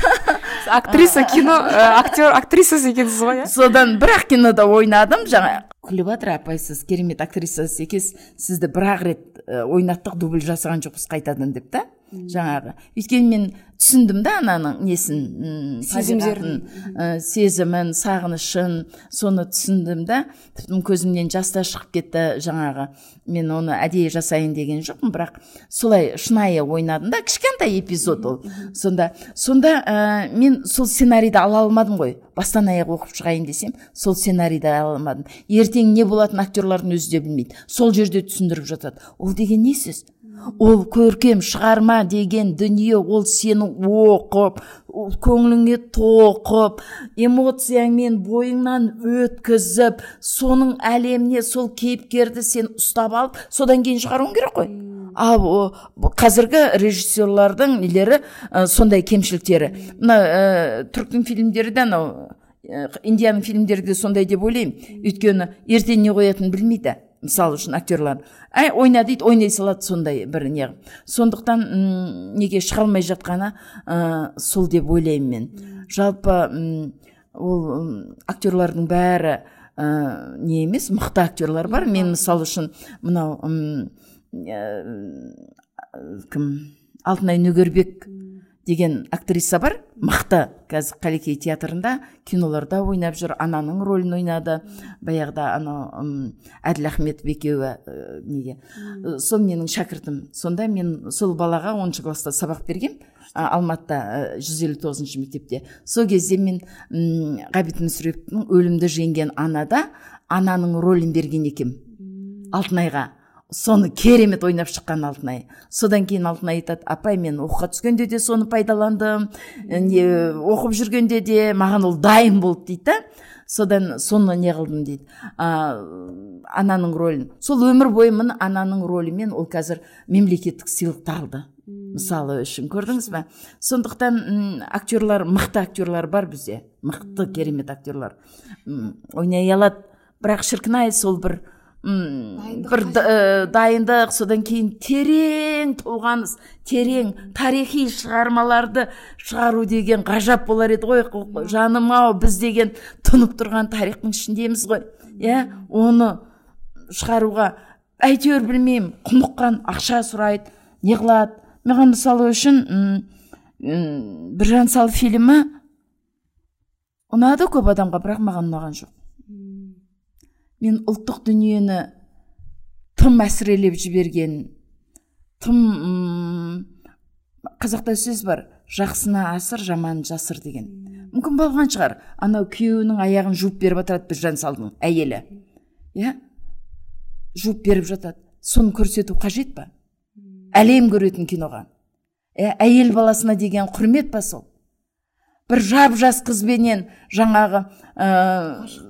S2: (laughs)
S1: актриса кино (laughs) актер актрисасы екенсіз ғой иә?
S2: Содан бір ақ кинода ойнадым жаңа күліп жатыр апай сіз керемет актрисасы екенсіз сізді бір ақ рет ойнаттық дубль жасаған жоқпыз қайтадан деп та. Жаңағы. Өйткені мен түсіндім да ананың несін
S1: сезімдерін.
S2: сезімін сағынышын соны түсіндім да тіпті көзімнен жас та шығып кетті жаңағы. Мен оны әдейі жасайын деген жоқпын бірақ солай шынайы ойнадым да кішкентай эпизод ол. Сонда сонда ә, мен сол сценарийді ала алмадым ғой. Бастан аяқ оқып шығайын десем сол сценарийді ала алмадым. Ертең не болатын актерлардың өзі де білмейді. Сол жерде түсіндіріп жатады. Ол деген не сөз? Ол көркем шығарма деген дүние ол сені оқып көңіліңе тоқып эмоцияңмен бойыңнан өткізіп соның әлеміне сол кейіпкерді сен ұстап алып содан кейін шығаруың керек қой. Ал қазіргі режиссерлардың нелері ә, сондай кемшіліктері. Мына ә, түріктің фильмдері де анау индияның фильмдері де сондай деп ойлаймын. Өйткені ертең не қоятынын білмейді. Мысалы үшін актерлар. Әй ойна дейді ойнай салады сондай бір не сондықтан неге шыға алмай жатқаны ә, сол деп ойлаймын мен. Жалпы ол актерлардың бәрі ә, не емес мықты актерлар бар. Мен мысалы үшін мынау кім? Алтынай нөгербек. Деген актриса бар. Мықты. Қазір қалекей театрында киноларда ойнап жүр. Ананың рөлін ойнады. Баяғыда анау әділ ахметов екеуі ә, неге? Сол менің шәкіртім. Сонда мен сол балаға оныншы класста сабақ бергем. Алматыда жүз елу тоғызыншы мектепте. Сол кезде мен ғабит мүсіреповтің өлімді жеңген анада ананың рөлін берген екем. Алтынайға. Соны керемет ойнап шыққан алтынай. Содан кейін алтынай айтады апай мен оқуға түскенде де соны пайдаландым не оқып жүргенде де маған ол дайын болды дейді да. Содан соны не қылдым дейді. А, ананың рөлін. Сол өмір бойы міне ананың рөлімен ол қазір мемлекеттік сыйлықты алды. Мысалы үшін көрдіңіз ба сондықтан актерлар мықты актерлар бар бізде. Мықты керемет актерлар. Ойнай алады. Бірақ шіркін ай сол бір бір дайындық содан кейін терең толғаныс терең тарихи шығармаларды шығару деген ғажап болар еді ғой. Жаным ау біз деген тұнып тұрған тарихтың ішіндеміз ғой. Иә оны шығаруға әйтеуір білмеймін. Құныққан ақша сұрайды не қылады. Маған мысалы үшін біржан сал фильмі ұнады көп адамға бірақ маған ұнаған жоқ. Мен ұлттық дүниені тым әсірелеп жіберген тым қазақта сөз бар жақсына асыр жаман жасыр деген. Мүмкін болған шығар. Анау күйеуінің аяғын жуып беріп жатады біржан салдың әйелі. Иә? Жуып беріп жатады. Соны көрсету қажет па? Әлем көретін киноға. Ә, әйел баласына деген құрмет па сол? Бір жап жас қызбенен жаңағы ә,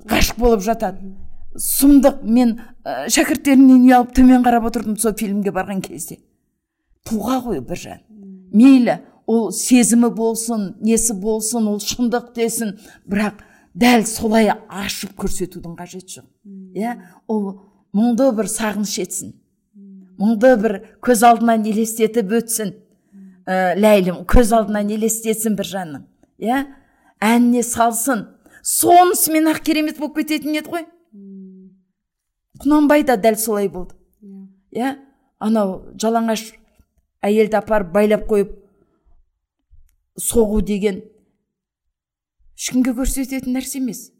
S2: ғашық болып жатады. Сұмдық мен ә, шәкірттерімнен ұялып төмен қарап отырдым сол фильмге барған кезде. Тұлға ғой біржан мейлі ол сезімі болсын несі болсын ол шындық десін бірақ дәл солай ашып көрсетудің қажеті жоқ. Иә ол мұңды бір сағыныш етсін. Мұңды бір көз алдынан елестетіп өтсін. Ә, ләйлім көз алдынан елестетсін біржанның иә әніне салсын. Сонысымен ақ керемет болып кететін еді ғой. Құнанбай да дәл солай болды. Иә. Анау жалаңаш әйелді апарып байлап қойып соғу деген ешкімге көрсететін нәрсе емес.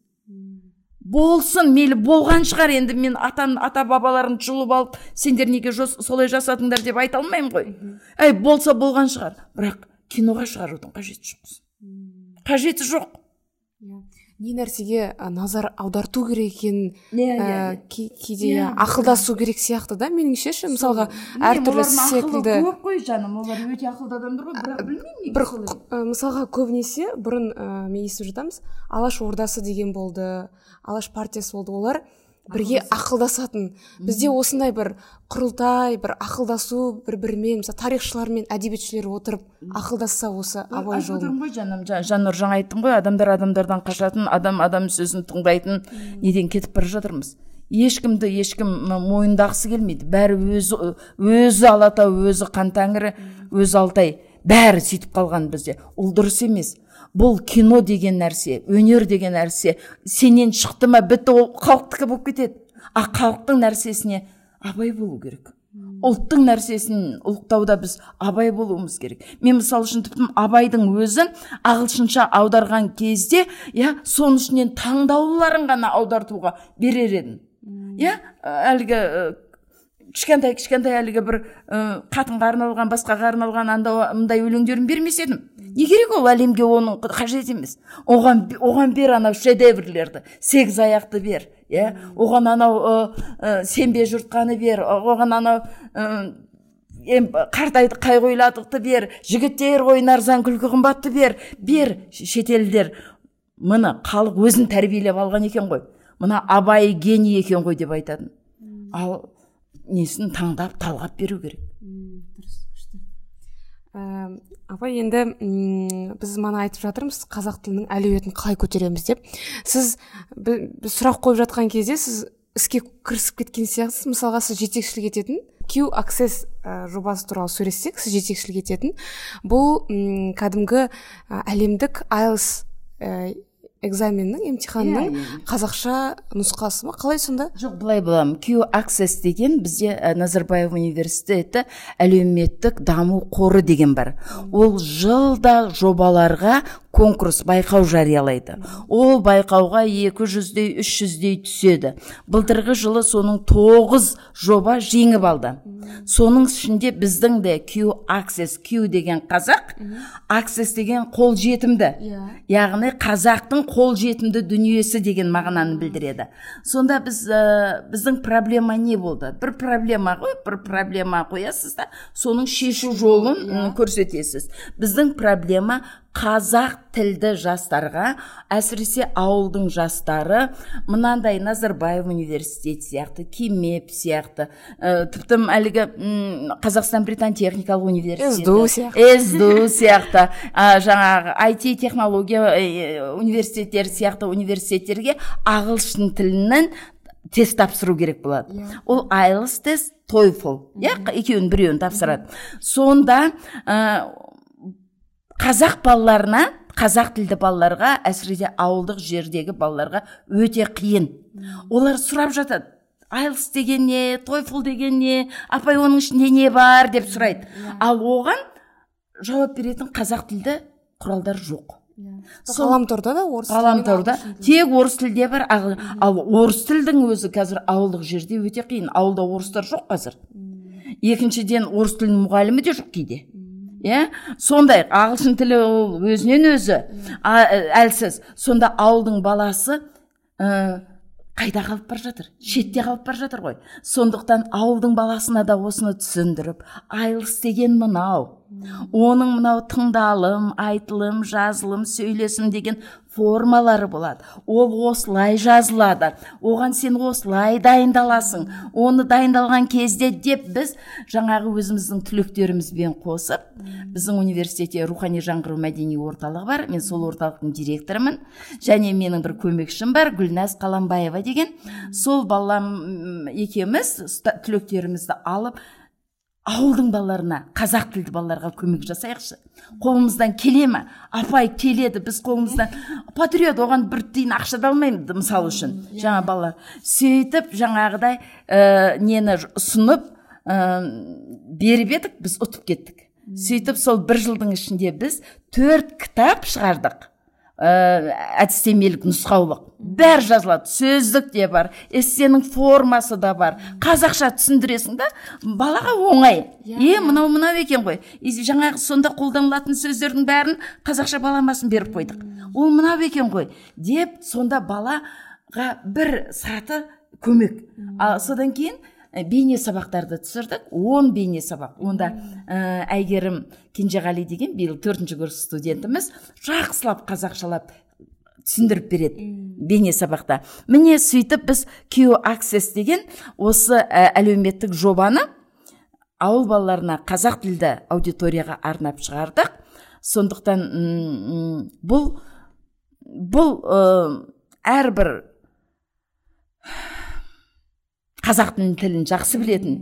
S2: Болсын мейлі болған шығар енді мен атам ата бабаларымды жұлып алып сендер неге солай жасадыңдар деп айта алмаймын ғой. Әй болса болған шығар бірақ киноға шығарудың қажеті жоқ. Қажеті жоқ.
S1: Не нәрсеге назар аударту керек екенін
S2: иә
S1: ә, кейде иә ақылдасу керек сияқты да меніңше ше? Мысалға әртүрлі секілді.
S2: көп қой жаным олар өте ақылды адамдар ғой бірақ білмеймін
S1: бір мысалға көбінесе бұрын ә, мен естіп жатамыз. Алаш ордасы деген болды алаш партиясы болды. Олар бірге ақылдасатын. Бізде осындай бір құрылтай бір ақылдасу бір бірімен мысалы тарихшылар мен әдебиетшілер отырып ақылдасса осы абай жолын
S2: ғой жаным. Жаннұр жаңа айттым ғой адамдар адамдардан қашатын адам адам сөзін тыңдайтын неден кетіп бара жатырмыз. Ешкімді ешкім мойындағысы келмейді. Бәрі өзі өзі алатау өзі қан тәңірі өзі алтай. Бәрі сөйтіп қалған бізде. Ол дұрыс емес. Бұл кино деген нәрсе өнер деген нәрсе сенен шықты ма бітті ол халықтікі болып кетеді. А халықтың нәрсесіне абай болу керек. Ұлттың нәрсесін ұлықтауда біз абай болуымыз керек. Мен мысалы үшін тіпті абайдың өзін ағылшынша аударған кезде иә соның ішінен таңдаулыларын ғана аудартуға берер едім. Иә әлгі кішкентай кішкентай әлгі бір ә, қатынға арналған басқаға арналған анда мындай өлеңдерін бермес едім. Не керек ол әлемге оның қажет емес. Оған оған бер анау шедеврлерді. Сегіз аяқты бер иә. Оған анау ә, сенбе жұртқаны бер. Оған анау ә, қартайды қай қойладықты бер. Жігіттер ойнар заң күлкі қымбатты бер. Бер шетелдер. Мына халық өзін тәрбиелеп алған екен ғой. Мына абай гений екен ғой деп айтатын. Ал несін таңдап талғап беру керек.
S1: Дұрыс күшті. Апай енді біз мана айтып жатырмыз қазақ тілінің әлеуетін қалай көтереміз деп. Сіз біз сұрақ қойып жатқан кезде сіз іске кірісіп кеткен сияқтысыз. Мысалға сіз жетекшілік ететін q access ә, жобасы туралы сөйлессек сіз жетекшілік ететін. Бұл м кәдімгі әлемдік айлс экзаменнің емтиханның yeah, yeah. қазақша нұсқасы ма? Қалай сонда?
S2: Жоқ былай боламын. Q access деген бізде ә, назарбаев университеті әлеуметтік даму қоры деген бар. Ол жылда жобаларға конкурс байқау жариялайды. Ол байқауға екі жүздей үш жүздей түседі. Былтырғы жылы соның тоғыз жоба жеңіп алды. Соның ішінде біздің де q access q деген қазақ access деген қолжетімді. Yeah. яғни қазақтың қолжетімді дүниесі деген мағынаны білдіреді. Сонда біз ә, біздің проблема не болды? Бір проблема ғой бір проблема қоясыз да соның шешу жолын yeah. көрсетесіз. Біздің проблема қазақ тілді жастарға әсіресе ауылдың жастары мынандай назарбаев университеті сияқты кимеп сияқты ә, тіпті әлгі қазақстан британ техникалық университеті
S1: сду сияқты.
S2: Сду сияқты ә, жаңағы IT технология университеттері сияқты университеттерге ағылшын тілінің тест тапсыру керек болады. Yeah. ол айлс тест тойфл иә екеуінің біреуін тапсырады. Сонда қазақ балаларына қазақ тілді балаларға әсіресе ауылдық жердегі балаларға өте қиын. Олар сұрап жатады. Айлс деген не? Тойфл деген не? Апай оның ішінде не бар? деп сұрайды. Ал оған жауап беретін қазақ тілді құралдар жоқ.
S1: Ғаламторда да орыс
S2: ғаламторда тек орыс тілде бар. Ал орыс тілдің өзі қазір ауылдық жерде өте қиын. Ауылда орыстар жоқ қазір. Екіншіден орыс тілінің мұғалімі де жоқ кейде. Иә сондай ағылшын тілі ол өзінен өзі әлсіз. Сонда ауылдың баласы ә, қайда қалып бара жатыр? Шетте қалып бара жатыр ғой. Сондықтан ауылдың баласына да осыны түсіндіріп айлс деген мынау оның мынау тыңдалым айтылым жазылым сөйлесім деген формалары болады. Ол осылай жазылады. Оған сен осылай дайындаласың. Оны дайындалған кезде деп біз жаңағы өзіміздің түлектерімізбен қосып біздің университетте рухани жаңғыру мәдени орталығы бар. Мен сол орталықтың директорымын. Және менің бір көмекшім бар гүлназ қаламбаева деген. Сол балам екеуміз түлектерімізді алып ауылдың балаларына қазақ тілді балаларға көмек жасайықшы. Қолымыздан келе ма апай келеді біз қолымыздан. Патриот оған бір тиын ақша да алмаймыз мысалы үшін. Жаңа балалар сөйтіп жаңағыдай ә, нені ұсынып ә, беріп едік біз ұтып кеттік. Сөйтіп сол бір жылдың ішінде біз төрт кітап шығардық. Әдістемелік нұсқаулық бәрі жазылады. Сөздік те бар эссенің формасы да бар. Қазақша түсіндіресің да балаға оңай. Е мынау мынау екен ғой. Жаңағы сонда қолданылатын сөздердің бәрін қазақша баламасын беріп қойдық. Ол мынау екен ғой. Деп сонда балаға бір саты көмек. А содан кейін бейне сабақтарды түсірдік. Он бейне сабақ онда ә, әйгерім кенжеғали деген биыл төртінші курс студентіміз жақсылап қазақшалап түсіндіріп береді бейне сабақта міне сөйтіп біз q access деген осы ә, әлеуметтік жобаны ауыл балаларына қазақ тілді аудиторияға арнап шығардық. Сондықтан бұл бұл ә, әрбір қазақ тілін жақсы білетін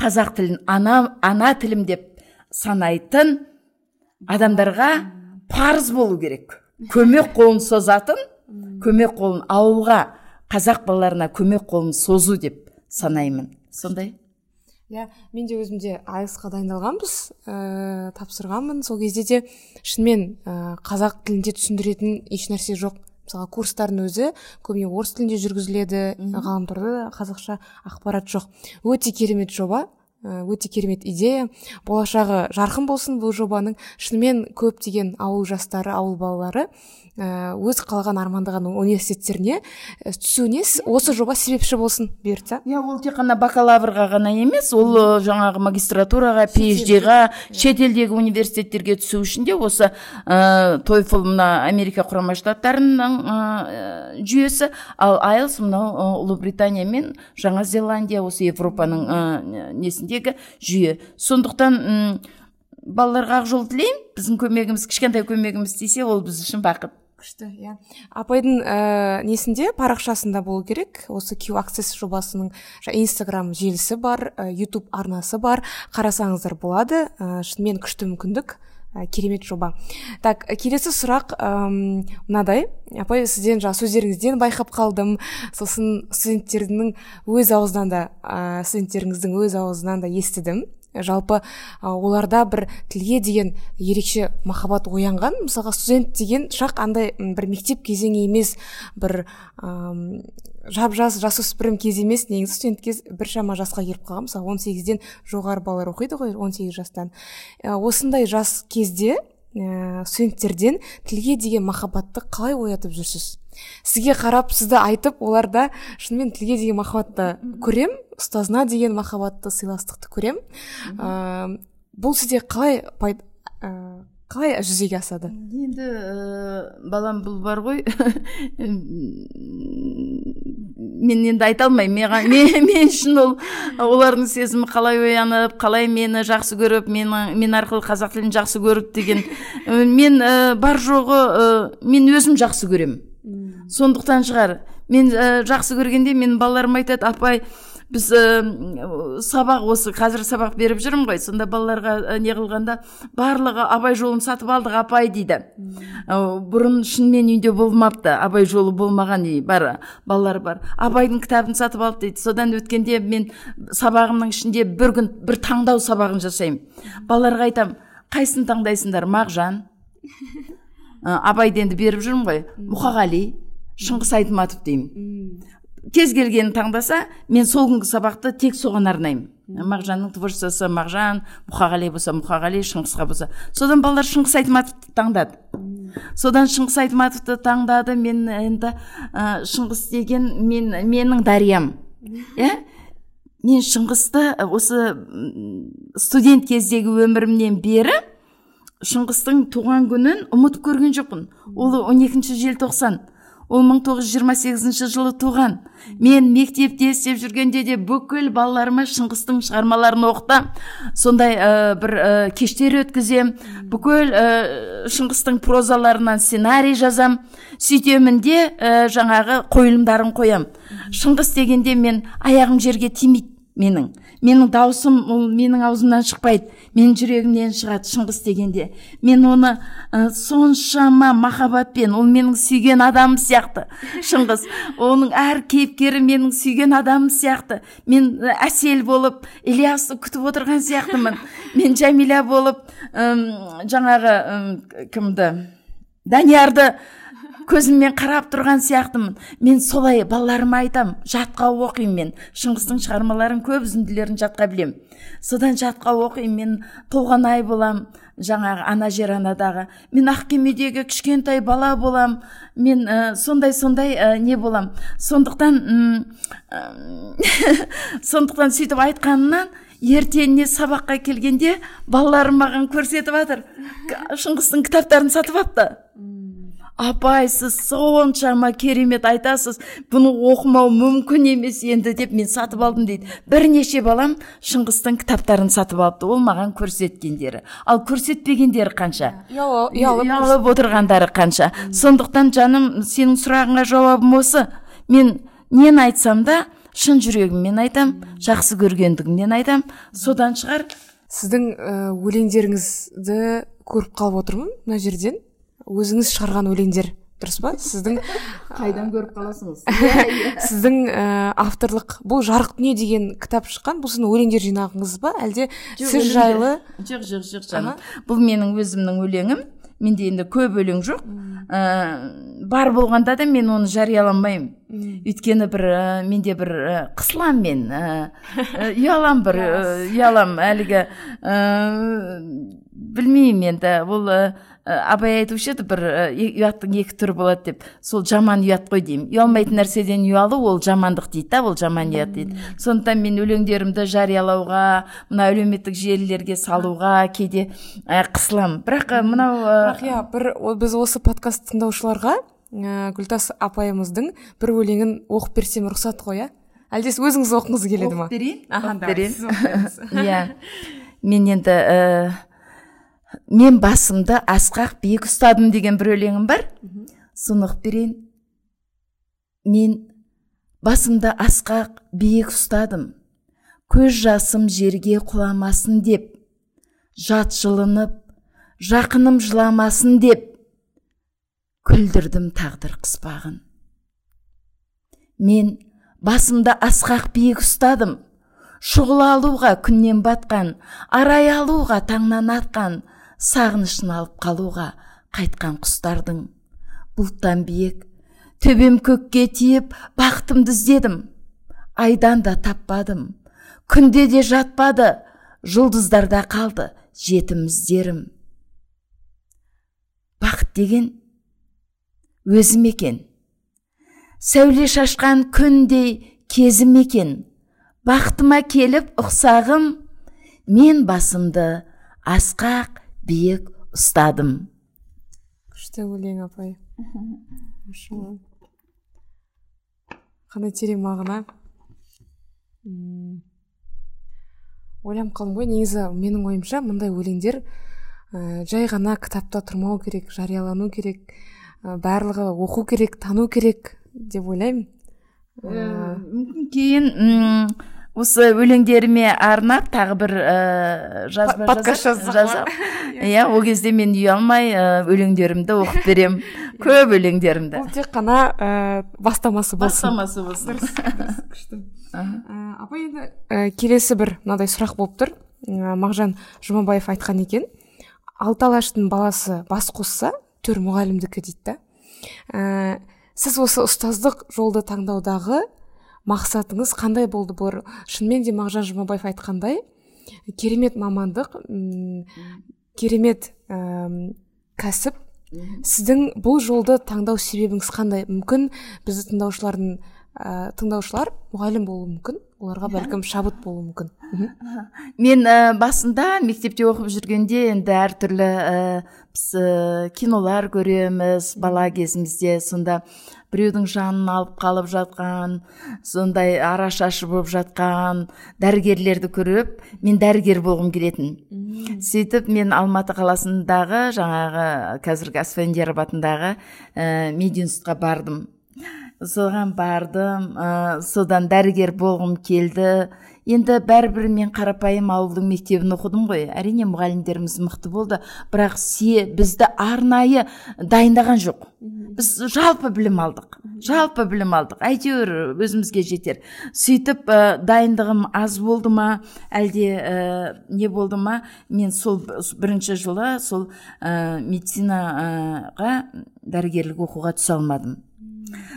S2: қазақ тілін ана, ана тілім деп санайтын адамдарға парыз болу керек. Көмек қолын созатын көмек қолын ауылға қазақ балаларына көмек қолын созу деп санаймын. Сондай?
S1: Иә мен де өзім де қа дайындалғанбыз. Ә, тапсырғанмын. Сол кезде де шынымен ә, қазақ тілінде түсіндіретін ешнәрсе жоқ. Мысалға курстардың өзі көбіне орыс тілінде жүргізіледі ғаламторда қазақша ақпарат жоқ. Өте керемет жоба өте керемет идея. Болашағы жарқын болсын бұл жобаның. Шынымен көптеген ауыл жастары ауыл балалары Э, өз қалаған армандаған университеттеріне э, түсуіне осы жоба себепші болсын бұйыртса.
S2: Иә ол тек қана бакалаврға ғана емес ол жаңағы магистратураға ға шетелдегі университеттерге түсу үшін де осы ә, тойфл мына америка құрама штаттарының ә, жүйесі. Ал айлс мынау ұлыбритания мен жаңа зеландия осы европаның ә, несіндегі жүйе. Сондықтан балаларға ақ жол тілеймін. Біздің көмегіміз кішкентай көмегіміз тисе ол біз үшін бақыт.
S1: Күшті иә. Апайдың ә, несінде парақшасында болу керек. Осы q access жобасының инстаграм желісі бар ә, арнасы бар. Қарасаңыздар болады. Ә, шынымен күшті мүмкіндік ә, керемет жоба. Так келесі сұрақ мынадай. Апай сізден жаңағы сөздеріңізден байқап қалдым. Сосын студенттердің өз аузынан да ә, студенттеріңіздің өз аузынан да естідім. Жалпы оларда бір тілге деген ерекше махаббат оянған. Мысалға студент деген шақ андай бір мектеп кезеңі емес бір ә, жап жас жасөспірім кез емес. Негізі студент кез біршама жасқа келіп қалған. Мысалы он сегізден жоғары балалар оқиды ғой он сегіз жастан. Осындай жас кезде ә, студенттерден тілге деген махаббатты қалай оятып жүрсіз? Сізге қарап сізді айтып оларда шынымен тілге деген махаббатты көрем ұстазына деген махаббатты сыйластықты көрем. Ә, бұл сізде қалай ә, қалай жүзеге асады?
S2: Енді ә, балам бұл бар ғой. Мен енді айта алмаймын. Мен, мен үшін ол олардың сезімі қалай оянып қалай мені жақсы көріп мен, мен арқылы қазақ тілін жақсы көріп деген. Мен ә, бар жоғы ә, мен өзім жақсы көремін. Сондықтан шығар. Мен ә, жақсы көргенде мен балаларым айтады апай біз ә, сабақ осы қазір сабақ беріп жүрмін ғой сонда балаларға ә, не қылғанда барлығы абай жолын сатып алдық апай дейді. Ә, бұрын шынымен үйде болмапты абай жолы болмаған үй бар балалар бар. Абайдың кітабын сатып алды дейді. Содан өткенде мен сабағымның ішінде бір күн бір таңдау сабағын жасаймын. Балаларға айтамын қайсысын таңдайсыңдар мағжан? (laughs) Абайды енді беріп жүрмін ғой мұқағали шыңғыс айтматов деймін. Кез келгенін таңдаса мен сол күнгі сабақты тек соған арнаймын. Мағжанның творчествосы мағжан мұқағали болса мұқағали шыңғысқа болса. Содан балалар шыңғыс айтматовты таңдады. Содан шыңғыс айтматовты таңдады мен енді ә, шыңғыс деген мен менің дариям. Иә? Мен шыңғысты осы студент кездегі өмірімнен бері шыңғыстың туған күнін ұмытып көрген жоқпын. Ол 12 желтоқсан. Ол 1928 жылы туған. Мен мектепте істеп жүргенде де бүкіл балаларыма шыңғыстың шығармаларын оқытам. Сондай бір ә, кештер өткізем. Бүкіл ә, шыңғыстың прозаларынан сценарий жазам. Сөйтемін де ә, жаңағы қойылымдарын қоям. Шыңғыс дегенде мен аяғым жерге тимейді. Менің. Менің даусым ол менің аузымнан шықпайды. Менің жүрегімнен шығады шыңғыс дегенде. Мен оны ә, соншама махаббатпен ол менің сүйген адамым сияқты шыңғыс. Оның әр кейіпкері менің сүйген адамым сияқты. Мен әсел болып ілиясты күтіп отырған сияқтымын. Мен жәмила болып жаңағы кімді? Даниярды көзіммен қарап тұрған сияқтымын. Мен солай балаларыма айтам жатқа оқимын мен. Шыңғыстың шығармаларын көп үзінділерін жатқа білем. содан жатқа оқимын мен толғанай болам жаңағы ана жер анадағы. Мен ақ кемедегі кішкентай бала болам мен ә, сондай сондай ә, не болам. Сондықтан (laughs) сондықтан сөйтіп айтқанынан ертеңіне сабаққа келгенде балаларым маған көрсетіп жатыр шыңғыстың кітаптарын сатып алыпты апай сіз соншама керемет айтасыз. Бұны оқымау мүмкін емес енді деп мен сатып алдым дейді. Бірнеше балам шыңғыстың кітаптарын сатып алыпты. Ол маған көрсеткендері. Ал көрсетпегендері қанша? Ұялып отырғандары қанша? Сондықтан жаным сенің сұрағыңа жауабым осы. Мен нені айтсам да шын жүрегіммен айтам жақсы көргендігімнен айтам. Содан шығар
S1: сіздің өлеңдеріңізді көріп қалып отырмын мына жерден. Өзіңіз шығарған өлеңдер. Дұрыс па? Сіздің (laughs)
S2: қайдан көріп қаласыңыз? (laughs)
S1: сіздің ә, авторлық бұл жарық дүние деген кітап шыққан бұл сіздің өлеңдер жинағыңыз ба? Әлде сіз жайлы?
S2: Жоқ жоқ жоқ жаным. Бұл менің өзімнің өлеңім. Менде енді көп өлең жоқ. Ә, бар болғанда да мен оны жарияламаймын өйткені бір ә, менде бір ә, қысыламын мен ә, (laughs) ұялам бір ұялам әлгі ә, білмеймін енді. Бұл абай айтушы еді бір ұяттың екі түрі болады деп. Сол жаман ұят қой деймін. Ұялмайтын нәрседен ұялу ол жамандық дейді да ол жаман ұят дейді. Сондықтан мен өлеңдерімді жариялауға мына әлеуметтік желілерге салуға кейде ә, қысыламын бірақ мынау
S1: бірақ иә бір біз осы подкаст тыңдаушыларға ә, гүлтас апайымыздың бір өлеңін оқып берсем рұқсат қой иә? Әлде өзіңіз оқығыңыз келеді ма?
S2: Оқып берейін. Оқып берейін. иә. Мен енді мен басымды асқақ биік ұстадым деген бір өлеңім бар. Соны оқып берейін. Мен басымды асқақ биік ұстадым. Көз жасым жерге құламасын деп жат жылынып жақыным жыламасын деп күлдірдім тағдыр қыспағын. Мен басымды асқақ биік ұстадым. Шұғыл алуға күннен батқан арай алуға таңнан атқан сағынышын алып қалуға қайтқан құстардың. Бұлттан биік төбем көкке тиіп бақытымды іздедім. Айдан да таппадым. Күнде де жатпады. Жұлдыздарда қалды жетім іздерім. Бақыт деген өзім екен. Сәуле шашқан күндей кезім екен. Бақытыма келіп ұқсағым мен басымды асқақ биік ұстадым.
S1: Күшті өлең апай. Қандай терең мағына? Ойланып қалдым ғой негізі менің ойымша мындай өлеңдер ә, жай ғана кітапта тұрмау керек жариялану керек ә, барлығы оқу керек тану керек деп ойлаймын.
S2: Мүмкін кейін осы өлеңдеріме арнап тағы бір ә, жазба
S1: подкаст
S2: жазсақ (laughs) иә ол кезде мен ұялмай ә, өлеңдерімді оқып берем. (laughs) Көп өлеңдерімді.
S1: Бұл тек қана ә, бастамасы болсын.
S2: Бастамасы болсын. (laughs)
S1: Күшті апа енді ә, келесі бір мынадай сұрақ болып тұр. Мағжан жұмабаев айтқан екен. Алты алаштың баласы бас қосса төр мұғалімдікі дейді да. Ә, сіз осы ұстаздық жолды таңдаудағы мақсатыңыз қандай болды бұл шынымен де мағжан жұмабаев айтқандай керемет мамандық керемет ә, кәсіп. Сіздің бұл жолды таңдау себебіңіз қандай? Мүмкін бізді тыңдаушылардың ә, тыңдаушылар мұғалім болуы мүмкін оларға бәлкім шабыт болуы мүмкін. (laughs)
S2: Мен ә, басында мектепте оқып жүргенде енді әртүрлі ә, біз ә, кинолар көреміз бала кезімізде сонда. Біреудің жанын алып қалып жатқан сондай арашашы болып жатқан дәрігерлерді көріп мен дәрігер болғым келетін. Сөйтіп мен алматы қаласындағы жаңағы қазіргі асфендияров атындағы ә, мединститутқа бардым. Соған бардым ә, содан дәрігер болғым келді. Енді бәрібір мен қарапайым ауылдың мектебін оқыдым ғой. Әрине мұғалімдеріміз мықты болды. Бірақ се бізді арнайы дайындаған жоқ. Біз жалпы білім алдық. Жалпы білім алдық. Әйтеуір өзімізге жетер. Сөйтіп ә, дайындығым аз болды ма? Әлде ә, не болды ма? Мен сол бірінші жылы сол ә, медицинаға дәрігерлік оқуға түсе алмадым.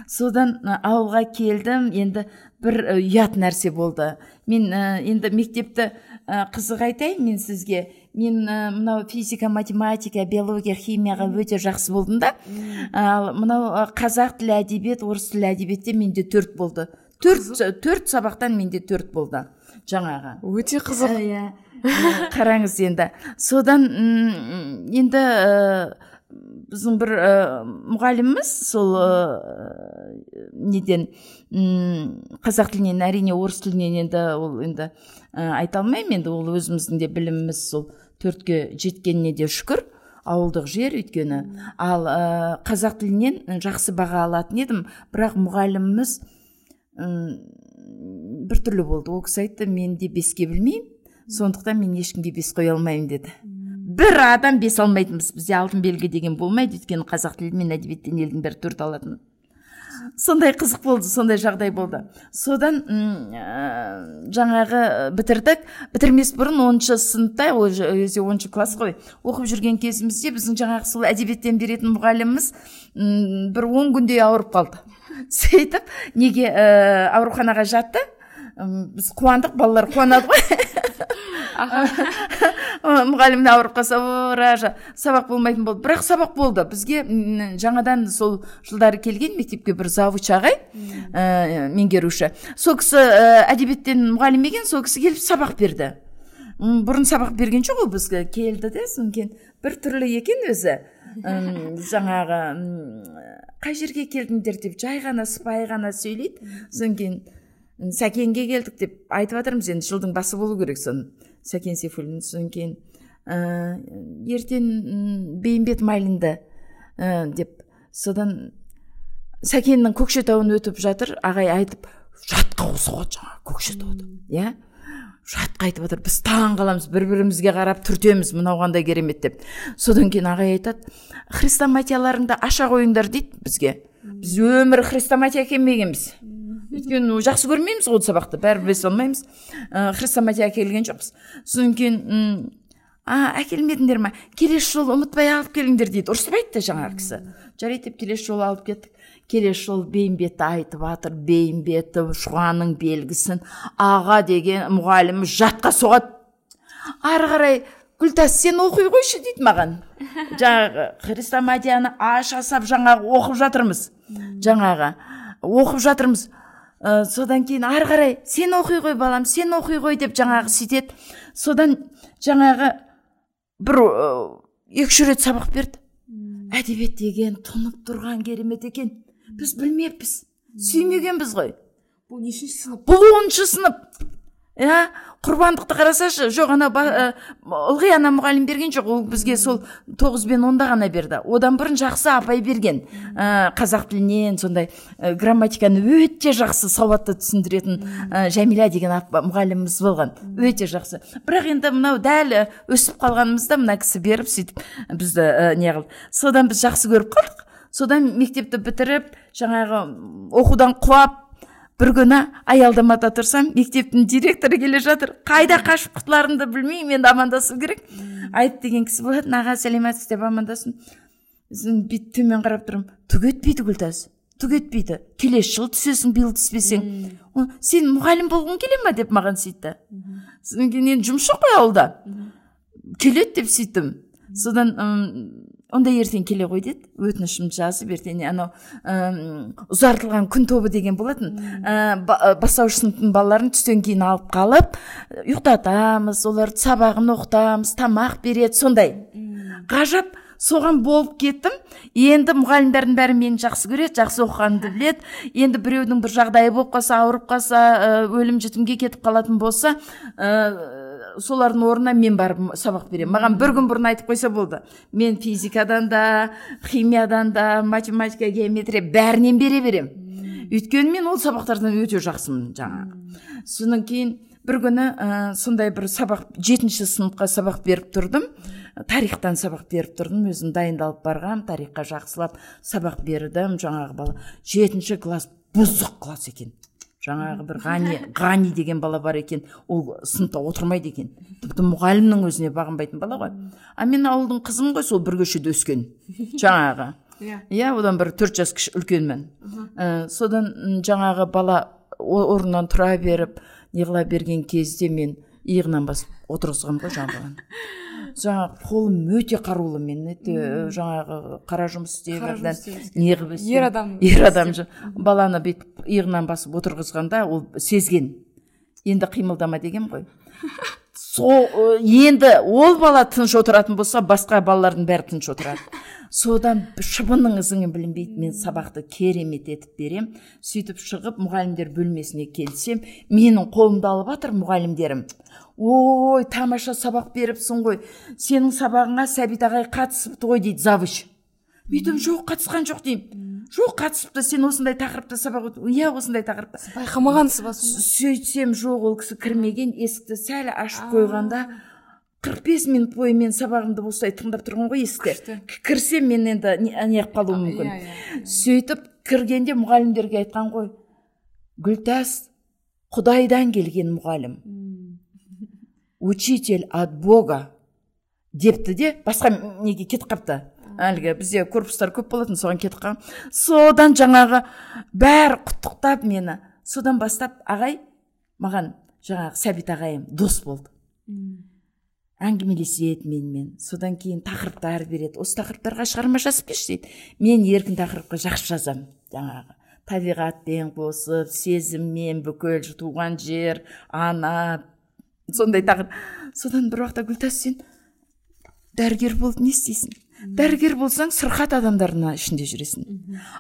S2: Содан ауылға келдім. Енді бір ұят нәрсе болды. Мен енді мектепті қызық айтайын мен сізге. Мен мынау физика математика биология химияға өте жақсы болдым да. Ал мынау қазақ тілі әдебиет орыс тілі әдебиетте менде төрт болды. Төрт төрт сабақтан менде төрт болды жаңағы.
S1: Өте қызық.
S2: Иә. Қараңыз енді. Содан енді біздің бір ә, мұғаліміміз сол ә, неден қазақ тілінен әрине орыс тілінен енді ол енді ә, айта алмаймын. Енді ол өзіміздің де біліміміз сол төртке жеткеніне де шүкір. Ауылдық жер өйткені. Ал ә, қазақ тілінен жақсы баға алатын едім. Бірақ мұғаліміміз біртүрлі болды. Ол кісі айтты мен де беске білмеймін сондықтан мен ешкімге бес қоя алмаймын деді. Бір адам бес алмайтынбыз бізде алтын белгі деген болмайды өйткені қазақ тілі мен әдебиеттен елдің бәрі төрт алатын. Сондай қызық болды сондай жағдай болды. Содан ә, жаңағы бітірдік. Бітірмес бұрын оныншы сыныпта кезде оныншы класс қой оқып жүрген кезімізде біздің жаңағы сол әдебиеттен беретін мұғаліміміз бір он күндей ауырып қалды. (laughs) Сөйтіп неге ә, ауруханаға жатты. Біз қуандық балалар қуанады ғой. (laughs) (laughs) мұғалім ауырып қалса ража сабақ болмайтын болды. Бірақ сабақ болды. Бізге жаңадан сол жылдары келген мектепке бір завуч ағай ә, меңгеруші. Сол кісі ә, әдебиеттен мұғалім екен сол кісі келіп сабақ берді. Бұрын сабақ берген жоқ ол бізге. Келді де содан кейін түрлі екен өзі. Жаңағы қай жерге келдіңдер деп жай ғана сыпайы ғана сөйлейді. Содан кейін сәкенге келдік деп айтып жатырмыз енді жылдың басы болу керек соны. Сәкен сейфуллин содан кейін ә, ертең бейімбет майлинді ә, деп. Содан сәкеннің көкшетауын өтіп жатыр. Ағай айтып жатқа соғады жаңағы көкшетауды иә? Жатқа айтып жатыр біз таң қаламыз бір бірімізге қарап түртеміз мынау қандай керемет деп. Содан кейін ағай айтады хрестоматияларыңды аша қойыңдар дейді бізге. Біз өмірі хрестоматия әкелмегенбіз өйткені жақсы көрмейміз ғой сабақты бәрі біле салмаймыз ә, хрестоматия әкелген жоқпыз. Содан кейін а әкелмедіңдер ма? Келесі жолы ұмытпай алып келіңдер дейді. Ұрыспайды да жаңағы кісі. Жарайды деп келесі жолы алып кеттік. Келесі жолы бейімбетті айтып жатыр бейімбетті шұғаның белгісін аға деген мұғаліміміз жатқа соғады. Ары қарай гүлтас сен оқи қойшы дейді маған. Жаңағы хрестоматияны аша сап жаңағы оқып жатырмыз жаңағы оқып жатырмыз ә, содан кейін ары қарай сен оқи ғой балам сен оқи ғой деп жаңағы сөйтеді. Содан жаңағы бір екі үш рет сабақ берді. Әдебиет деген тұнып тұрған керемет екен. Біз білмеппіз. Сүймегенбіз ғой
S1: бұл нешінші сынып?
S2: Бұл оныншы сынып. Иә? Құрбандықты қарасашы жоқ ана ылғи ана мұғалім берген жоқ ол бізге сол тоғыз бен онда ғана берді. Одан бұрын жақсы апай берген ә, қазақ тілінен сондай ә, грамматиканы өте жақсы сауатты түсіндіретін ә, жәмила деген мұғаліміміз болған. Өте жақсы. Бірақ енді мынау дәл өсіп қалғанымызда мына кісі беріп сөйтіп бізді ә, не содан біз жақсы көріп қалдық. Содан мектепті бітіріп жаңағы оқудан құлап бір күні аялдамада тұрсам мектептің директоры келе жатыр. Қайда қашып құтыларымды білмеймін енді амандасу керек. Айт деген кісі болатын аға сәлеметсіз деп амандастым бүйтіп төмен қарап тұрмын. Түк етпейді гүлтас түк етпейді. Келесі жылы түсесің биыл түспесең сен мұғалім болғың келе ма деп маған сөйтті. Содан кейін енді жұмыс жоқ қой ауылда. Келеді деп сөйттім. Содан онда ертең келе ғой деді. Өтінішімді жазып ертең анау ұзартылған күн тобы деген болатын. Ә, бастауыш сыныптың балаларын түстен кейін алып қалып ұйықтатамыз оларды сабағын оқытамыз тамақ береді сондай. Ғажап соған болып кеттім. Енді мұғалімдердің бәрі мені жақсы көреді жақсы оқығанымды біледі. Енді біреудің бір жағдайы болып қалса ауырып қалса өлім жітімге кетіп қалатын болса солардың орнына мен барып сабақ беремін. Маған бір күн бұрын айтып қойса болды. Мен физикадан да химиядан да математика геометрия бәрінен бере беремін өйткені мен ол сабақтардан өте жақсымын жаңағы. Содан кейін бір күні ә, сондай бір сабақ жетінші сыныпқа сабақ беріп тұрдым. Тарихтан сабақ беріп тұрдым. Өзім дайындалып барғам тарихқа жақсылап сабақ бердім. Жаңағы бала жетінші класс бұзық класс екен. Жаңағы бір ғани ғани деген бала бар екен. Ол сыныпта отырмайды екен. Тіпті мұғалімнің өзіне бағынбайтын бала ғой. А мен ауылдың қызымын ғой сол бір көшеде өскен. (laughs) Жаңағы. Иә. Иә одан бір төрт жас кіші үлкенмін. Ә, содан жаңағы бала орнынан тұра беріп неғыла берген кезде мен иығынан басып отырғызғанмын ғой жаңағы. Баланы жаңағы қолым өте қарулы мен өте жаңағы қара жұмыс істеп неғып
S1: ер адам
S2: ер адам баланы бүйтіп иығынан басып отырғызғанда ол сезген. Енді қимылдама деген ғой. Сол енді ол бала тыныш отыратын болса басқа балалардың бәрі тыныш отырады. Содан шыбынның ізіңі білінбейді мен сабақты керемет етіп берем. Сөйтіп шығып мұғалімдер бөлмесіне келсем менің қолымды алып жатыр мұғалімдерім. Ой тамаша сабақ беріпсің ғой. Сенің сабағыңа сәбит ағай қатысыпты ғой дейді завуч. Бүйтіп жоқ қатысқан жоқ деймін. Жоқ қатысыпты сен осындай тақырыпта сабақ иә осындай тақырыпта
S1: байқамағансыз ба
S2: сөйтсем жоқ ол кісі кірмеген есікті сәл ашып қойғанда қырық бес минут бойы мен сабағымды осылай тыңдап тұрған ғой есікте. Кірсем мен енді неғып қалуым мүмкін иә, иә, иә. сөйтіп кіргенде мұғалімдерге айтқан ғой гүлтас құдайдан келген мұғалім учитель от бога депті де басқа неге кетіп қалыпты? Әлгі бізде корпустар көп болатын соған кетіп қалған содан жаңағы бәрі құттықтап мені. Содан бастап ағай маған жаңағы сәбит ағайым дос болды. Әңгімелеседі менімен. Содан кейін тақырыптар береді. Осы тақырыптарға шығарма жазып берші дейді. Мен еркін тақырыпқа жақсы жазамын. Жаңағы табиғатпен қосып сезіммен бүкіл туған жер ана сондай тақырып содан бір уақытта гүлтас сен дәрігер болып не істейсің? Дәрігер болсаң сырқат адамдардың ішінде жүресің.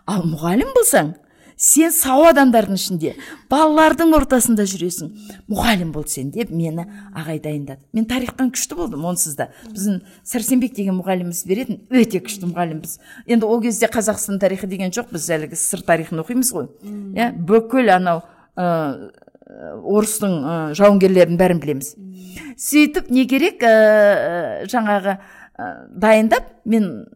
S2: Ал мұғалім болсаң сен сау адамдардың ішінде балалардың ортасында жүресің. Мұғалім бол сен деп мені ағай дайындады. Мен тарихтан күшті болдым онсыз да біздің сәрсенбек деген мұғаліміміз беретін өте күшті мұғалімбіз. Енді ол кезде қазақстан тарихы деген жоқ біз әлгі сыр тарихын оқимыз ғой. Иә бүкіл анау орыстың ә, жауынгерлерінің бәрін білеміз. Сөйтіп не керек ә, жаңағы ә, дайындап мен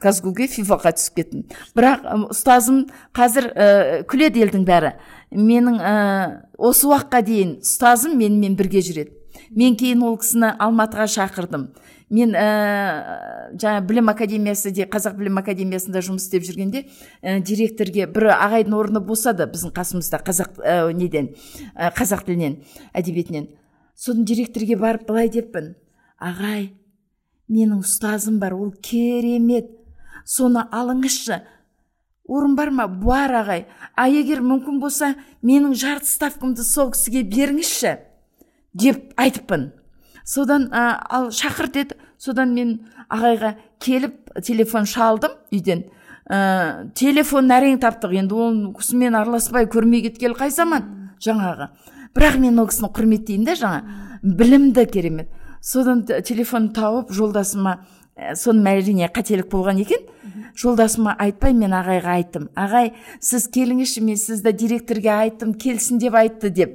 S2: казгуге фифаға түсіп кеттім. Бірақ ұстазым қазір ә, күледі елдің бәрі. Менің ә, осы уақытқа дейін ұстазым менімен бірге жүреді. Мен кейін ол кісіні алматыға шақырдым. Мен ә, жаңа білім академиясы де қазақ білім академиясында жұмыс істеп жүргенде ә, директорге бір ағайдың орны босады біздің қасымызда қазақ ә, неден ә, қазақ тілінен әдебиетінен. Содан директорге барып былай деппін. Ағай менің ұстазым бар ол керемет. Соны алыңызшы. Орын бар ма? Бар ағай. А егер мүмкін болса менің жарты ставкамды сол кісіге беріңізші деп айтыппын. Содан ә, ал шақыр деді. Содан мен ағайға келіп телефон шалдым үйден. Ә, телефон әрең таптық? Енді ол кісімен араласпай көрмей кеткелі қай заман? Жаңағы. Бірақ мен ол кісіні құрметтеймін да жаңа. Білімді керемет. Содан телефон тауып жолдасыма соным әрине қателік болған екен. Жолдасыма айтпай мен ағайға айттым. Ағай сіз келіңізші мен сізді директорге айттым келсін деп айтты деп.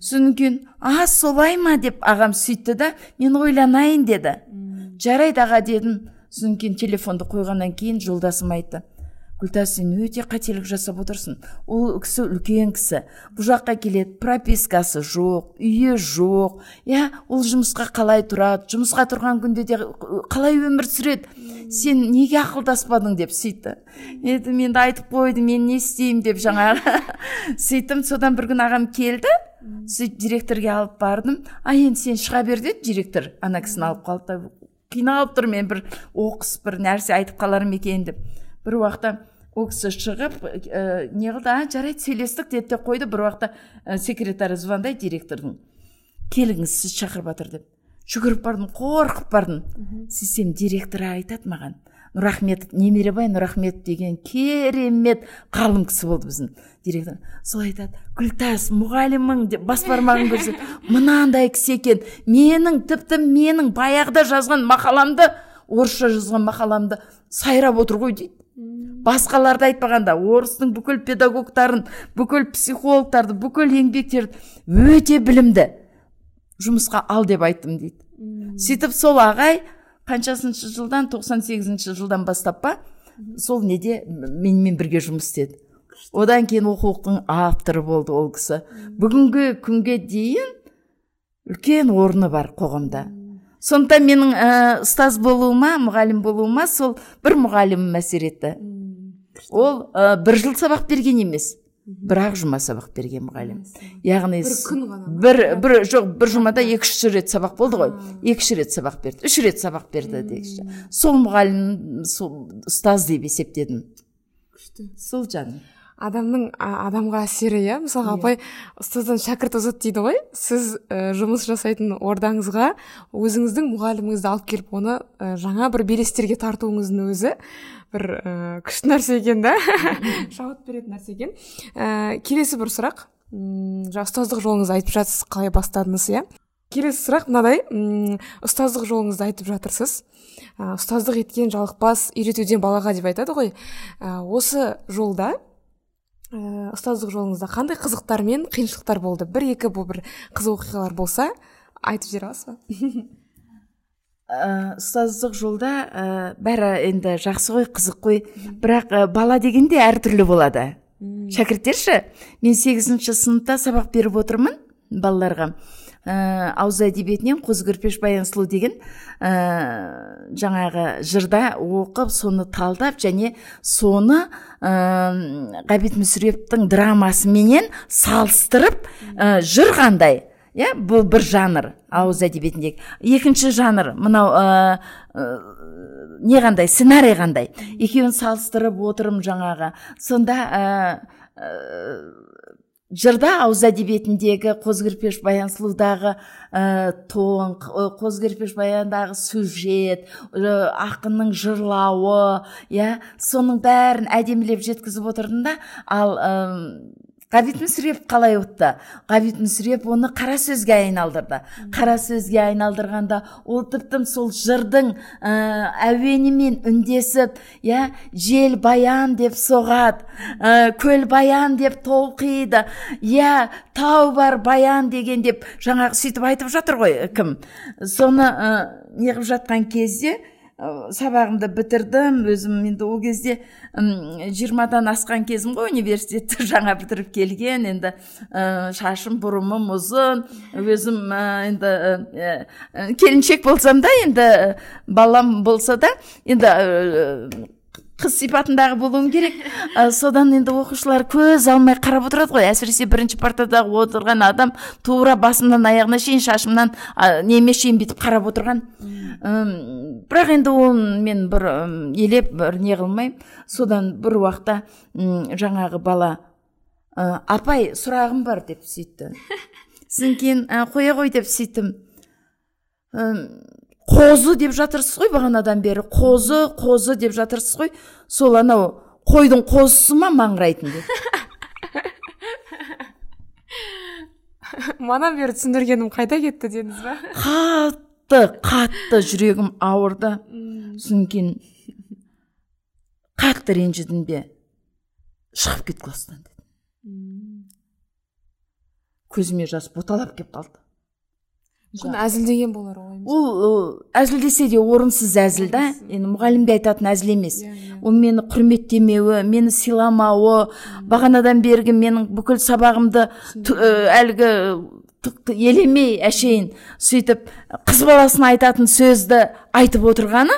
S2: Содан кейін а солай ма? деп ағам сөйтті да мен ойланайын деді. Жарайды аға дедім. Содан кейін телефонды қойғаннан кейін жолдасым айтты. Гүлтас сен өте қателік жасап отырсың. Ол кісі үлкен кісі. Бұл жаққа келеді пропискасы жоқ үйі жоқ. Иә ол жұмысқа қалай тұрады? Жұмысқа тұрған күнде де қалай өмір сүреді? Сен неге ақылдаспадың деп сөйтті. Енді мен айтып қойдым мен не істеймін деп жаңағы. (laughs) Сөйттім содан бір күні ағам келді. Сөйтіп директорге алып бардым. А енді сен шыға бер деді директор. Ана кісіні алып қалды да қиналып тұрмын мен бір оқыс бір нәрсе айтып қалар ма екен деп. Бір уақытта ол кісі шығып ә, не қылды а жарайды сөйлестік деді де қойды. Бір уақытта ә, секретары звондайды директордың. Келіңіз сіз шақырып жатыр деп. Жүгіріп бардым қорқып бардым сөйтсем директор айтады маған нұрахметов немеребай нұрахметов деген керемет ғалым кісі болды біздің директор. Сол айтады гүлтас мұғалімің деп бас бармағын көрсетіп (laughs) мынандай кісі екен. Менің тіпті менің баяғыда жазған мақаламды орысша жазған мақаламды сайрап отыр ғой дейді басқаларды айтпағанда орыстың бүкіл педагогтарын бүкіл психологтарды бүкіл еңбектерді өте білімді жұмысқа ал деп айттым дейді. Сөйтіп сол ағай қаншасыншы жылдан 98 жылдан бастап па сол неде менімен бірге жұмыс істеді. Одан кейін оқулықтың авторы болды ол кісі. Бүгінгі күнге дейін үлкен орны бар қоғамда. Сондықтан менің ә, ұстаз болуыма мұғалім болуыма сол бір мұғалімім әсер етті. Ол ә, бір жыл сабақ берген емес бір ақ жұма сабақ берген мұғалім. Яғни
S1: бір күн ғана
S2: бір бір жоқ бір жұмада екі үш рет сабақ болды ғой. Екі үш рет сабақ берді үш рет сабақ берді дегіші сол мұғалім сол ұстаз деп есептедім.
S1: Күшті.
S2: Сол жаным.
S1: Адамның адамға әсері иә? мысалға апай ұстаздан шәкірт озады дейді ғой. Сіз ә, жұмыс жасайтын ордаңызға өзіңіздің мұғаліміңізді алып келіп оны ә, жаңа бір белестерге тартуыңыздың өзі бір ә, күшті нәрсе екен да? Шабыт (laughs) беретін нәрсе екен. Ә, келесі бір сұрақ. М жаңа ұстаздық жолыңызды айтып жатсыз қалай бастадыңыз иә? Келесі сұрақ мынадай. Ұстаздық жолыңызды айтып жатырсыз. Ұстаздық еткен жалықпас үйретуден балаға деп айтады ғой. Осы жолда ә, ұстаздық жолыңызда қандай қызықтар мен қиыншылықтар болды? Бір екі бұл бір қызық оқиғалар болса айтып жібере аласыз ба?
S2: Ә, ұстаздық жолда ә, бәрі енді жақсы ғой қызық қой. Бірақ ә, бала дегенде әртүрлі болады. Шәкірттер мен сегізінші сыныпта сабақ беріп отырмын балаларға. Ә, ауыз әдебиетінен қозы көрпеш баян сұлу деген ә, жаңағы жырда оқып соны талдап және соны ә, ғабит мүсіреповтің драмасыменен салыстырып ә, жыр қандай иә бұл бір жанр ауыз әдебиетіндегі. Екінші жанр мынау ә, не қандай сценарий қандай? Екеуін салыстырып отырмын жаңағы. Сонда ә, жырда ауыз әдебиетіндегі қозы көрпеш баян сұлудағы ә, тон қозы көрпеш баяндағы сюжет ақынның жырлауы иә соның бәрін әдемілеп жеткізіп отырдым да ал ғабит мүсірепов қалай ұтты ғабит мүсірепов оны қара сөзге айналдырды. Қара сөзге айналдырғанда ол тіптім сол жырдың ә, әуенімен үндесіп иә жел баян деп соғады ә, көл баян деп толқиды иә тау бар баян деген деп жаңағы сөйтіп айтып жатыр ғой кім? Соны ә, неғып жатқан кезде сабағымды бітірдім. Өзім енді ол кезде жиырмадан асқан кезім ғой университетті (laughs) жаңа бітіріп келген. Енді ә, шашым бұрымым ұзын. Өзім ә, енді ә, келіншек болсам да енді балам болса да енді қыз сипатындағы болуым керек. Ә, содан енді оқушылар көз алмай қарап отырады ғой. Әсіресе бірінші партадағы отырған адам тура басымнан аяғына шейін шашымнан ә, неме шейін бүйтіп қарап отырған. Бірақ енді ол мен бір елеп бір не қылмаймын. Содан бір уақытта жаңағы бала ә, апай сұрағым бар деп сөйтті. (laughs) Содан кейін қоя ғой деп сөйттім. Қозы деп жатырсыз ғой бағанадан бері. Қозы қозы деп жатырсыз ғой. Сол анау қойдың қозысы ма маңырайтын деп.
S1: Манан бері түсіндіргенім қайда кетті дедіңіз ба?
S2: Қатты қатты жүрегім ауырды. Содан кейін қатты ренжідім бе? Шығып кет класстан дедім. Көзіме жас боталап келіп қалды.
S1: Мүмкін әзілдеген болар ғой
S2: ол әзілдесе де орынсыз әзіл да. Енді мұғалім де айтатын әзіл емес. Ол мені құрметтемеуі мені сыйламауы бағанадан бергі менің бүкіл сабағымды әлгі елемей әшейін сөйтіп қыз баласына айтатын сөзді айтып отырғаны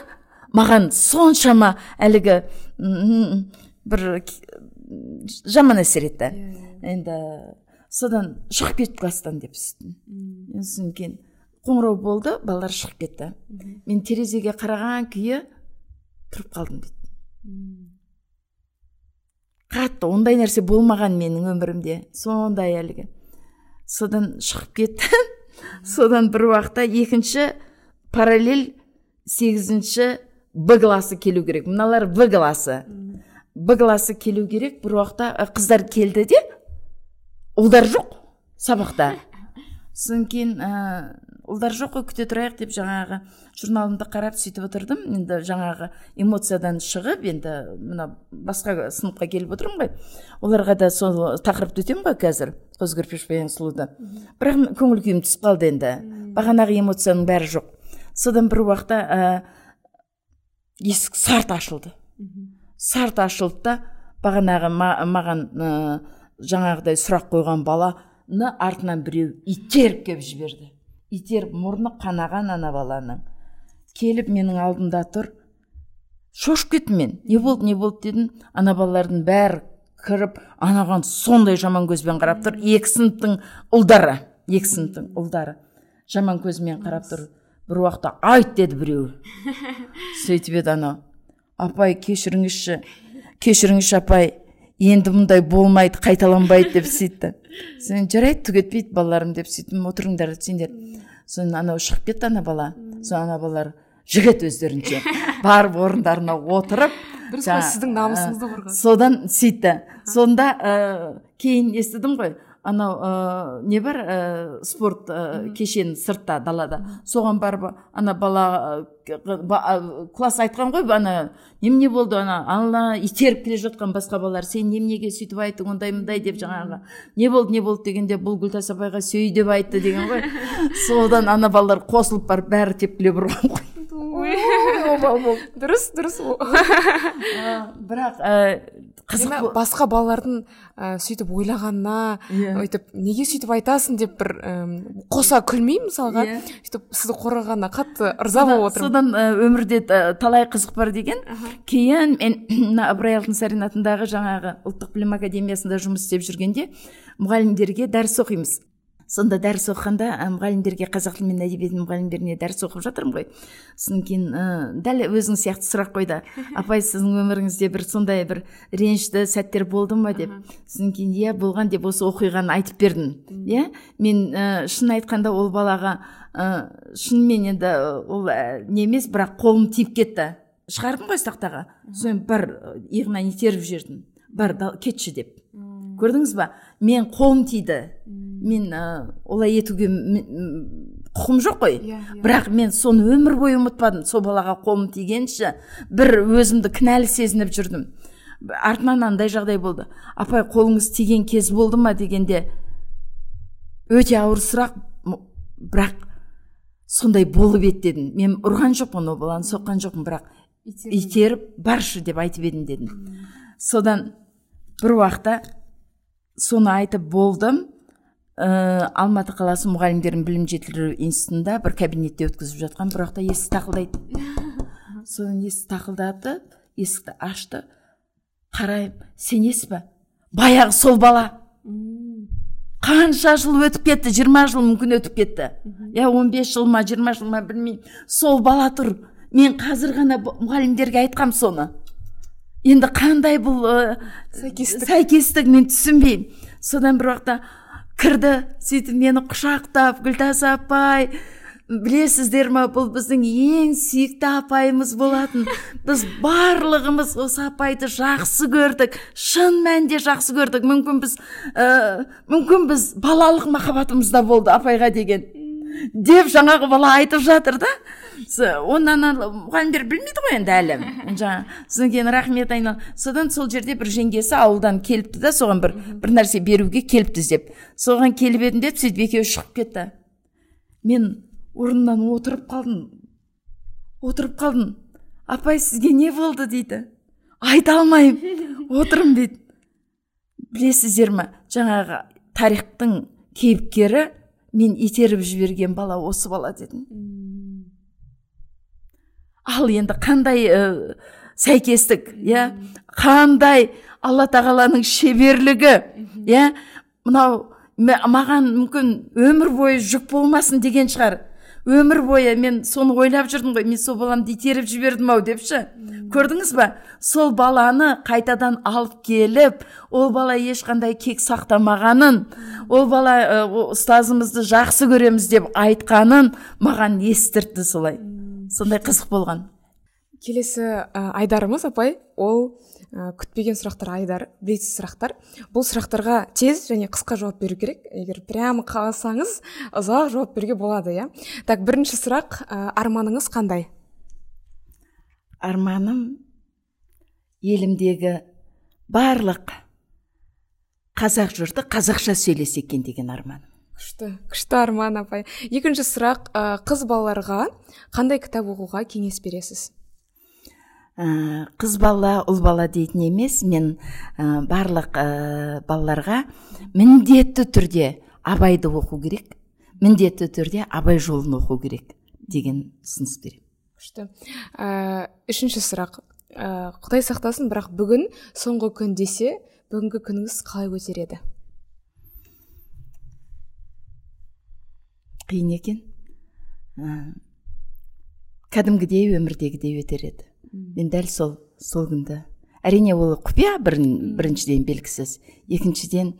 S2: маған соншама әлгі бір жаман әсер етті. Енді содан шығып кет класстан деп содан кейін қоңырау болды балалар шығып кетті. Мен терезеге қараған күйі тұрып қалдым дейді қатты ондай нәрсе болмаған менің өмірімде. Сондай әлгі. Содан шығып кетті содан бір уақытта екінші параллель сегізінші б классы келу керек. Мыналар в классы б классы келу керек. Бір уақытта қыздар келді де ұлдар жоқ сабақта. (laughs) Содан кейін ә, ұлдар жоқ қой күте тұрайық деп жаңағы журналымды қарап сөйтіп отырдым. Енді жаңағы эмоциядан шығып енді мына басқа сыныпқа келіп отырмын ғой. Оларға да сол тақырыпты өтемін ғой қазір қоз көрпеш баян сұлуды бірақ көңіл күйім түсіп қалды енді. Бағанағы эмоцияның бәрі жоқ. Содан бір уақытта ә, есік сарт ашылды. Сарт ашылды да бағанағы маған ә, жаңағыдай сұрақ қойған баланы артынан біреу итеріп келіп жіберді. Итеріп мұрны қанаған ана баланың. Келіп менің алдымда тұр. Шошып кеттім мен. Не болды не болды дедім ана балалардың бәрі кіріп анаған сондай жаман көзбен қарап тұр. Екі сыныптың ұлдары екі сыныптың ұлдары жаман көзімен қарап тұр. Бір уақытта айт деді біреуі. (laughs) Сөйтіп еді анау. Апай кешіріңізші кешіріңізші апай. Енді мұндай болмайды қайталанбайды деп сөйтті. Содан жарайды түк етпейді балаларым деп сөйтіп отырыңдар сендер содан анау шығып кетті ана бала. Содан ана балалар жігіт өздерінше барып орындарына отырып
S1: сіздің намысыңызды қорғады
S2: содан сөйтті. Сонда ә, кейін естідім ғой анау ә, не бар ә, спорт ә, кешені сыртта далада. Соған барып ана бала ә, класс айтқан ғой ана немене болды ана ана итеріп келе жатқан басқа балалар сен неменеге сөйтіп айттың ондай мындай деп жаңағы не болды не болды дегенде бұл гүлтас апайға сөй деп айтты деген ғой. (laughs) Содан ана балалар қосылып барып бәрі тепкілеп ұрған ғой.
S1: Дұрыс дұрыс (laughs)
S2: бірақ
S1: қызық басқа балалардың ә, сөйтіп ойлағанына yeah. Иә. өйтіп неге сөйтіп айтасың деп бір ә, қоса күлмей мысалға yeah. Иә. сөйтіп сізді қорғағанына қатты ырза болып отырмын
S2: содан ә, өмірде талай қызық бар деген uh -huh. кейін мен (clears throat) мына ыбырай алтынсарин атындағы жаңағы ұлттық білім академиясында жұмыс істеп жүргенде мұғалімдерге дәріс оқимыз сонда дәріс оқығанда мұғалімдерге қазақ тілі мен әдебиеті мұғалімдеріне дәріс оқып жатырмын ғой. Содан кейін ә, дәл өзің сияқты сұрақ қойды (laughs) апай сіздің өміріңізде бір сондай бір ренішті сәттер болды ма деп. Содан кейін иә болған деп осы оқиғаны айтып бердім иә? Мен ә, шын айтқанда ол балаға ә, шынымен енді ол ә, не емес бірақ қолым тиіп кетті. Шығардым ғой тақтаға сосын бір иығынан итеріп жібердім. Бар кетші деп. Көрдіңіз ба? Мен қолым тиді. Мен ә, олай етуге құқым жоқ қой. Yeah, иә, иә. бірақ мен соны өмір бойы ұмытпадым. Сол балаға қолым тигенше бір өзімді кінәлі сезініп жүрдім. Артынан андай жағдай болды. Апай қолыңыз тиген кез болды ма? дегенде өте ауыр сұрақ. Бірақ сондай болып еді дедім. Мен ұрған жоқпын ол баланы соққан жоқпын бірақ итеріп. баршы деп айтып едім дедім. Содан бір уақытта соны айтып болдым. Ә, алматы қаласы мұғалімдердің білім жетілдіру институтында бір кабинетте өткізіп жатқан бір уақытта есік тақылдайды. (laughs) Содан есік тақылдады есікті ашты. Қараймын сенесіз ба? Баяғы сол бала. Қанша жыл өтіп кетті жиырма жыл мүмкін өтіп кетті. Иә он бес жыл ма жиырма жыл ма білмеймін. Сол бала тұр. Мен қазір ғана мұғалімдерге айтқам соны. Енді қандай бұл ә,
S1: сәйкестік.
S2: сәйкестік мен түсінбеймін. Содан бір уақытта кірді сөйтіп мені құшақтап гүлтас апай білесіздер ма бұл біздің ең сүйікті апайымыз болатын. Біз барлығымыз осы апайды жақсы көрдік шын мәнінде жақсы көрдік. Мүмкін біз ә, мүмкін біз балалық махаббатымыз да болды апайға деген деп жаңағы бала айтып жатыр да оны ана мұғалімдер білмейді ғой енді әлі? (laughs) Жаңа содан кейін рахмет айнал. Содан сол жерде бір жеңгесі ауылдан келіпті да соған бір бір нәрсе беруге келіпті іздеп соған келіп едім деп сөйтіп екеуі шығып кетті. Мен орнымнан отырып қалдым. Отырып қалдым. Апай сізге не болды дейді. Айта алмаймын. (laughs) Отырмын дейді. Білесіздер ма жаңағы тарихтың кейіпкері мен итеріп жіберген бала осы бала дедім ал енді қандай ә, сәйкестік иә? Қандай алла тағаланың шеберлігі иә? Мынау маған мүмкін өмір бойы жүк болмасын деген шығар. Өмір бойы мен соны ойлап жүрдім ғой мен сол баламды итеріп жібердім ау депші. Көрдіңіз ба? Сол баланы қайтадан алып келіп ол бала ешқандай кек сақтамағанын ол бала ә, ұстазымызды жақсы көреміз деп айтқанын маған естіртті солай. Сондай қызық болған.
S1: Келесі ә, айдарымыз апай ол ә, күтпеген сұрақтар айдар белгісіз сұрақтар. Бұл сұрақтарға тез және қысқа жауап беру керек. Егер прямо қаласаңыз ұзақ жауап беруге болады иә. Так бірінші сұрақ ә, арманыңыз қандай?
S2: Арманым елімдегі барлық қазақ жұрты қазақша сөйлесе екен деген арман
S1: күшті күшті арман апай. Екінші сұрақ ә, қыз балаларға қандай кітап оқуға кеңес бересіз?
S2: Ә, қыз бала ұл бала дейтін емес мен ә, барлық ә, балаларға міндетті түрде абайды оқу керек міндетті түрде абай жолын оқу керек деген ұсыныс беремін.
S1: Күшті. Ә, үшінші сұрақ. Ә, құдай сақтасын бірақ бүгін соңғы күн десе бүгінгі күніңіз қалай өтер еді?
S2: Қиын екен. Ә, кәдімгідей өмірдегідей өтер еді. Мен дәл сол сол күнді. Әрине ол құпия бір, біріншіден белгісіз. Екіншіден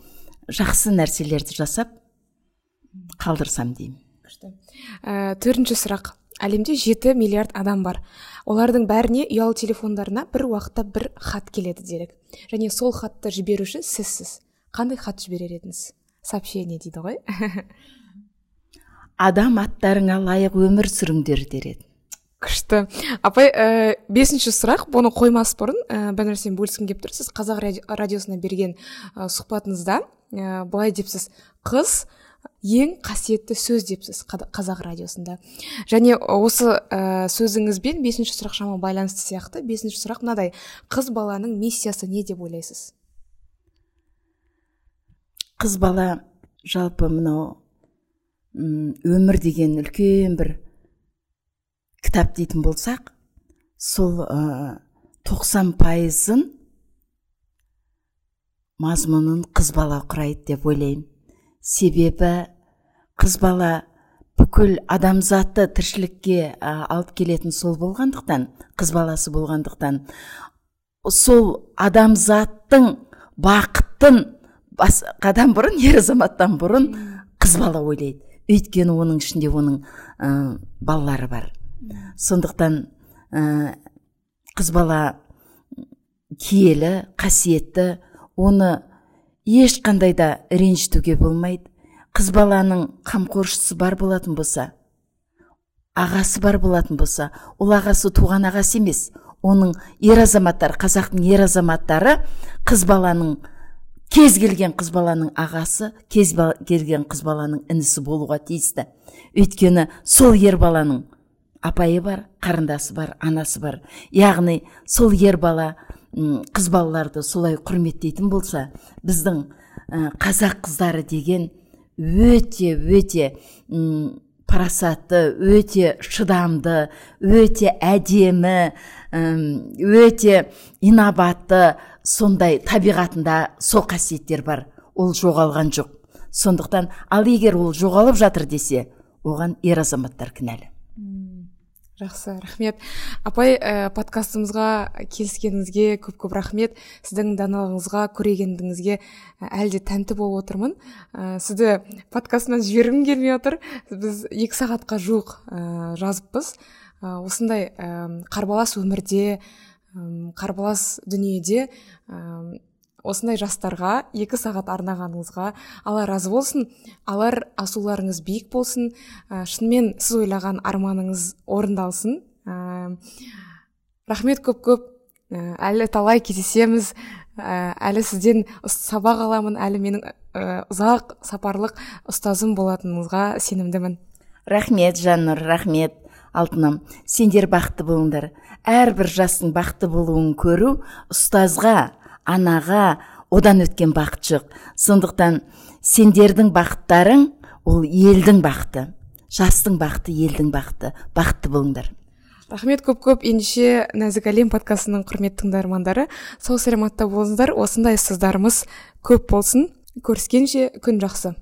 S2: жақсы нәрселерді жасап қалдырсам деймін.
S1: Күшті. Ә, төртінші сұрақ. Әлемде жеті миллиард адам бар. Олардың бәріне ұялы телефондарына бір уақытта бір хат келеді делік және сол хатты жіберуші сізсіз. Қандай хат жіберер едіңіз? Сообщение дейді ғой. (laughs)
S2: адам аттарыңа лайық өмір сүріңдер дер едім
S1: күшті. Апай ә, бесінші сұрақ бұны қоймас бұрын ә, бір нәрсені бөліскім келіп тұр. Сіз қазақ радиосына берген ә, сұхбатыңызда ә, былай депсіз. Қыз ең қасиетті сөз депсіз қазақ радиосында. Және осы ә, сөзіңізбен бесінші сұрақ шама байланысты сияқты. Бесінші сұрақ мынадай. Қыз баланың миссиясы не? деп ойлайсыз?
S2: Қыз бала жалпы мынау өмір деген үлкен бір кітап дейтін болсақ сол тоқсан пайызын мазмұнын қыз бала құрайды деп ойлаймын. Себебі қыз бала бүкіл адамзатты тіршілікке алып келетін сол болғандықтан қыз баласы болғандықтан сол адамзаттың бақытын басқадан бұрын ер азаматтан бұрын қыз бала ойлайды. Өйткені оның ішінде оның ә, балалары бар. Сондықтан ә, қыз бала киелі қасиетті оны ешқандай да ренжітуге болмайды. Қыз баланың қамқоршысы бар болатын болса ағасы бар болатын болса ол ағасы туған ағасы емес оның ер азаматтар қазақтың ер азаматтары қыз баланың кез келген қыз баланың ағасы кез келген қыз баланың інісі болуға тиісті. Өйткені сол ер баланың апайы бар қарындасы бар анасы бар. Яғни сол ер бала қыз балаларды солай құрметтейтін болса біздің қазақ қыздары деген өте өте парасатты өте шыдамды өте әдемі өте инабатты сондай табиғатында сол қасиеттер бар. Ол жоғалған жоқ. Сондықтан ал егер ол жоғалып жатыр десе оған ер азаматтар кінәлі.
S1: Жақсы рахмет. Апай ә, подкастымызға келіскеніңізге көп көп рахмет. Сіздің даналығыңызға көрегендігіңізге әлде тәнті болып отырмын. Ә, сізді подкастымнан жібергім келмей отыр. Біз екі сағатқа жуық ә, жазыппыз. Ә, осындай ә, қарбалас өмірде қарбалас дүниеде осындай жастарға екі сағат арнағаныңызға алла разы болсын. Алар асуларыңыз биік болсын. Ә, шынымен сіз ойлаған арманыңыз орындалсын. Рахмет көп көп. Әлі талай кездесеміз. Әлі сізден сабақ аламын әлі менің ұзақ сапарлық ұстазым болатыныңызға сенімдімін.
S2: Рахмет жаннұр рахмет алтыным. Сендер бақытты болыңдар. Әрбір жастың бақытты болуын көру ұстазға анаға одан өткен бақыт жоқ. Сондықтан сендердің бақыттарың ол елдің бақыты. Жастың бақыты елдің бақыты. Бақытты болыңдар.
S1: Рахмет көп көп ендеше нәзік әлем подкастының құрметті тыңдармандары. Сау саламатта болыңыздар. Осындай ұстаздарымыз көп болсын. Көріскенше күн жақсы.